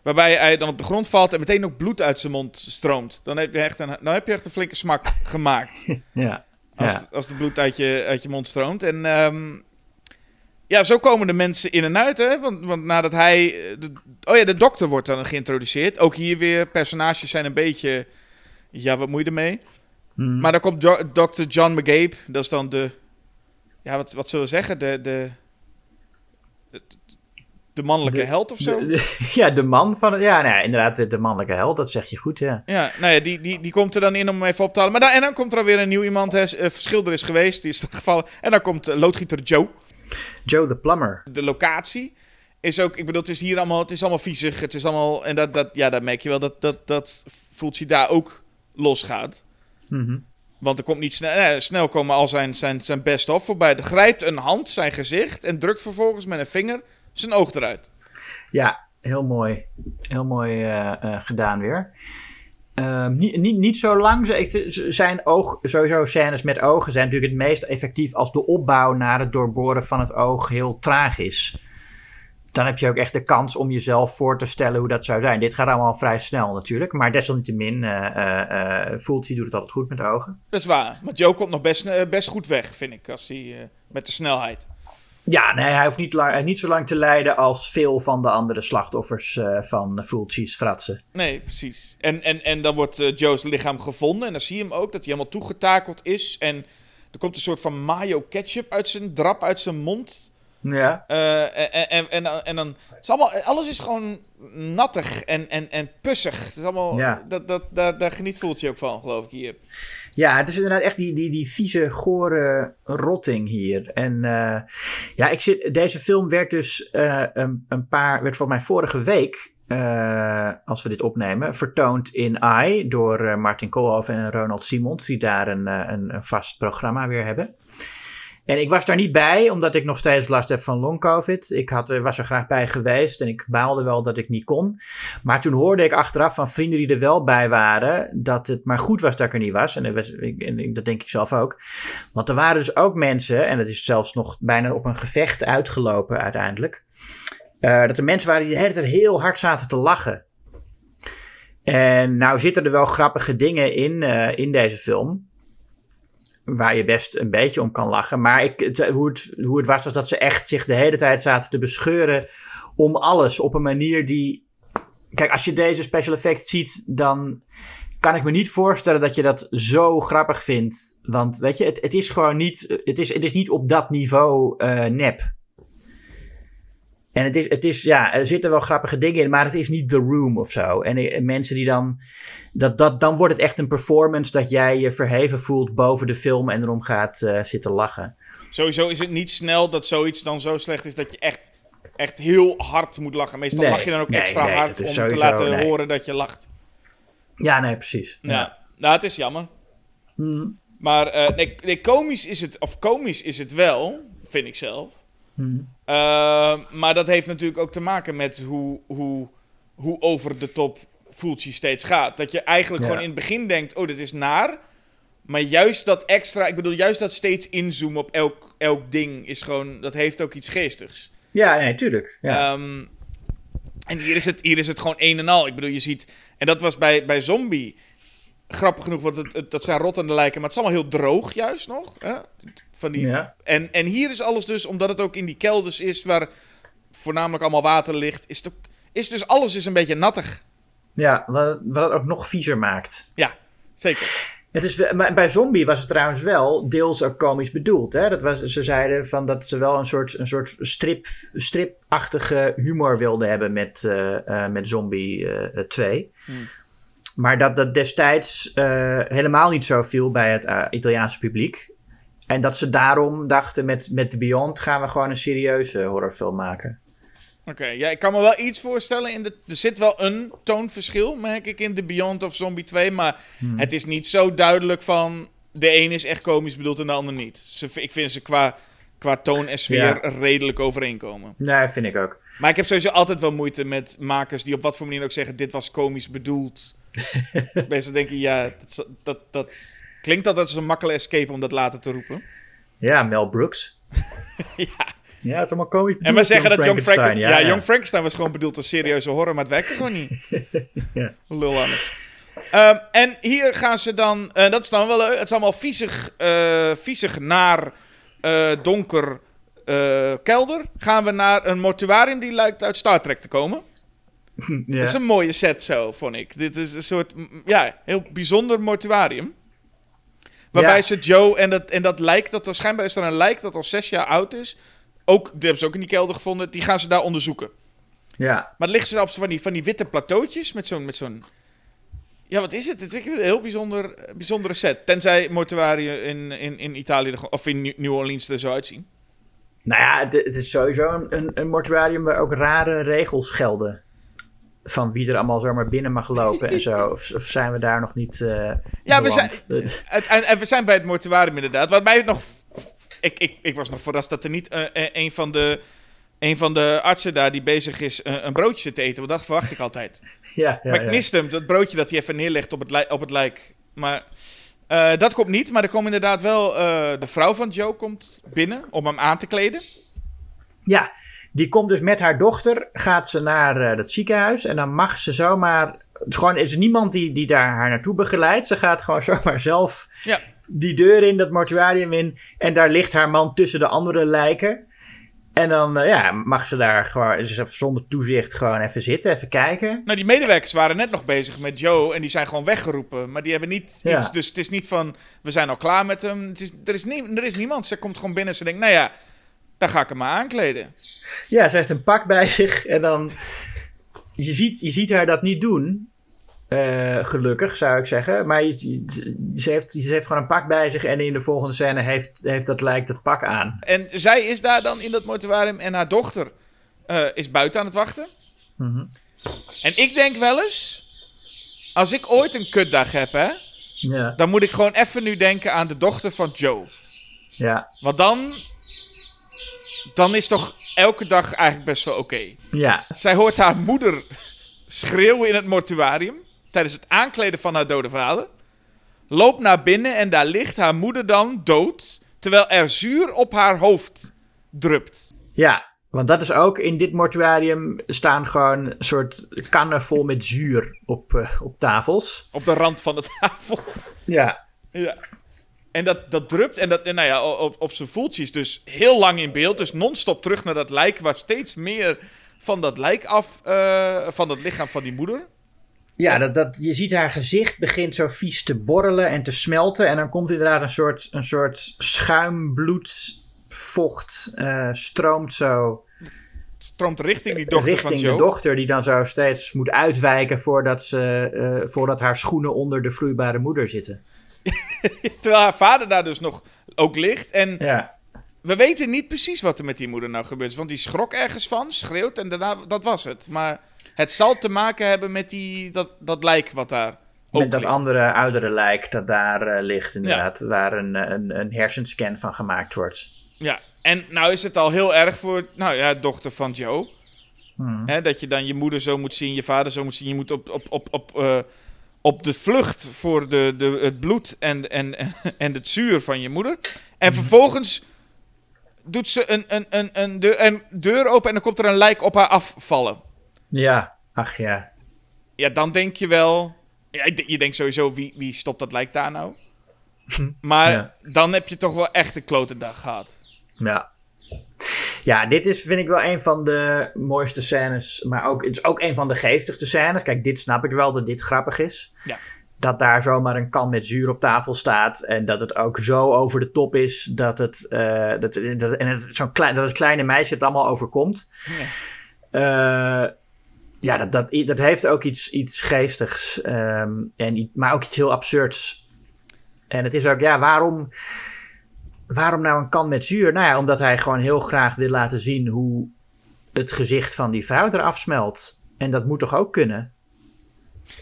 Waarbij hij dan op de grond valt en meteen ook bloed uit zijn mond stroomt. Dan heb je echt een, dan heb je echt een flinke smak <laughs> gemaakt.
ja.
Als,
ja.
het, als de bloed uit je, uit je mond stroomt. En ehm, ja, zo komen de mensen in en uit. Hè? Want, want nadat hij. De, oh ja, de dokter wordt dan geïntroduceerd. Ook hier weer, personages zijn een beetje. Ja, wat moet je ermee?
Hmm.
Maar dan komt jo Dr. John McGabe. Dat is dan de. Ja, wat, wat zullen we zeggen? De. de de, de mannelijke
De-
held of zo?
De- de- ja, de man van ja, nou ja, inderdaad, de, de mannelijke held, dat zeg je goed, ja.
Ja, nou ja, die, die, die komt er dan in om hem even op te halen. Maar dan, en dan komt er alweer een nieuw iemand. Hè, eh, schilder is geweest, die is <laughs> gevallen. En dan komt eh, loodgieter Joe.
Joe the Plumber.
de locatie is ook, ik bedoel, het is hier allemaal, het is allemaal viezig, het is allemaal, en dat, dat, ja, dat merk je wel, dat, dat, dat voelt je daar ook losgaat.
Mhm.
Want er komt niet snel, eh, snel komen al zijn, zijn, zijn best of voorbij. Er grijpt een hand zijn gezicht en drukt vervolgens met een vinger zijn oog eruit.
Ja, heel mooi. Heel mooi eh, eh, gedaan weer. Ehm, niet, niet, niet zo lang. Zijn oog, sowieso scènes met ogen zijn natuurlijk het meest effectief als de opbouw naar het doorboren van het oog heel traag is. Dan heb je ook echt de kans om jezelf voor te stellen hoe dat zou zijn. Dit gaat allemaal vrij snel natuurlijk. Maar desalniettemin, Fulci doet het altijd goed met de ogen.
Dat is waar. Maar Joe komt nog best, best goed weg, vind ik, als hij, met de snelheid.
Ja, nee, hij hoeft niet, lang, niet zo lang te lijden als veel van de andere slachtoffers van Fulci's fratsen.
Nee, precies. En, en, en dan wordt Joe's lichaam gevonden. En dan zie je hem ook dat hij helemaal toegetakeld is. En er komt een soort van mayo ketchup uit zijn drap, uit zijn mond.
Ja.
Eh, en, en, en, en dan. Het is allemaal, alles is gewoon nattig en, en, en pussig. Het is allemaal.
Ja.
Dat, dat, daar, daar geniet voelt je ook van, geloof ik hier.
Ja, het is inderdaad echt die, die, die vieze, gore rotting hier. En eh, ja, ik zit, deze film werd dus eh, een, een paar, werd volgens mij vorige week, als we dit opnemen, vertoond in AI door Martin Koolhoven en Ronald Simons, die daar een, een, een vast programma weer hebben. En ik was daar niet bij, omdat ik nog steeds last heb van long covid. Ik had, was er graag bij geweest en ik baalde wel dat ik niet kon. Maar toen hoorde ik achteraf van vrienden die er wel bij waren, dat het maar goed was dat ik er niet was. En, dat ik- en dat denk ik zelf ook. Want er waren dus ook mensen, en het is zelfs nog bijna op een gevecht uitgelopen uiteindelijk. eh, dat er mensen waren die de hele tijd heel hard zaten te lachen. En nou zitten er wel grappige dingen in, eh, in deze film. Waar je best een beetje om kan lachen. Maar ik, hoe, het, hoe het was, was dat ze echt zich de hele tijd zaten te bescheuren om alles. Op een manier die. Kijk, als je deze special effects ziet, dan kan ik me niet voorstellen dat je dat zo grappig vindt. Want weet je, het, het is gewoon niet. Het is, het is niet op dat niveau eh, nep. En het is, het is, ja, er zitten wel grappige dingen in, maar het is niet The Room of zo. En, eh, mensen die dan, dat, dat, dan wordt het echt een performance dat jij je verheven voelt boven de film en erom gaat uh, zitten lachen.
Sowieso is het niet snel dat zoiets dan zo slecht is dat je echt, echt heel hard moet lachen. Meestal
Nee,
lach je dan ook
nee,
extra
nee,
hard om te laten horen dat je lacht.
Ja, nee, precies.
Ja. Nou, het is jammer.
Hmm.
Maar eh, nee, nee, komisch is het, of komisch is het wel, vind ik zelf.
Hmm.
Eh, maar dat heeft natuurlijk ook te maken met hoe, hoe, hoe over de top Fulci steeds gaat. Dat je eigenlijk
Ja.
gewoon in het begin denkt, oh, dit is naar. Maar juist dat extra, ik bedoel, juist dat steeds inzoomen op elk, elk ding is gewoon, dat heeft ook iets geestigs.
Ja, nee, tuurlijk. Ja.
Ehm, en hier is, het, hier is het gewoon een en al. Ik bedoel, je ziet... En dat was bij, bij Zombie grappig genoeg, want het, het- dat zijn rottende lijken, maar het is allemaal heel droog juist nog. Hè? Van die,
Ja.
en, en hier is alles dus, omdat het ook in die kelders is, waar voornamelijk allemaal water ligt, is, het ook, is dus alles is een beetje nattig.
ja, wat, wat het ook nog viezer maakt.
Ja, zeker.
Het is, bij Zombie was het trouwens wel deels ook komisch bedoeld. Hè? Dat was, ze zeiden van dat ze wel een soort, een soort strip, stripachtige humor wilden hebben met, eh, eh, met Zombie eh, 2.
Hmm.
Maar dat dat destijds eh, helemaal niet zo viel bij het eh, Italiaanse publiek. En dat ze daarom dachten met, met The Beyond gaan we gewoon een serieuze horrorfilm maken.
Oké, ja, ik kan me wel iets voorstellen. In de, er zit wel een toonverschil, merk ik, in The Beyond of Zombie 2. Maar het is niet zo duidelijk van... De een is echt komisch bedoeld en de ander niet. Ze, ik vind ze qua, qua toon en sfeer
Ja.
redelijk overeenkomen.
Nee, vind ik ook.
Maar ik heb sowieso altijd wel moeite met makers die op wat voor manier ook zeggen... dit was komisch bedoeld. <laughs> Mensen denken, ja, dat, dat, dat klinkt altijd als een makkelijke escape om dat later te roepen.
Ja, Mel Brooks. <laughs>
ja.
Ja, het is allemaal komisch.
En maar zeggen dat Young Frankenstein... Ja,
ja.
Young Frankenstein was gewoon bedoeld als serieuze horror, maar het werkte gewoon niet. <laughs>
Ja.
Lul anders. Ehm, en hier gaan ze dan... eh, dat is dan wel... Het is allemaal viezig, eh, viezig naar eh, donker kelder. Gaan we naar een mortuarium die lijkt uit Star Trek te komen.
Ja.
Dat is een mooie set zo, vond ik. Dit is een soort... Ja, heel bijzonder mortuarium. Waarbij
Ja.
ze Joe en dat, en dat lijk... Dat, schijnbaar is er een lijk dat al zes jaar oud is. Ook, die hebben ze ook in die kelder gevonden. Die gaan ze daar onderzoeken.
ja.
Maar dan liggen ze daar op van die, van die witte plateautjes met zo'n... Met zo'n ja, wat is het? Het is een heel bijzonder, bijzondere set. Tenzij mortuarium in, in, in Italië er of in New- Orleans er zo uitzien.
Nou ja, het, het is sowieso een, een mortuarium waar ook rare regels gelden. Van wie er allemaal zomaar binnen mag lopen en zo. Of, of zijn we daar nog niet. eh
Ja, we zijn, het, en, en we zijn bij het mortuarium inderdaad. Wat mij het nog... Ik, ik, ik was nog verrast dat er niet eh, eh, een, van de, een van de artsen daar die bezig is een broodje te eten. Want dat verwacht ik altijd. <laughs>
ja, ja,
maar ik
ja.
miste hem, dat broodje dat hij even neerlegt op het, op het lijk. Maar dat komt niet. Maar er komt inderdaad wel... de vrouw van Joe komt binnen om hem aan te kleden.
Ja, die komt dus met haar dochter, gaat ze naar eh, dat ziekenhuis en dan mag ze zomaar. Het is gewoon is er niemand die, die daar haar naartoe begeleidt. Ze gaat gewoon <laughs> zomaar zelf
Ja.
die deur in, dat mortuarium in. En daar ligt haar man tussen de andere lijken. En dan eh, ja, mag ze daar gewoon ze zonder toezicht gewoon even zitten, even kijken.
Nou, die medewerkers waren net nog bezig met Joe en die zijn gewoon weggeroepen. Maar die hebben niet
Ja.
iets. Dus het is niet van, we zijn al klaar met hem. Het is, er, is nie, er is niemand. Ze komt gewoon binnen en ze denkt, nou ja, dan ga ik hem maar aankleden.
Ja, ze heeft een pak bij <laughs> zich en dan. Je ziet, je ziet haar dat niet doen. Eh, gelukkig zou ik zeggen. Maar je, ze, heeft, ze heeft gewoon een pak bij zich en in de volgende scène heeft, heeft dat lijkt dat pak aan.
En zij is daar dan in dat mortuarium en haar dochter eh, is buiten aan het wachten.
Mhm.
En ik denk wel eens, als ik ooit een kutdag heb, hè,
Ja,
dan moet ik gewoon even nu denken aan de dochter van Joe.
ja,
Want dan, dan is toch elke dag eigenlijk best wel oké.
ja.
Zij hoort haar moeder schreeuwen in het mortuarium tijdens het aankleden van haar dode vader. Loopt naar binnen en daar ligt haar moeder dan dood, terwijl er zuur op haar hoofd drupt.
Ja, Want dat is ook, in dit mortuarium staan gewoon een soort kannen vol met zuur op, eh, op tafels.
Op de rand van de tafel.
Ja.
Ja. En dat, dat drupt en, dat, en nou ja, op, op zijn voeltjes dus heel lang in beeld. Dus non-stop terug naar dat lijk, waar steeds meer van dat lijk af, eh, van het lichaam van die moeder.
Ja, dat, dat, je ziet haar gezicht begint zo vies te borrelen en te smelten. En dan komt inderdaad een soort, een soort schuimbloed, vocht, eh, stroomt zo
Stroomt richting die dochter
richting
van Joe.
de dochter, die dan zo steeds moet uitwijken voordat, ze, eh, voordat haar schoenen onder de vloeibare moeder zitten. <laughs>
Terwijl haar vader daar dus nog ook ligt. En
Ja,
we weten niet precies wat er met die moeder nou gebeurd is. Want die schrok ergens van, schreeuwt en daarna, dat was het. Maar het zal te maken hebben met die, dat, dat lijk wat daar ook
met dat
ligt.
andere oudere lijk dat daar eh, ligt, inderdaad, waar een, een, een hersenscan van gemaakt wordt.
Ja, en nou is het al heel erg voor, nou ja, dochter van Joe.
Hmm.
Hè, dat je dan je moeder zo moet zien, je vader zo moet zien. Je moet op, op, op, op, eh, op de vlucht voor de, de, het bloed en, en, en het zuur van je moeder. En vervolgens doet ze een, een, een, een, deur, een deur open en dan komt er een lijk op haar afvallen.
Ja, ach ja.
Ja, dan denk je wel... Ja, je denkt sowieso, wie, wie stopt dat lijk daar nou? Maar
Ja.
dan heb je toch wel echt een klote dag gehad.
Ja. Ja, dit is vind ik wel een van de mooiste scènes. Maar ook, het is ook een van de geestigste scènes. Kijk, dit snap ik wel dat dit grappig is.
Ja.
Dat daar zomaar een kan met zuur op tafel staat. En dat het ook zo over de top is. Dat het, eh, dat, dat, en het, zo'n klein, dat het kleine meisje het allemaal overkomt.
Ja.
Eh, ja, dat, dat, dat heeft ook iets, iets geestigs. ehm, en, maar ook iets heel absurds. En het is ook, ja, waarom, waarom nou een kan met zuur? Nou ja, omdat hij gewoon heel graag wil laten zien hoe het gezicht van die vrouw eraf smelt. En dat moet toch ook kunnen?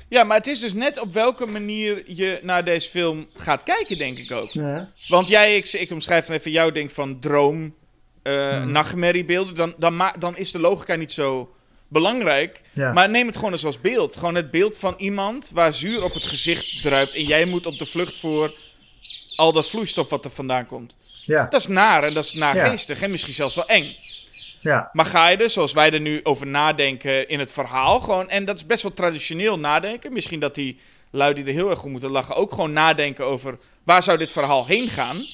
Ja, maar het is dus net op welke manier je naar deze film gaat kijken, denk ik ook.
Ja.
Want jij, ik, ik omschrijf even jouw ding van droom, eh
Mhm.
nachtmerriebeelden. Dan, dan, dan is de logica niet zo belangrijk.
Ja.
Maar neem het gewoon eens als beeld. Gewoon het beeld van iemand waar zuur op het gezicht druipt. En jij moet op de vlucht voor al dat vloeistof wat er vandaan komt.
ja,
Dat is naar en dat is naargeestig. En misschien zelfs wel eng.
ja,
Maar ga je er, zoals wij er nu over nadenken in het verhaal, gewoon, en dat is best wel traditioneel nadenken. Misschien dat die lui die er heel erg goed moeten lachen ook gewoon nadenken over waar zou dit verhaal heen gaan.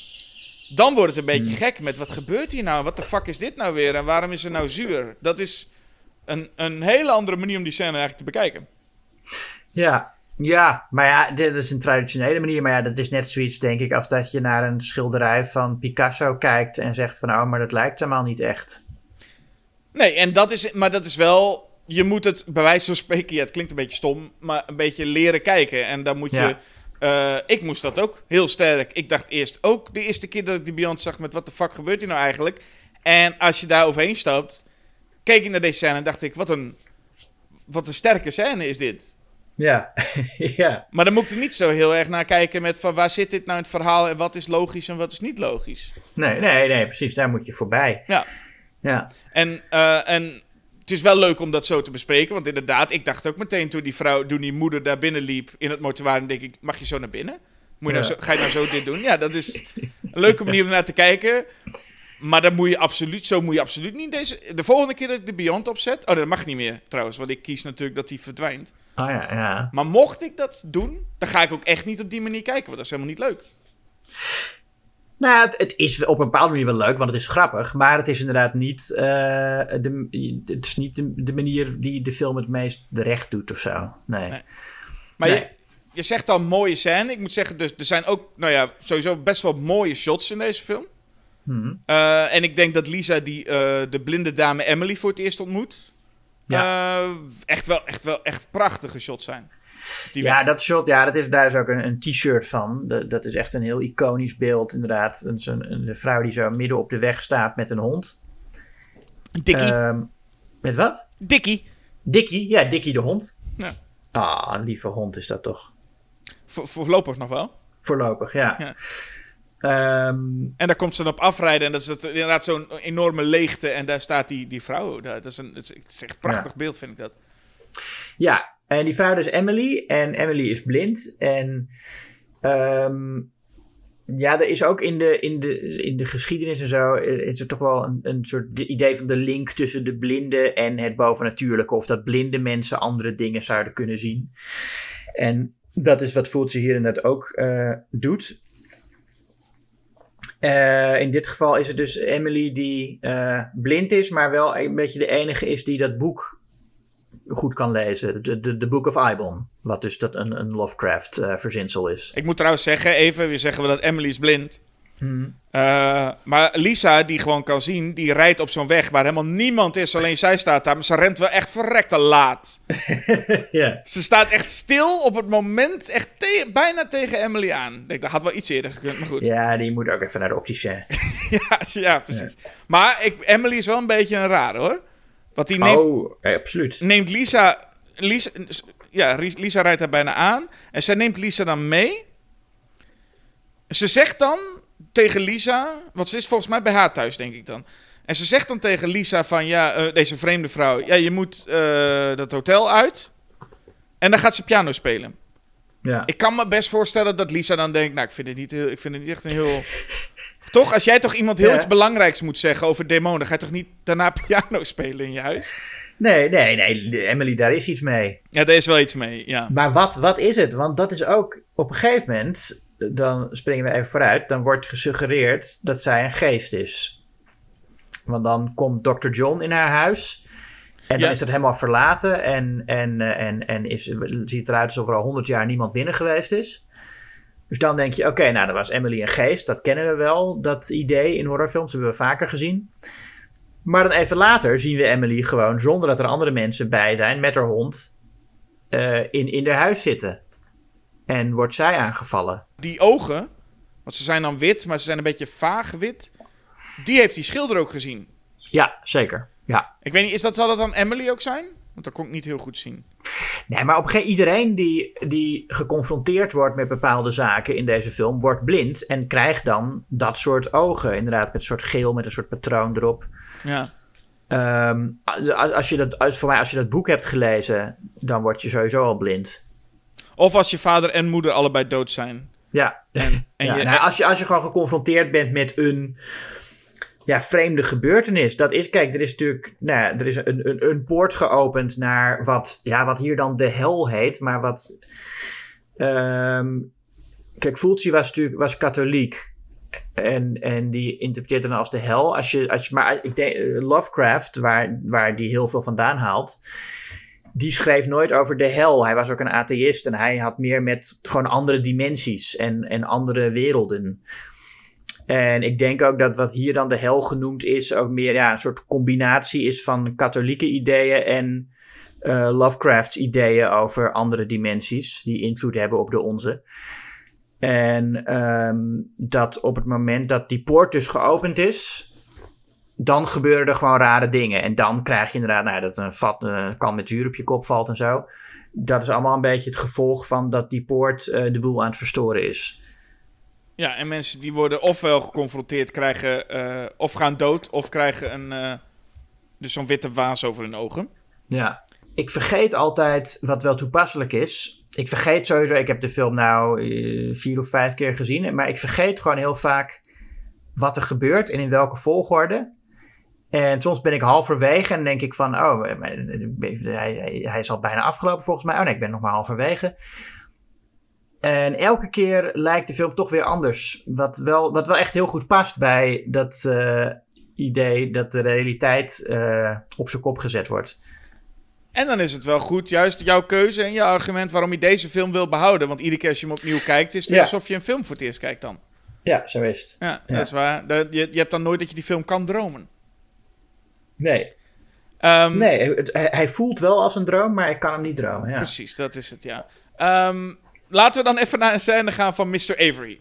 Dan wordt het een beetje gek met wat gebeurt hier nou? Wat de fuck is dit nou weer? En waarom is er nou zuur? Dat is een, een hele andere manier om die scène eigenlijk te bekijken.
ja. Ja, maar ja, dit is een traditionele manier. Maar ja, dat is net zoiets, denk ik, als dat je naar een schilderij van Picasso kijkt en zegt van, oh, maar dat lijkt helemaal niet echt.
Nee, en dat is, maar dat is wel. Je moet het bij wijze van spreken, ja, het klinkt een beetje stom, maar een beetje leren kijken. En dan moet je.
Ja.
eh, ik moest dat ook heel sterk. Ik dacht eerst ook de eerste keer dat ik die Beyond zag met wat de fuck gebeurt hier nou eigenlijk. En als je daar overheen stapt, keek ik naar deze scène en dacht ik, wat een, wat een sterke scène is dit.
Ja, <laughs> ja,
Maar dan moet ik er niet zo heel erg naar kijken met van waar zit dit nou in het verhaal en wat is logisch en wat is niet logisch.
nee, nee, nee, precies, daar moet je voorbij.
Ja.
Ja,
En, eh, en het is wel leuk om dat zo te bespreken. Want inderdaad, ik dacht ook meteen toen die vrouw, toen die moeder daar binnen liep in het mortuarium, denk ik, mag je zo naar binnen? Moet je nou zo, ga je nou zo dit doen? Ja, dat is een leuke manier om naar te kijken. Maar dan moet je absoluut, zo moet je absoluut niet deze... De volgende keer dat ik de Beyond opzet... Oh, dat mag niet meer trouwens, want ik kies natuurlijk dat die verdwijnt.
Oh ja, ja.
Maar mocht ik dat doen, dan ga ik ook echt niet op die manier kijken. Want dat is helemaal niet leuk.
Nou, het, het is op een bepaalde manier wel leuk, want het is grappig. Maar het is inderdaad niet, eh, de, het is niet de, de manier die de film het meest recht doet of zo. Nee.
Nee. Maar
Nee.
je, je zegt al mooie scène. Ik moet zeggen, dus, er zijn ook, nou ja, sowieso best wel mooie shots in deze film.
Hm.
Eh, en ik denk dat Lisa die eh, de blinde dame Emily voor het eerst ontmoet. Eh, echt wel, echt wel, echt prachtige shots zijn. Die
Ja,
weg-
dat shot, ja, dat is, daar is ook een, een t-shirt van. Dat, dat is echt een heel iconisch beeld, inderdaad. Een, zo'n- een, vrouw die zo midden op de weg staat met een hond.
Dikkie.
Ehm, met wat?
Dikkie.
Dikkie, ja, Dikkie de hond.
Ja.
Ah, een lieve hond is dat toch.
Voor, voorlopig nog wel.
Voorlopig, ja.
Ja.
Ehm,
En daar komt ze dan op afrijden. En dat is inderdaad zo'n enorme leegte. En daar staat die, die vrouw. Dat is een, het is echt een prachtig beeld, vind ik dat.
Ja, en die vrouw is Emily. En Emily is blind. En ehm, Ja, er is ook in de, in de, in de geschiedenis en zo, eh, is er toch wel een, een soort de idee van de link tussen de blinde en het bovennatuurlijke. Of dat blinde mensen andere dingen zouden kunnen zien. En dat is wat Fulci hier inderdaad ook eh, doet. Eh, in dit geval is het dus Emily die eh, blind is, maar wel een beetje de enige is die dat boek goed kan lezen. De, de, Book of Ibon. Wat dus dat een, een Lovecraft eh, is.
Ik moet trouwens zeggen, even, weer zeggen we dat Emily is blind. Eh, maar Lisa, die gewoon kan zien, die rijdt op zo'n weg waar helemaal niemand is. Alleen zij staat daar, maar ze rent wel echt verrekte laat. <laughs>
Ja.
Ze staat echt stil op het moment, echt te- bijna tegen Emily aan. Ik denk, dat had wel iets eerder gekund, maar goed. Ja,
ja, die moet ook even naar de opticien. <laughs>
ja, precies. Maar ik, Emily is wel een beetje een rare hoor. Want die neemt,
Oh, ja, absoluut.
neemt Lisa, Lisa... Ja, Lisa rijdt daar bijna aan. En zij neemt Lisa dan mee. Ze zegt dan tegen Lisa... Want ze is volgens mij bij haar thuis, denk ik dan. En ze zegt dan tegen Lisa van... Ja, eh, deze vreemde vrouw... Ja, je moet eh, dat hotel uit. En dan gaat ze piano spelen.
Ja.
Ik kan me best voorstellen dat Lisa dan denkt... Nou, ik vind het niet, heel, ik vind het niet echt een heel... Toch? Als jij toch iemand heel
Ja.
iets belangrijks moet zeggen over demonen... ga je toch niet daarna <laughs> piano spelen in je huis?
Nee, nee, nee, Emily, daar is iets mee.
Ja, daar is wel iets mee, ja.
Maar wat, wat is het? Want dat is ook op een gegeven moment, dan springen we even vooruit, dan wordt gesuggereerd dat zij een geest is. Want dan komt Dr. John in haar huis. En dan
Ja.
is het helemaal verlaten en, en, eh, en, en is, ziet eruit alsof er al honderd jaar niemand binnen geweest is. Dus dan denk je, oké, nou, dan was Emily een geest. Dat kennen we wel, dat idee in horrorfilms hebben we vaker gezien. Maar dan even later zien we Emily gewoon, zonder dat er andere mensen bij zijn, met haar hond, eh, in, in haar huis zitten. En wordt zij aangevallen.
Die ogen, want ze zijn dan wit, maar ze zijn een beetje vaag wit. Die heeft die schilder ook gezien.
Ja, zeker. Ja.
Ik weet niet, is dat, zal dat dan Emily ook zijn? Want dat kon ik niet heel goed zien.
Nee, maar op een gegeven iedereen die, die geconfronteerd wordt met bepaalde zaken in deze film, wordt blind en krijgt dan dat soort ogen. Inderdaad, met een soort geel, met een soort patroon erop.
Ja.
Ehm, als, als je dat, als, voor mij, als je dat boek hebt gelezen, dan word je sowieso al blind.
Of als je vader en moeder allebei dood zijn.
Ja.
En, <laughs> en
ja
je,
nou, als, je, als je gewoon geconfronteerd bent met een ja, vreemde gebeurtenis. Dat is, kijk, er is natuurlijk nou, ja, er is een, een, een poort geopend naar wat, ja, wat hier dan de hel heet. Maar wat. ehm, kijk, Fulci was natuurlijk was katholiek. En, en die interpreteert dan als de hel. Als je, als je, maar ik denk, eh, Lovecraft, waar, waar die heel veel vandaan haalt. Die schreef nooit over de hel. Hij was ook een atheïst en hij had meer met gewoon andere dimensies en, en andere werelden. En ik denk ook dat wat hier dan de hel genoemd is, ook meer ja, een soort combinatie is van katholieke ideeën en eh, Lovecrafts ideeën over andere dimensies die invloed hebben op de onze. En ehm, dat op het moment dat die poort dus geopend is, dan gebeuren er gewoon rare dingen. En dan krijg je inderdaad nou, dat een vat, eh, kan met zuur op je kop valt en zo. Dat is allemaal een beetje het gevolg van dat die poort eh, de boel aan het verstoren is.
ja, en mensen die worden ofwel geconfronteerd, krijgen eh, of gaan dood, of krijgen een, dus zo'n witte waas over hun ogen.
Ja. Ik vergeet altijd wat wel toepasselijk is. Ik vergeet sowieso, ik heb de film nou vier of vijf keer gezien. Maar ik vergeet gewoon heel vaak wat er gebeurt en in welke volgorde. En soms ben ik halverwege en denk ik van, oh, hij, hij, is al bijna afgelopen volgens mij. Oh nee, ik ben nog maar halverwege. En elke keer lijkt de film toch weer anders. Wat wel, wat wel echt heel goed past bij dat eh, idee dat de realiteit eh, op zijn kop gezet wordt.
En dan is het wel goed, juist jouw keuze en je argument waarom je deze film wil behouden. Want iedere keer als je hem opnieuw kijkt, is het
Ja.
alsof je een film voor het eerst kijkt dan.
Ja, zo is het.
Ja,
Ja.
dat is waar. Je, je hebt dan nooit dat je die film kan dromen.
Nee,
Ehm,
nee het- hij, voelt wel als een droom, maar ik kan hem niet dromen. Ja.
Precies, dat is het, ja. Ehm, laten we dan even naar een scène gaan van Mr. Avery.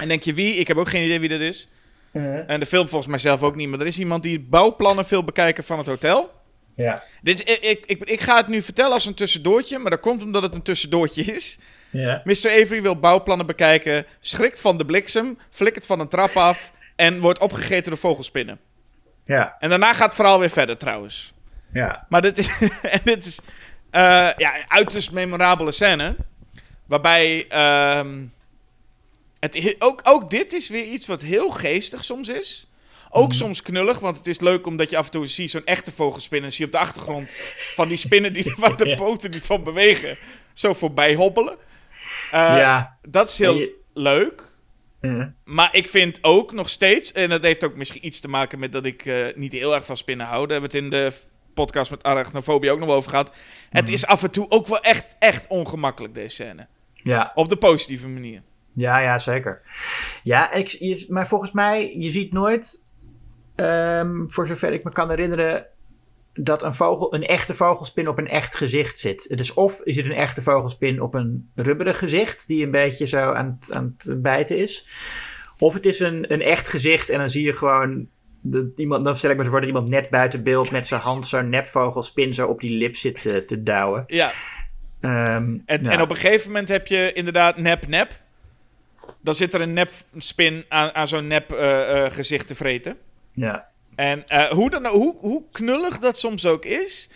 En denk je wie? Ik heb ook geen idee wie dat is.
Uh,
En de film volgens mij zelf ook niet. Maar er is iemand die bouwplannen wil bekijken van het hotel.
ja.
Dit is, ik, ik, ik, ik ga het nu vertellen als een tussendoortje. Maar dat komt omdat het een tussendoortje is.
Ja.
Mr. Avery wil bouwplannen bekijken. Schrikt van de bliksem. Flikkert van een trap af. En wordt opgegeten door vogelspinnen.
Ja.
En daarna gaat het verhaal weer verder trouwens.
Ja.
Maar dit is, <laughs> en dit is eh, ja, een uiterst memorabele scène. Waarbij ehm, Het, ook, ook dit is weer iets wat heel geestig soms is. Ook soms knullig, want het is leuk omdat je af en toe ziet zo'n echte vogelspin... en zie op de achtergrond van die spinnen die, <laughs> waar de poten niet van bewegen... zo voorbij hobbelen. Eh,
ja.
Dat is heel
je-
leuk.
Ja.
Maar ik vind ook nog steeds, en dat heeft ook misschien iets te maken met dat ik eh, niet heel erg van spinnen hou. Daar hebben we het in de podcast met arachnofobie ook nog wel over gehad. Het is af en toe ook wel echt, echt ongemakkelijk, deze scène.
Ja.
Op de positieve manier.
Ja, ja, zeker. Ja, ik, je, maar volgens mij, je ziet nooit, ehm, voor zover ik me kan herinneren, dat een, vogel, een echte vogelspin op een echt gezicht zit. Het is of je ziet een echte vogelspin op een rubberen gezicht, die een beetje zo aan het, aan het bijten is. Of het is een, een echt gezicht en dan zie je gewoon, dat iemand, dan stel ik me zo voor dat iemand net buiten beeld met zijn hand zo'n nepvogelspin zo op die lip zit te, te douwen.
Ja,
Ehm,
en,
ja.
en op een gegeven moment heb je inderdaad nep-nep. Dan zit er een nep-spin aan, aan zo'n nep eh, eh, gezicht te vreten.
ja.
En eh, hoe, dan, hoe, hoe knullig dat soms ook is.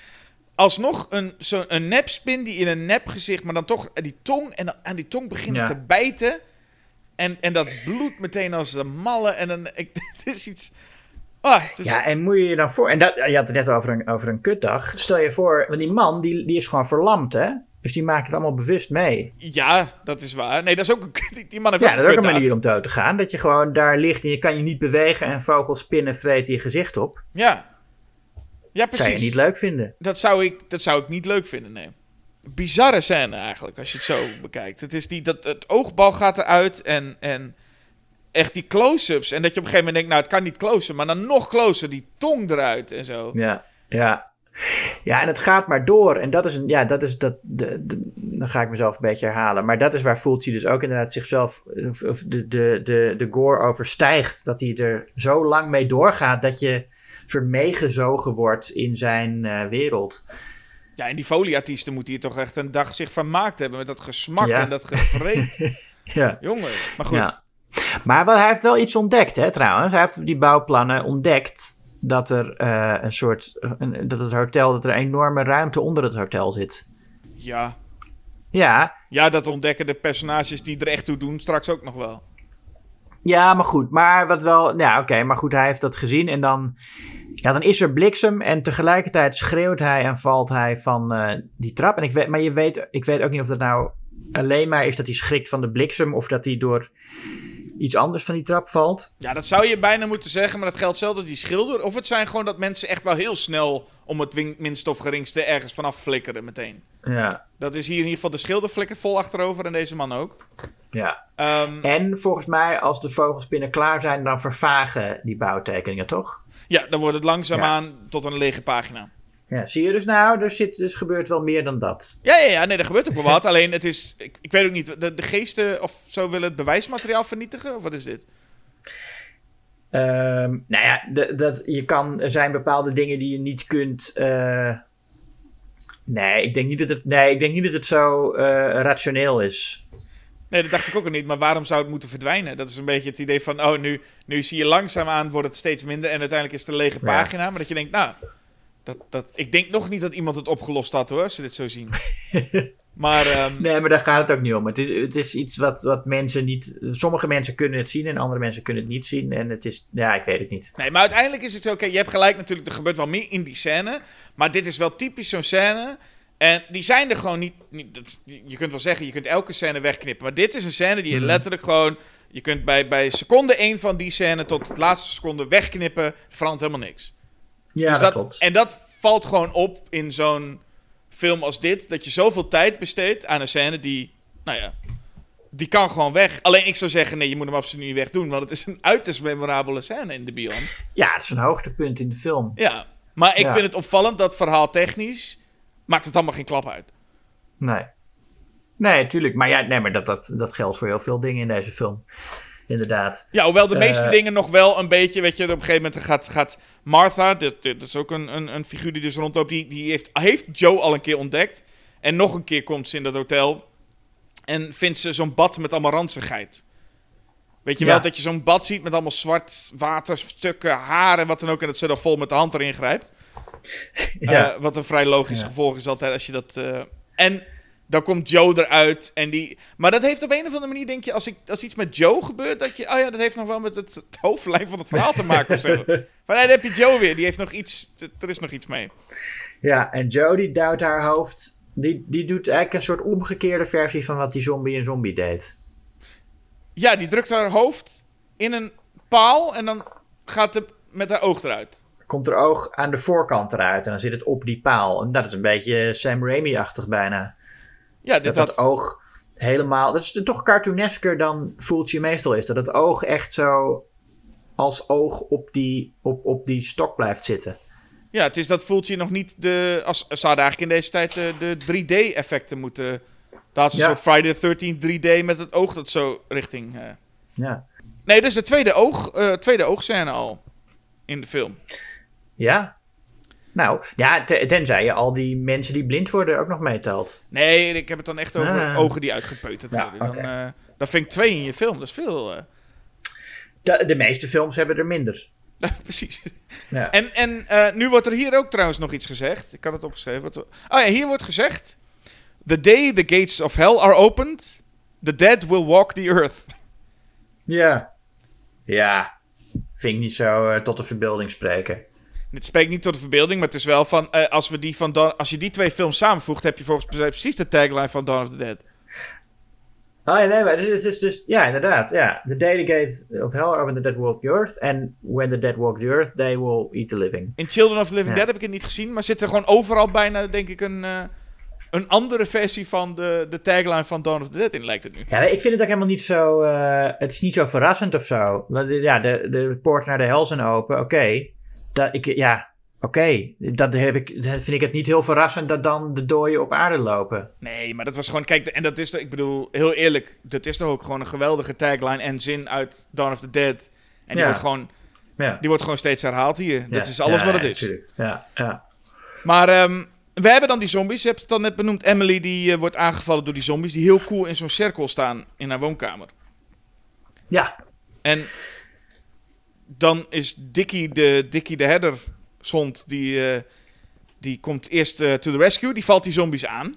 Alsnog een, zo, een nepspin die in een nepgezicht, maar dan toch die tong en dan aan die tong beginnen
Ja.
te bijten. En, en dat bloedt meteen als de malle. En dan, ik, <laughs> het is iets. Ah, het is,
Ja, en moet je je dan voor... En dat, je had het net over een, over een kutdag. Stel je voor, want die man die, die is gewoon verlamd, hè? Dus die maakt het allemaal bewust mee.
ja, dat is waar. Nee, dat is ook een, die, die man heeft
Ja, dat is ook een manier om dood te gaan. Dat je gewoon daar ligt en je kan je niet bewegen en vogels spinnen vreten je gezicht op.
Ja. Ja,
Dat
precies.
zou je niet leuk vinden.
Dat zou, ik, dat zou ik niet leuk vinden, nee. Bizarre scène eigenlijk, als je het zo bekijkt. Het is die, dat, het oogbal gaat eruit en, en echt die close-ups. En dat je op een gegeven moment denkt, nou het kan niet closer, maar dan nog closer, die tong eruit en zo.
Ja, ja. Ja, en het gaat maar door. En dat is een, ja, dat is dat, de, de- dan ga ik mezelf een beetje herhalen. Maar dat is waar Fulci dus ook inderdaad zichzelf, of, de, de, de, de gore overstijgt. Dat hij er zo lang mee doorgaat dat je soort meegezogen wordt in zijn eh, wereld.
Ja, en die folieartiesten moeten hier toch echt een dag zich vermaakt hebben met dat gesmak
Ja.
en dat gevreed. <laughs>
Ja.
Jongen, maar goed.
Ja. Maar wel, hij heeft wel iets ontdekt, hè, trouwens. Hij heeft die bouwplannen ontdekt dat er eh, een soort, een, dat het hotel, dat er een enorme ruimte onder het hotel zit.
Ja.
Ja,
ja, dat ontdekken de personages die er echt toe doen straks ook nog wel.
Ja, maar goed. Maar wat wel. Ja, oké. maar goed, hij heeft dat gezien. En dan. Ja, dan is er bliksem. En tegelijkertijd schreeuwt hij en valt hij van eh, die trap. En ik weet, maar je weet, ik weet ook niet of dat nou alleen maar is dat hij schrikt van de bliksem. Of dat hij door iets anders van die trap valt.
Ja, dat zou je bijna moeten zeggen, maar dat geldt zelfs dat die schilder. Of het zijn gewoon dat mensen echt wel heel snel om het minst of geringste ergens vanaf flikkeren meteen.
Ja.
Dat is hier in ieder geval de schilder flikkert vol achterover en deze man ook.
ja.
Ehm,
En volgens mij, als de vogelspinnen klaar zijn, dan vervagen die bouwtekeningen toch?
ja, dan wordt het langzaamaan tot een lege pagina.
Ja, zie je dus nou, er zit, dus gebeurt wel meer dan dat.
Ja, ja, ja, nee, er gebeurt ook wel wat. Alleen het is, ik, ik weet ook niet, de, de geesten of zo willen het bewijsmateriaal vernietigen? Of wat is dit?
Ehm, nou ja, de, dat, je kan, er zijn bepaalde dingen die je niet kunt. eh, nee, ik denk niet dat het, nee, ik denk niet dat het zo eh, rationeel is.
Nee, dat dacht ik ook al niet. Maar waarom zou het moeten verdwijnen? Dat is een beetje het idee van, oh, nu, nu zie je langzaamaan wordt het steeds minder. En uiteindelijk is het een lege
Ja.
pagina. Maar dat je denkt, nou, dat, dat, ik denk nog niet dat iemand het opgelost had hoor, als ze dit zo zien. <laughs> maar ehm,
Nee, maar daar gaat het ook niet om. Het is, het is iets wat, wat mensen niet. Sommige mensen kunnen het zien en andere mensen kunnen het niet zien. En het is. Ja, ik weet het niet.
Nee, maar uiteindelijk is het zo. Oké, je hebt gelijk natuurlijk, er gebeurt wel meer in die scène. Maar dit is wel typisch zo'n scène. En die zijn er gewoon niet. niet dat, je kunt wel zeggen, je kunt elke scène wegknippen. Maar dit is een scène die je
Mhm.
letterlijk gewoon. Je kunt bij, bij seconde 1 van die scène tot de laatste seconde wegknippen. Er verandert helemaal niks.
Ja,
dus
dat,
dat,
klopt.
En dat valt gewoon op in zo'n film als dit. Dat je zoveel tijd besteedt aan een scène die. Nou ja. Die kan gewoon weg. Alleen ik zou zeggen, nee, je moet hem absoluut niet wegdoen. Want het is een uiterst memorabele scène in de Beyond.
Ja, het is een hoogtepunt in de film.
Ja, maar ik
Ja.
vind het opvallend dat verhaal technisch maakt het allemaal geen klap uit.
Nee. Nee, tuurlijk. Maar ja, nee, maar dat, dat, dat geldt voor heel veel dingen in deze film. Inderdaad.
Ja, hoewel de meeste
Eh.
dingen nog wel een beetje, weet je, op een gegeven moment gaat, gaat Martha, dit is ook een, een, een figuur die dus rondloopt, die, die heeft, heeft Joe al een keer ontdekt. En nog een keer komt ze in dat hotel en vindt ze zo'n bad met allemaal ranzigheid. Weet je
Ja.
wel, dat je zo'n bad ziet met allemaal zwart water, stukken, haar en wat dan ook. En dat ze dan vol met de hand erin grijpt.
Ja.
Eh, wat een vrij logisch
Ja.
gevolg is altijd als je dat. eh, En Dan komt Joe eruit en die... Maar dat heeft op een of andere manier, denk je, als, ik, als iets met Joe gebeurt, dat je... Oh ja, dat heeft nog wel met het, het <laughs> hoofdlijn van het verhaal te maken of zo. <laughs> Van, nee, dan heb je Joe weer. Die heeft nog iets... Er is nog iets mee.
Ja, en Joe die duwt haar hoofd. Die, die doet eigenlijk een soort omgekeerde versie van wat die zombie in zombie deed.
Ja, die drukt haar hoofd in een paal en dan gaat het met haar oog eruit.
Komt haar oog aan de voorkant eruit en dan zit het op die paal. En dat is een beetje Sam Raimi-achtig bijna.
Ja, dit
Dat
had...
het oog helemaal... Dat is toch cartoonesker dan Fulci meestal is. Dat het oog echt zo als oog op die, op, op die stok blijft zitten.
Ja, het is dat voelt je nog niet de... Als, ze hadden eigenlijk in deze tijd de, de 3D-effecten moeten... Dat een
Ja.
soort Friday the 13th 3D met het oog dat zo richting... eh,
Ja.
Nee, dit is de tweede, oog, eh, tweede oogscène al in de film.
Ja. Nou, ja, te- tenzij je al die mensen die blind worden ook nog meetelt.
Nee, ik heb het dan echt over
Ah.
ogen die uitgepeuterd
Ja,
worden. Dan,
oké.
eh, dan vind ik twee in je film, dat is veel. eh.
De, de meeste films hebben er minder. <laughs>
Precies.
Ja.
En, en eh, nu wordt er hier ook trouwens nog iets gezegd. Ik had het opgeschreven. Wat- Oh ja, hier wordt gezegd... The day the gates of hell are opened, the dead will walk the earth.
Ja. Ja. Vind ik niet zo tot de verbeelding spreken.
Dit spreekt niet tot de verbeelding, maar het is wel van... eh, als, we die van Dawn- als je die twee films samenvoegt, heb je volgens mij precies de tagline van Dawn of the Dead.
Oh ja, nee, maar het is, het dus... Ja, inderdaad. Ja. The day the gate of hell are open, the dead walk the earth. And when the dead walk the earth, they will eat the living.
In Children of the Living
Ja.
Dead heb ik het niet gezien, maar zit er gewoon overal bijna, denk ik, een, eh, een andere versie van de, de tagline van Dawn of the Dead in, lijkt het nu.
Ja, ik vind het ook helemaal niet zo... eh, het is niet zo verrassend of zo. Want, Ja, de, de poorten naar de hel zijn open. Oké. Dat ik, ja, oké. Dat, heb ik, dat vind ik het niet heel verrassend dat dan de dooien op aarde lopen.
Nee, maar dat was gewoon, kijk, en dat is, ik bedoel, heel eerlijk, dat is toch ook gewoon een geweldige tagline en zin uit Dawn of the Dead. En die,
Ja.
wordt, gewoon,
Ja.
die wordt gewoon steeds herhaald hier. Dat is alles wat het is.
Ja, ja.
Maar ehm, we hebben dan die zombies. Je hebt het al net benoemd. Emily die eh, wordt aangevallen door die zombies. Die heel cool in zo'n cirkel staan in haar woonkamer.
Ja,
En dan is Dickie de, Dickie de herderzond. Die, eh, die komt eerst eh, to the rescue. Die valt die zombies aan.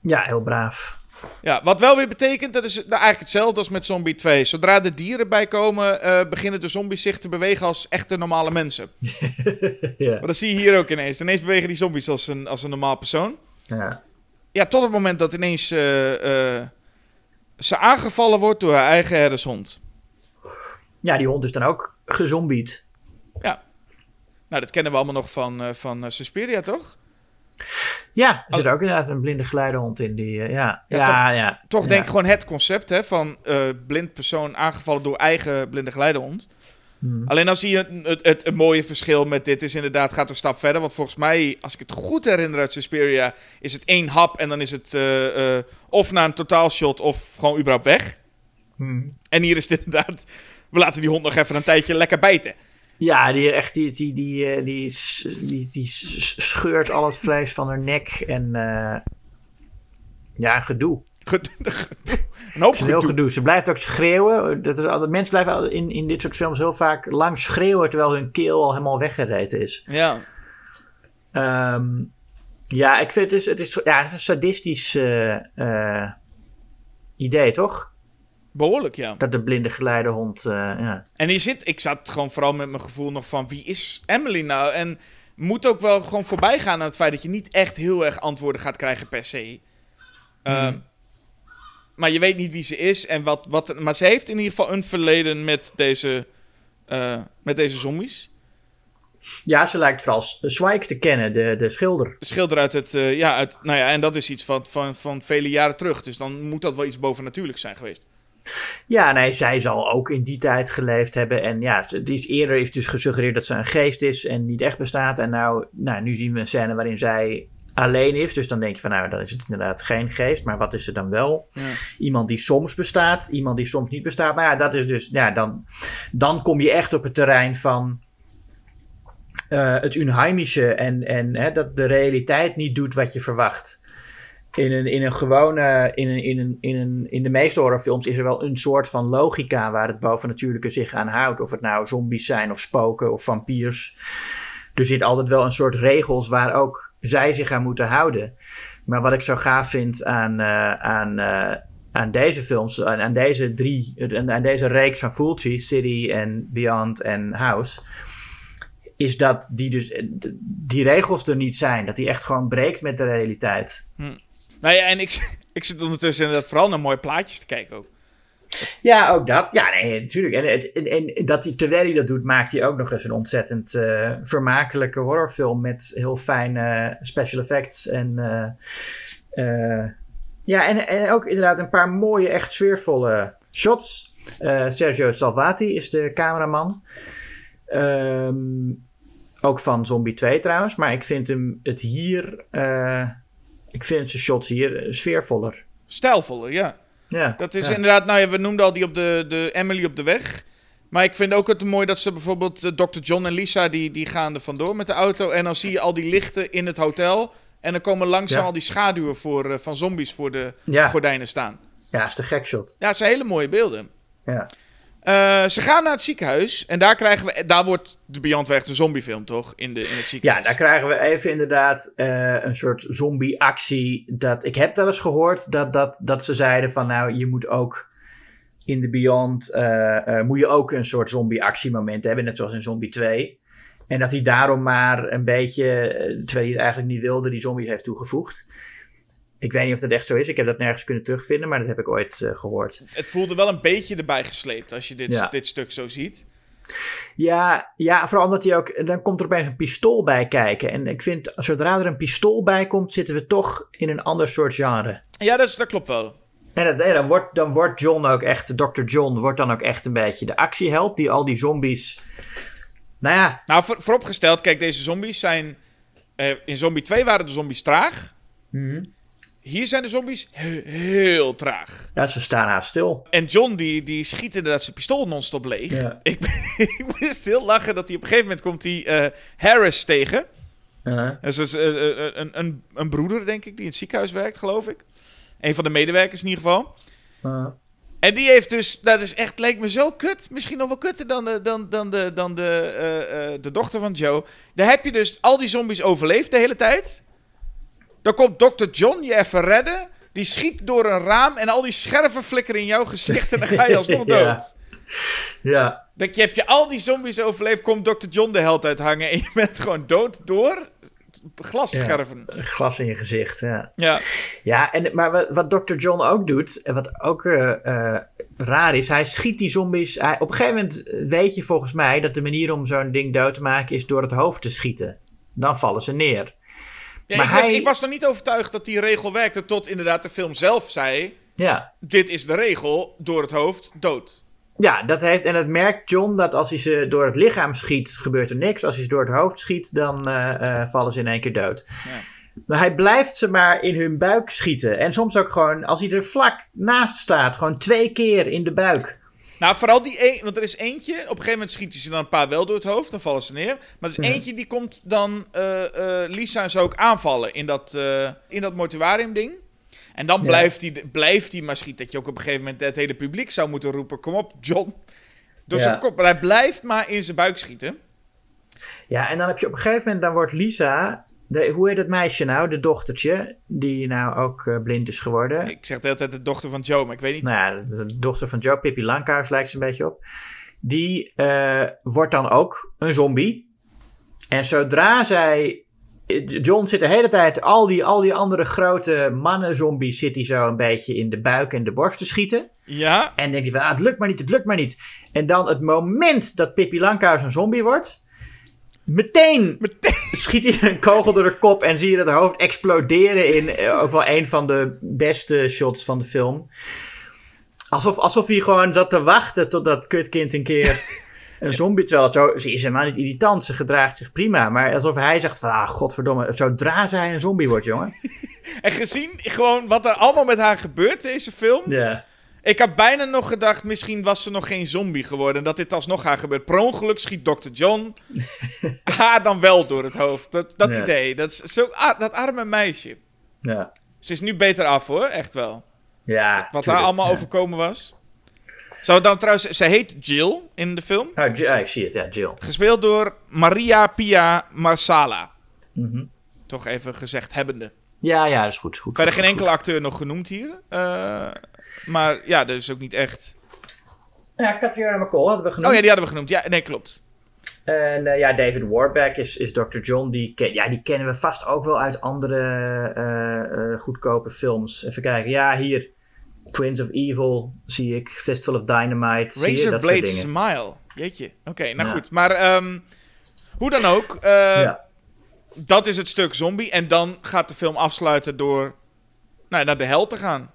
ja, heel braaf.
Ja, wat wel weer betekent, dat is nou eigenlijk hetzelfde als met Zombie 2. Zodra de dieren bij komen, eh, beginnen de zombies zich te bewegen als echte normale mensen. <laughs>
ja.
Maar dat zie je hier ook ineens. Ineens bewegen die zombies als een, als een normaal persoon.
Ja.
Ja, tot het moment dat ineens ze aangevallen wordt door haar eigen herdershond.
Ja, die hond is dan ook gezombied.
Ja. Nou, dat kennen we allemaal nog van, eh, van eh, Suspiria, toch?
Ja, er zit ook inderdaad een blinde geleidehond in. Die, eh, ja,
Ja,
ja, ja,
Toch denk ik gewoon het concept hè, van blind persoon aangevallen door eigen blinde geleidehond.
Hmm.
Alleen dan zie je het, het, het, het mooie verschil met dit is inderdaad, gaat een stap verder. Want volgens mij, als ik het goed herinner uit Suspiria, is het één hap en dan is het of naar een totaalshot of gewoon überhaupt weg.
Hmm.
En hier is het <laughs> inderdaad, we laten die hond nog even een tijdje lekker bijten.
Ja, die, echt, die, die, die, eh, die, die, scheurt al het vlees van haar nek. En eh, ja, gedoe. <laughs>
Gedoe. Een hoop
een heel
gedoe.
gedoe. Ze blijft ook schreeuwen. Dat is altijd, mensen blijven in, in dit soort films heel vaak lang schreeuwen... terwijl hun keel al helemaal weggereten is.
Ja.
Ehm, ja, ik vind het is, het is, ja, het is een sadistisch eh, idee, toch?
Behoorlijk, ja.
Dat de blinde geleidehond... eh ja.
En je zit, ik zat gewoon vooral met mijn gevoel nog van wie is Emily nou? En moet ook wel gewoon voorbij gaan aan het feit dat je niet echt heel erg antwoorden gaat krijgen per se. Ehm, Maar je weet niet wie ze is en wat, wat. Maar ze heeft in ieder geval een verleden met deze, eh, met deze zombies.
ja, ze lijkt vooral Zwijk te kennen, de, de schilder.
De schilder uit het. eh, ja, uit, nou ja, en dat is iets van, van, van vele jaren terug. Dus dan moet dat wel iets bovennatuurlijks zijn geweest.
Ja, nee, zij zal ook in die tijd geleefd hebben. En ja, ze- die is, eerder is dus gesuggereerd dat ze een geest is en niet echt bestaat. En nou, nou, nu zien we een scène waarin zij alleen is. Dus dan denk je van, nou, dan is het inderdaad geen geest. Maar wat is ze dan wel?
Ja.
Iemand die soms bestaat, iemand die soms niet bestaat. Nou ja, dat is dus, ja, dan, dan kom je echt op het terrein van eh, het Unheimische. En, en hè, dat de realiteit niet doet wat je verwacht. In een, in een gewone, in, een, in, een, in, een, in de meeste horrorfilms is er wel een soort van logica waar het bovennatuurlijke zich aan houdt. Of het nou zombies zijn of spoken of vampiers. er zit altijd wel een soort regels waar ook zij zich aan moeten houden. Maar wat ik zo gaaf vind aan, eh, aan, eh, aan deze films, aan, aan deze drie, aan, deze reeks van Fulci, City en Beyond en House, is dat die, dus, die regels er niet zijn. Dat die echt gewoon breekt met de realiteit.
Nou ja, en ik, <laughs> ik zit ondertussen inderdaad vooral naar mooie plaatjes te kijken ook.
Ja, ook dat. Ja, nee, natuurlijk. En, en, en dat hij, terwijl hij dat doet, maakt hij ook nog eens een ontzettend eh, vermakelijke horrorfilm met heel fijne special effects. En eh, eh, ja, en, ook inderdaad een paar mooie, echt sfeervolle shots. Eh, Sergio Salvati is de cameraman. Ehm, ook van Zombie 2 trouwens. Maar ik vind hem het hier. Ik vind zijn shots hier eh, sfeervoller.
Stijlvoller, ja.
Ja,
Dat is
ja.
inderdaad, nou ja, we noemden al die op de, de Emily op de weg. Maar ik vind ook het mooi dat ze bijvoorbeeld eh, Dr. John en Lisa, die, die gaan er vandoor met de auto. En dan zie je al die lichten in het hotel. En dan komen langzaam
Ja.
al die schaduwen voor, eh, van zombies voor de
Ja.
gordijnen staan.
Ja, is de gek shot.
Ja, het zijn hele mooie beelden.
Ja.
Eh, ze gaan naar het ziekenhuis. En daar krijgen we, daar wordt de Beyond echt een zombiefilm, toch? In, de, in het
Ja,
ziekenhuis.
daar krijgen we even inderdaad eh, een soort zombie-actie. Dat, ik heb wel eens gehoord dat, dat, dat ze zeiden van nou, je moet ook in de Beyond, eh, moet je ook een soort zombie-actiemoment hebben, net zoals in Zombie 2. En dat hij daarom maar een beetje, terwijl hij het eigenlijk niet wilde, die zombies heeft toegevoegd. Ik weet niet of dat echt zo is. Ik heb dat nergens kunnen terugvinden, maar dat heb ik ooit eh, gehoord.
Het voelde wel een beetje erbij gesleept als je dit,
Ja.
dit stuk zo ziet.
Ja, ja, vooral omdat hij ook. Dan komt er opeens een pistool bij kijken. En ik vind, zodra er een pistool bij komt, zitten we toch in een ander soort genre.
Ja, dat, is, dat klopt wel.
En dat, en dan, wordt, dan wordt John ook echt, Dr. John wordt dan ook echt een beetje de actieheld die al die zombies. Nou ja,
Nou, voor, vooropgesteld, kijk, deze zombies zijn... eh, in Zombie 2 waren de zombies traag.
mhm.
Hier zijn de zombies he- heel traag.
ja, ze staan haast stil.
En John, die, die schiet inderdaad zijn pistool non-stop leeg.
Ja. <laughs>
Ik, ik moest heel lachen dat hij op een gegeven moment komt hij eh, Harris tegen.
Uh,
Dat is eh, eh, een, een, een broeder, denk ik, die in het ziekenhuis werkt, geloof ik. Een van de medewerkers in ieder geval. En die heeft dus, dat is echt, leek me zo kut. Misschien nog wel kutter dan de, dan, dan de, dan de, de dochter van Joe. Daar heb je dus al die zombies overleefd de hele tijd. Dan komt Dr. John je even redden. Die schiet door een raam en al die scherven flikkeren in jouw gezicht en dan ga je alsnog <laughs> dood.
Ja. ja,
Denk je, heb je al die zombies overleefd, komt Dr. John de held uithangen en je bent gewoon dood door glasscherven.
glas in je gezicht. Ja.
Ja.
Ja, en, maar wat, wat Dr. John ook doet, en wat ook eh, eh, raar is, hij schiet die zombies. Hij, op een gegeven moment weet je volgens mij dat de manier om zo'n ding dood te maken is door het hoofd te schieten. Dan vallen ze neer.
Ja,
Maar
ik, was, ik was nog niet overtuigd dat die regel werkte, tot inderdaad de film zelf zei:
Ja.
dit is de regel, door het hoofd, dood.
Ja, dat heeft, en dat merkt John dat als hij ze door het lichaam schiet, gebeurt er niks. Als hij ze door het hoofd schiet, dan eh, eh, vallen ze in één keer dood.
Ja.
Maar hij blijft ze maar in hun buik schieten. En soms ook gewoon, als hij er vlak naast staat, gewoon twee keer in de buik.
Nou, vooral die een, want er is eentje, op een gegeven moment schieten ze dan een paar wel door het hoofd, dan vallen ze neer. Maar er is eentje die komt dan eh, eh, Lisa en zo ook aanvallen in dat, eh, in dat mortuarium ding. En dan
Ja.
blijft hij blijft hij maar schieten. Dat je ook op een gegeven moment het hele publiek zou moeten roepen: kom op, John. Door
Ja.
zijn kop. Maar hij blijft maar in zijn buik schieten.
Ja, en dan heb je op een gegeven moment, dan wordt Lisa, de, hoe heet dat meisje nou, de dochtertje, die nou ook eh, blind is geworden.
Ik zeg de hele tijd de dochter van Joe, maar ik weet niet.
Nou ja, de, dochter van Joe, Pippi Langkous lijkt ze een beetje op. Die eh, wordt dan ook een zombie. En zodra zij... John zit de hele tijd, al die, al die andere grote mannen-zombies zit hij zo een beetje in de buik en de borst te schieten.
Ja,
En dan denk je van, ah, het lukt maar niet, het lukt maar niet. En dan het moment dat Pippi Langkous een zombie wordt, meteen, <laughs> schiet hij een kogel door de kop en zie je dat hoofd exploderen in eh, ook wel een van de beste shots van de film. Alsof, alsof hij gewoon zat te wachten tot dat kutkind een keer <laughs> een zombie... Terwijl zo, ze is helemaal niet irritant, ze gedraagt zich prima. Maar alsof hij zegt van, ah, godverdomme, zodra zij een zombie wordt, jongen. <laughs>
en gezien gewoon wat er allemaal met haar gebeurt deze film.
Ja.
Ik had bijna nog gedacht, misschien was ze nog geen zombie geworden. Dat dit alsnog haar gebeurt. Per ongeluk schiet Dr. John <laughs> haar dan wel door het hoofd. Dat, dat
Ja.
idee. Dat, zo, ah, dat arme meisje.
Ja.
Ze is nu beter af hoor, echt wel.
Ja,
Wat haar allemaal
ja.
overkomen was. Zou dan trouwens... Zij heet Jill in de film.
Oh, J- ah, ik zie het, ja, Jill.
Gespeeld door Maria Pia Marsala.
Mhm.
Toch even gezegd hebbende.
Ja, ja, dat is goed. goed
Verder geen enkele acteur nog genoemd hier. Eh, maar ja, dat is ook niet echt...
Ja, Catriona McCall hadden we genoemd.
Oh ja, die hadden we genoemd. Ja, nee, klopt.
En eh, ja, David Warbeck is, is Dr. John. Die, ken- ja, die kennen we vast ook wel uit andere eh, eh, goedkope films. Even kijken. Ja, hier. Twins of Evil zie ik. Fistful of Dynamite. zie je?
Razor
Dat soort
Blade
dingen.
Smile. Jeetje. Oké, nou
Ja.
goed. Maar ehm, hoe dan ook.
ja.
Dat is het stuk zombie. En dan gaat de film afsluiten door nou, naar de hel te gaan.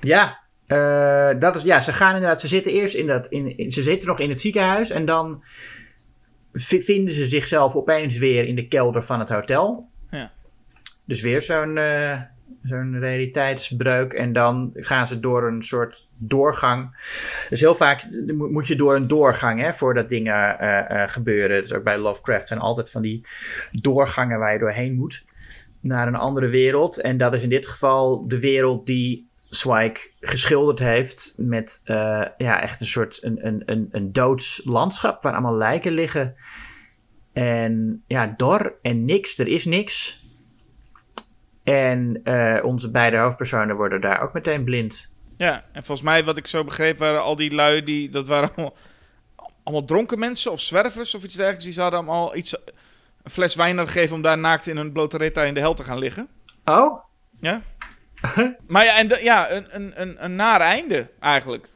Ja, eh, dat is, ja, ze gaan inderdaad. Ze zitten eerst in dat. In, in- ze zitten nog in het ziekenhuis. En dan vi- vinden ze zichzelf opeens weer in de kelder van het hotel.
Ja.
Dus weer zo'n eh, zo'n realiteitsbreuk. En dan gaan ze door een soort doorgang. Dus heel vaak mo- moet je door een doorgang hè, voordat dingen eh, gebeuren. Dus ook bij Lovecraft zijn altijd van die doorgangen waar je doorheen moet. Naar een andere wereld. En dat is in dit geval de wereld die Zweig geschilderd heeft. Met eh, ja, echt een soort een, een, een, een doods landschap waar allemaal lijken liggen. En ja, dor en niks. Er is niks. En eh, onze beide hoofdpersonen worden daar ook meteen blind.
Ja, en volgens mij, wat ik zo begreep, waren al die lui die. Dat waren allemaal, allemaal dronken mensen of zwervers of iets dergelijks. Die zouden allemaal iets. Een fles wijn gegeven om daar naakt in hun blote retta in de hel te gaan liggen.
Oh?
Ja. <laughs> maar ja, en de- ja, een, een, een, een naar einde eigenlijk.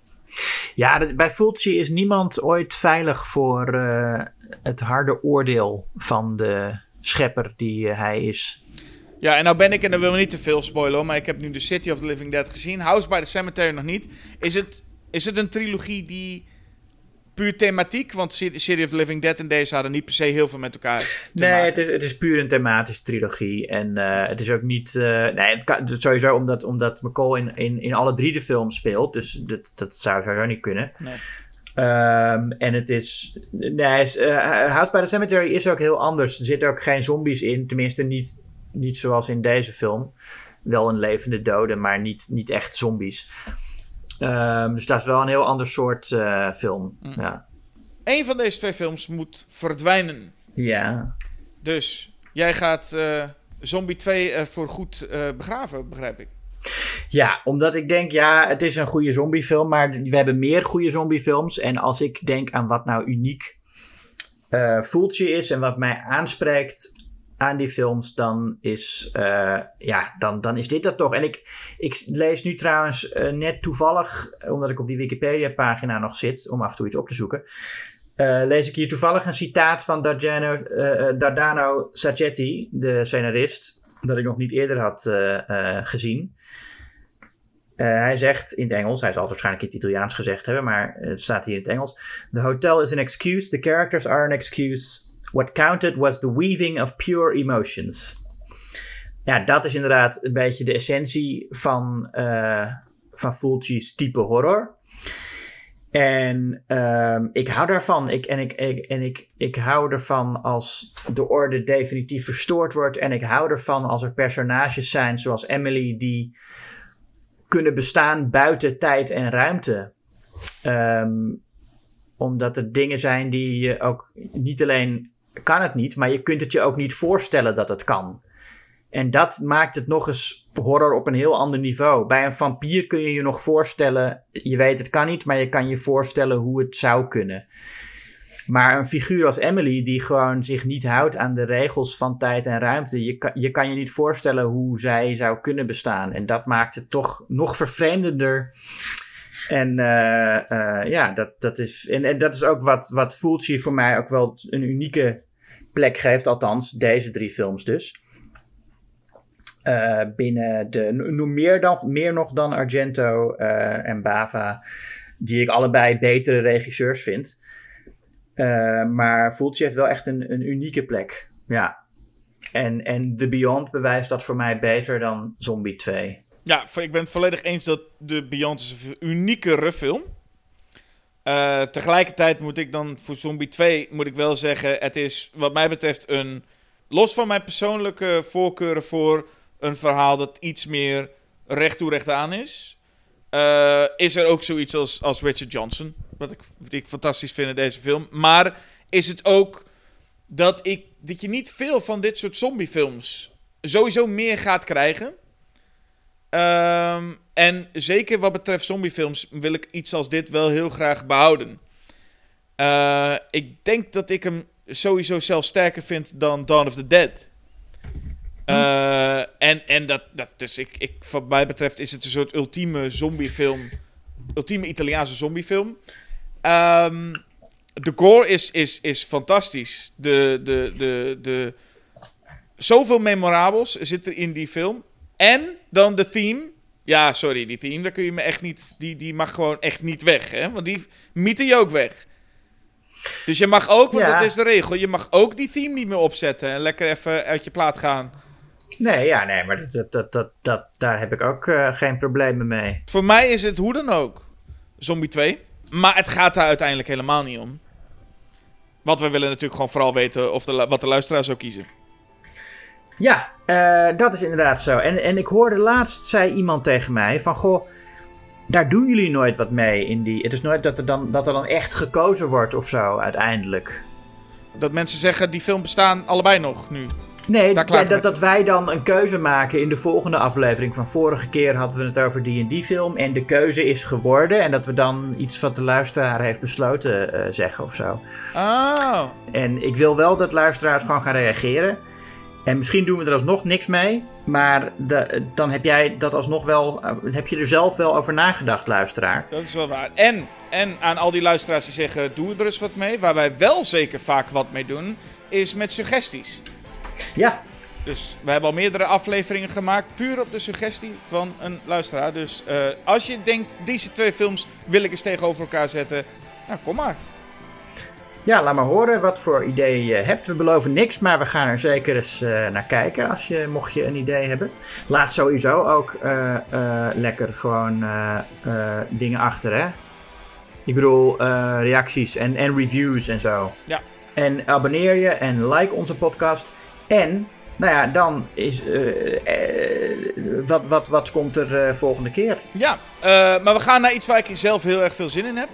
Ja, bij Fulci is niemand ooit veilig voor eh, het harde oordeel van de schepper die eh, hij is.
Ja, en nou ben ik, en dan wil we niet te veel spoilen, maar ik heb nu The City of the Living Dead gezien. House by the Cemetery nog niet. Is het, is het een trilogie die puur thematiek, want City of the Living Dead en deze hadden niet per se heel veel met elkaar te
Nee,
maken.
het is, het is puur een thematische trilogie. En eh, het is ook niet. eh, nee, het kan, sowieso omdat, omdat McCall in, in, in alle drie de films speelt. Dus dat, dat zou sowieso niet kunnen.
Nee.
Ehm, en het is. Nee, is, eh, House by the Cemetery is ook heel anders. Er zitten ook geen zombies in. Tenminste, niet, niet zoals in deze film. Wel een levende doden, maar niet, niet echt zombies. Ehm, dus dat is wel een heel ander soort eh, film.
Mm.
Ja.
Eén van deze twee films moet verdwijnen.
ja.
Dus jij gaat eh, Zombie 2 eh, voor goed eh, begraven, begrijp ik.
Ja, omdat ik denk, ja, het is een goede zombiefilm, maar we hebben meer goede zombiefilms. En als ik denk aan wat nou uniek Fulci is en wat mij aanspreekt aan die films, dan is, eh, ja, dan, dan is dit dat toch. En ik, ik lees nu trouwens eh, net toevallig, omdat ik op die Wikipedia-pagina nog zit, om af en toe iets op te zoeken, eh, lees ik hier toevallig een citaat van Dardano, Sacchetti, de scenarist, dat ik nog niet eerder had gezien. Hij zegt in het Engels, hij zal het waarschijnlijk in het Italiaans gezegd hebben, maar het staat hier in het Engels. The hotel is an excuse, the characters are an excuse. What counted was the weaving of pure emotions. Ja, dat is inderdaad een beetje de essentie van, eh van Fulci's type horror. En ehm, ik hou daarvan. Ik, en ik, ik, en ik, ik hou ervan als de orde definitief verstoord wordt. En ik hou ervan als er personages zijn zoals Emily die kunnen bestaan buiten tijd en ruimte. Ehm, omdat er dingen zijn die je ook niet alleen kan het niet, maar je kunt het je ook niet voorstellen dat het kan. En dat maakt het nog eens horror op een heel ander niveau. Bij een vampier kun je je nog voorstellen, je weet het kan niet, maar je kan je voorstellen hoe het zou kunnen. Maar een figuur als Emily, die gewoon zich niet houdt aan de regels van tijd en ruimte, je kan je, kan je niet voorstellen hoe zij zou kunnen bestaan. En dat maakt het toch nog vervreemdender. En eh, eh, ja, dat, dat is, en, en dat is ook wat, wat Fulci voor mij ook wel een unieke plek geeft. Althans, deze drie films dus. Eh, binnen de, no- meer, dan, meer nog dan Argento en Bava, die ik allebei betere regisseurs vind. Maar Fulci heeft wel echt een, een unieke plek. Ja. En, en The Beyond bewijst dat voor mij beter dan Zombie 2.
Ja, ik ben het volledig eens dat de Beyond is een uniekere film. Eh, tegelijkertijd moet ik dan voor Zombie 2 moet ik wel zeggen, het is wat mij betreft een los van mijn persoonlijke voorkeuren voor een verhaal dat iets meer recht toe recht aan is. eh, is er ook zoiets als, als Richard Johnson. Wat ik, wat ik fantastisch vind in deze film. Maar is het ook dat, ik, dat je niet veel van dit soort zombiefilms sowieso meer gaat krijgen. Ehm, en zeker wat betreft zombiefilms wil ik iets als dit wel heel graag behouden. Eh, ik denk dat ik hem sowieso zelfs sterker vind dan Dawn of the Dead. Eh, en, en dat, dat dus ik, ik, wat mij betreft is het een soort ultieme zombiefilm. Ultieme Italiaanse zombiefilm. Ehm, de gore is, is, is fantastisch. De, de, de, de, zoveel memorabels zit er in die film. En dan de theme. Ja, sorry, die theme, daar kun je me echt niet. Die, die mag gewoon echt niet weg, hè? Want die mieten je ook weg. Dus je mag ook, want
Ja.
dat is de regel, je mag ook die theme niet meer opzetten en lekker even uit je plaat gaan.
Nee, ja, nee, maar dat, dat, dat, dat, dat- daar heb ik ook eh, geen problemen mee.
Voor mij is het hoe dan ook Zombie 2. Maar het gaat daar uiteindelijk helemaal niet om. Want we willen natuurlijk gewoon vooral weten of de, wat de luisteraars zou kiezen.
Ja, eh, dat is inderdaad zo. En, en ik hoorde laatst, zei iemand tegen mij van, goh, daar doen jullie nooit wat mee in die... Het is nooit dat er dan, dat er dan echt gekozen wordt of zo, uiteindelijk.
Dat mensen zeggen, die film bestaan allebei nog nu.
Nee, dat, dat wij dan een keuze maken in de volgende aflevering. Van vorige keer hadden we het over die en die film. En de keuze is geworden. En dat we dan iets wat de luisteraar heeft besloten eh, zeggen of zo.
Oh,
En ik wil wel dat luisteraars gewoon gaan reageren. En misschien doen we er alsnog niks mee. Maar de, dan heb jij dat alsnog wel. eh, Heb je er zelf wel over nagedacht, luisteraar?
dat is wel waar. En, en aan al die luisteraars die zeggen, doe er eens wat mee. Waar wij wel zeker vaak wat mee doen, is met suggesties.
Ja,
Dus we hebben al meerdere afleveringen gemaakt, puur op de suggestie van een luisteraar. Dus eh, als je denkt, deze twee films wil ik eens tegenover elkaar zetten, nou kom maar.
Ja, laat maar horen wat voor ideeën je hebt. We beloven niks, maar we gaan er zeker eens eh, naar kijken. Als je, mocht je een idee hebben. Laat sowieso ook eh, eh, lekker gewoon dingen achter, hè? Ik bedoel, reacties en, en reviews en zo.
Ja.
En abonneer je en like onze podcast. En, nou ja, dan is. wat, wat, wat komt er volgende keer?
Ja, maar we gaan naar iets waar ik zelf heel erg veel zin in heb.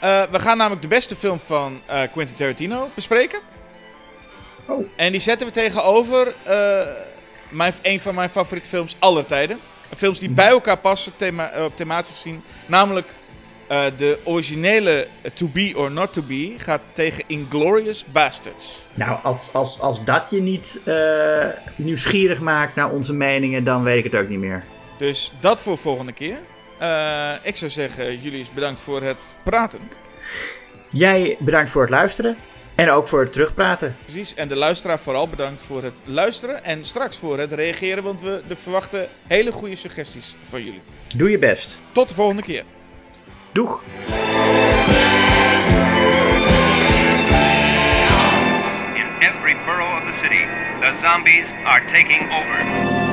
Eh, we gaan namelijk de beste film van eh, Quentin Tarantino bespreken.
Oh.
En die zetten we tegenover eh, mijn, een van mijn favoriete films aller tijden. Films die bij elkaar passen, thema, eh, thematisch gezien. Namelijk de originele To Be or Not To Be gaat tegen Inglorious Bastards.
Nou, als, als, als dat je niet nieuwsgierig maakt naar onze meningen, dan weet ik het ook niet meer.
Dus dat voor volgende keer. Eh, ik zou zeggen, jullie is bedankt voor het praten.
Jij bedankt voor het luisteren. En ook voor het terugpraten.
Precies, en de luisteraar vooral bedankt voor het luisteren en straks voor het reageren, want we de verwachten hele goede suggesties van jullie.
Doe je best.
Tot de volgende keer.
Doeg!
In every borough of the city, the zombies are taking over.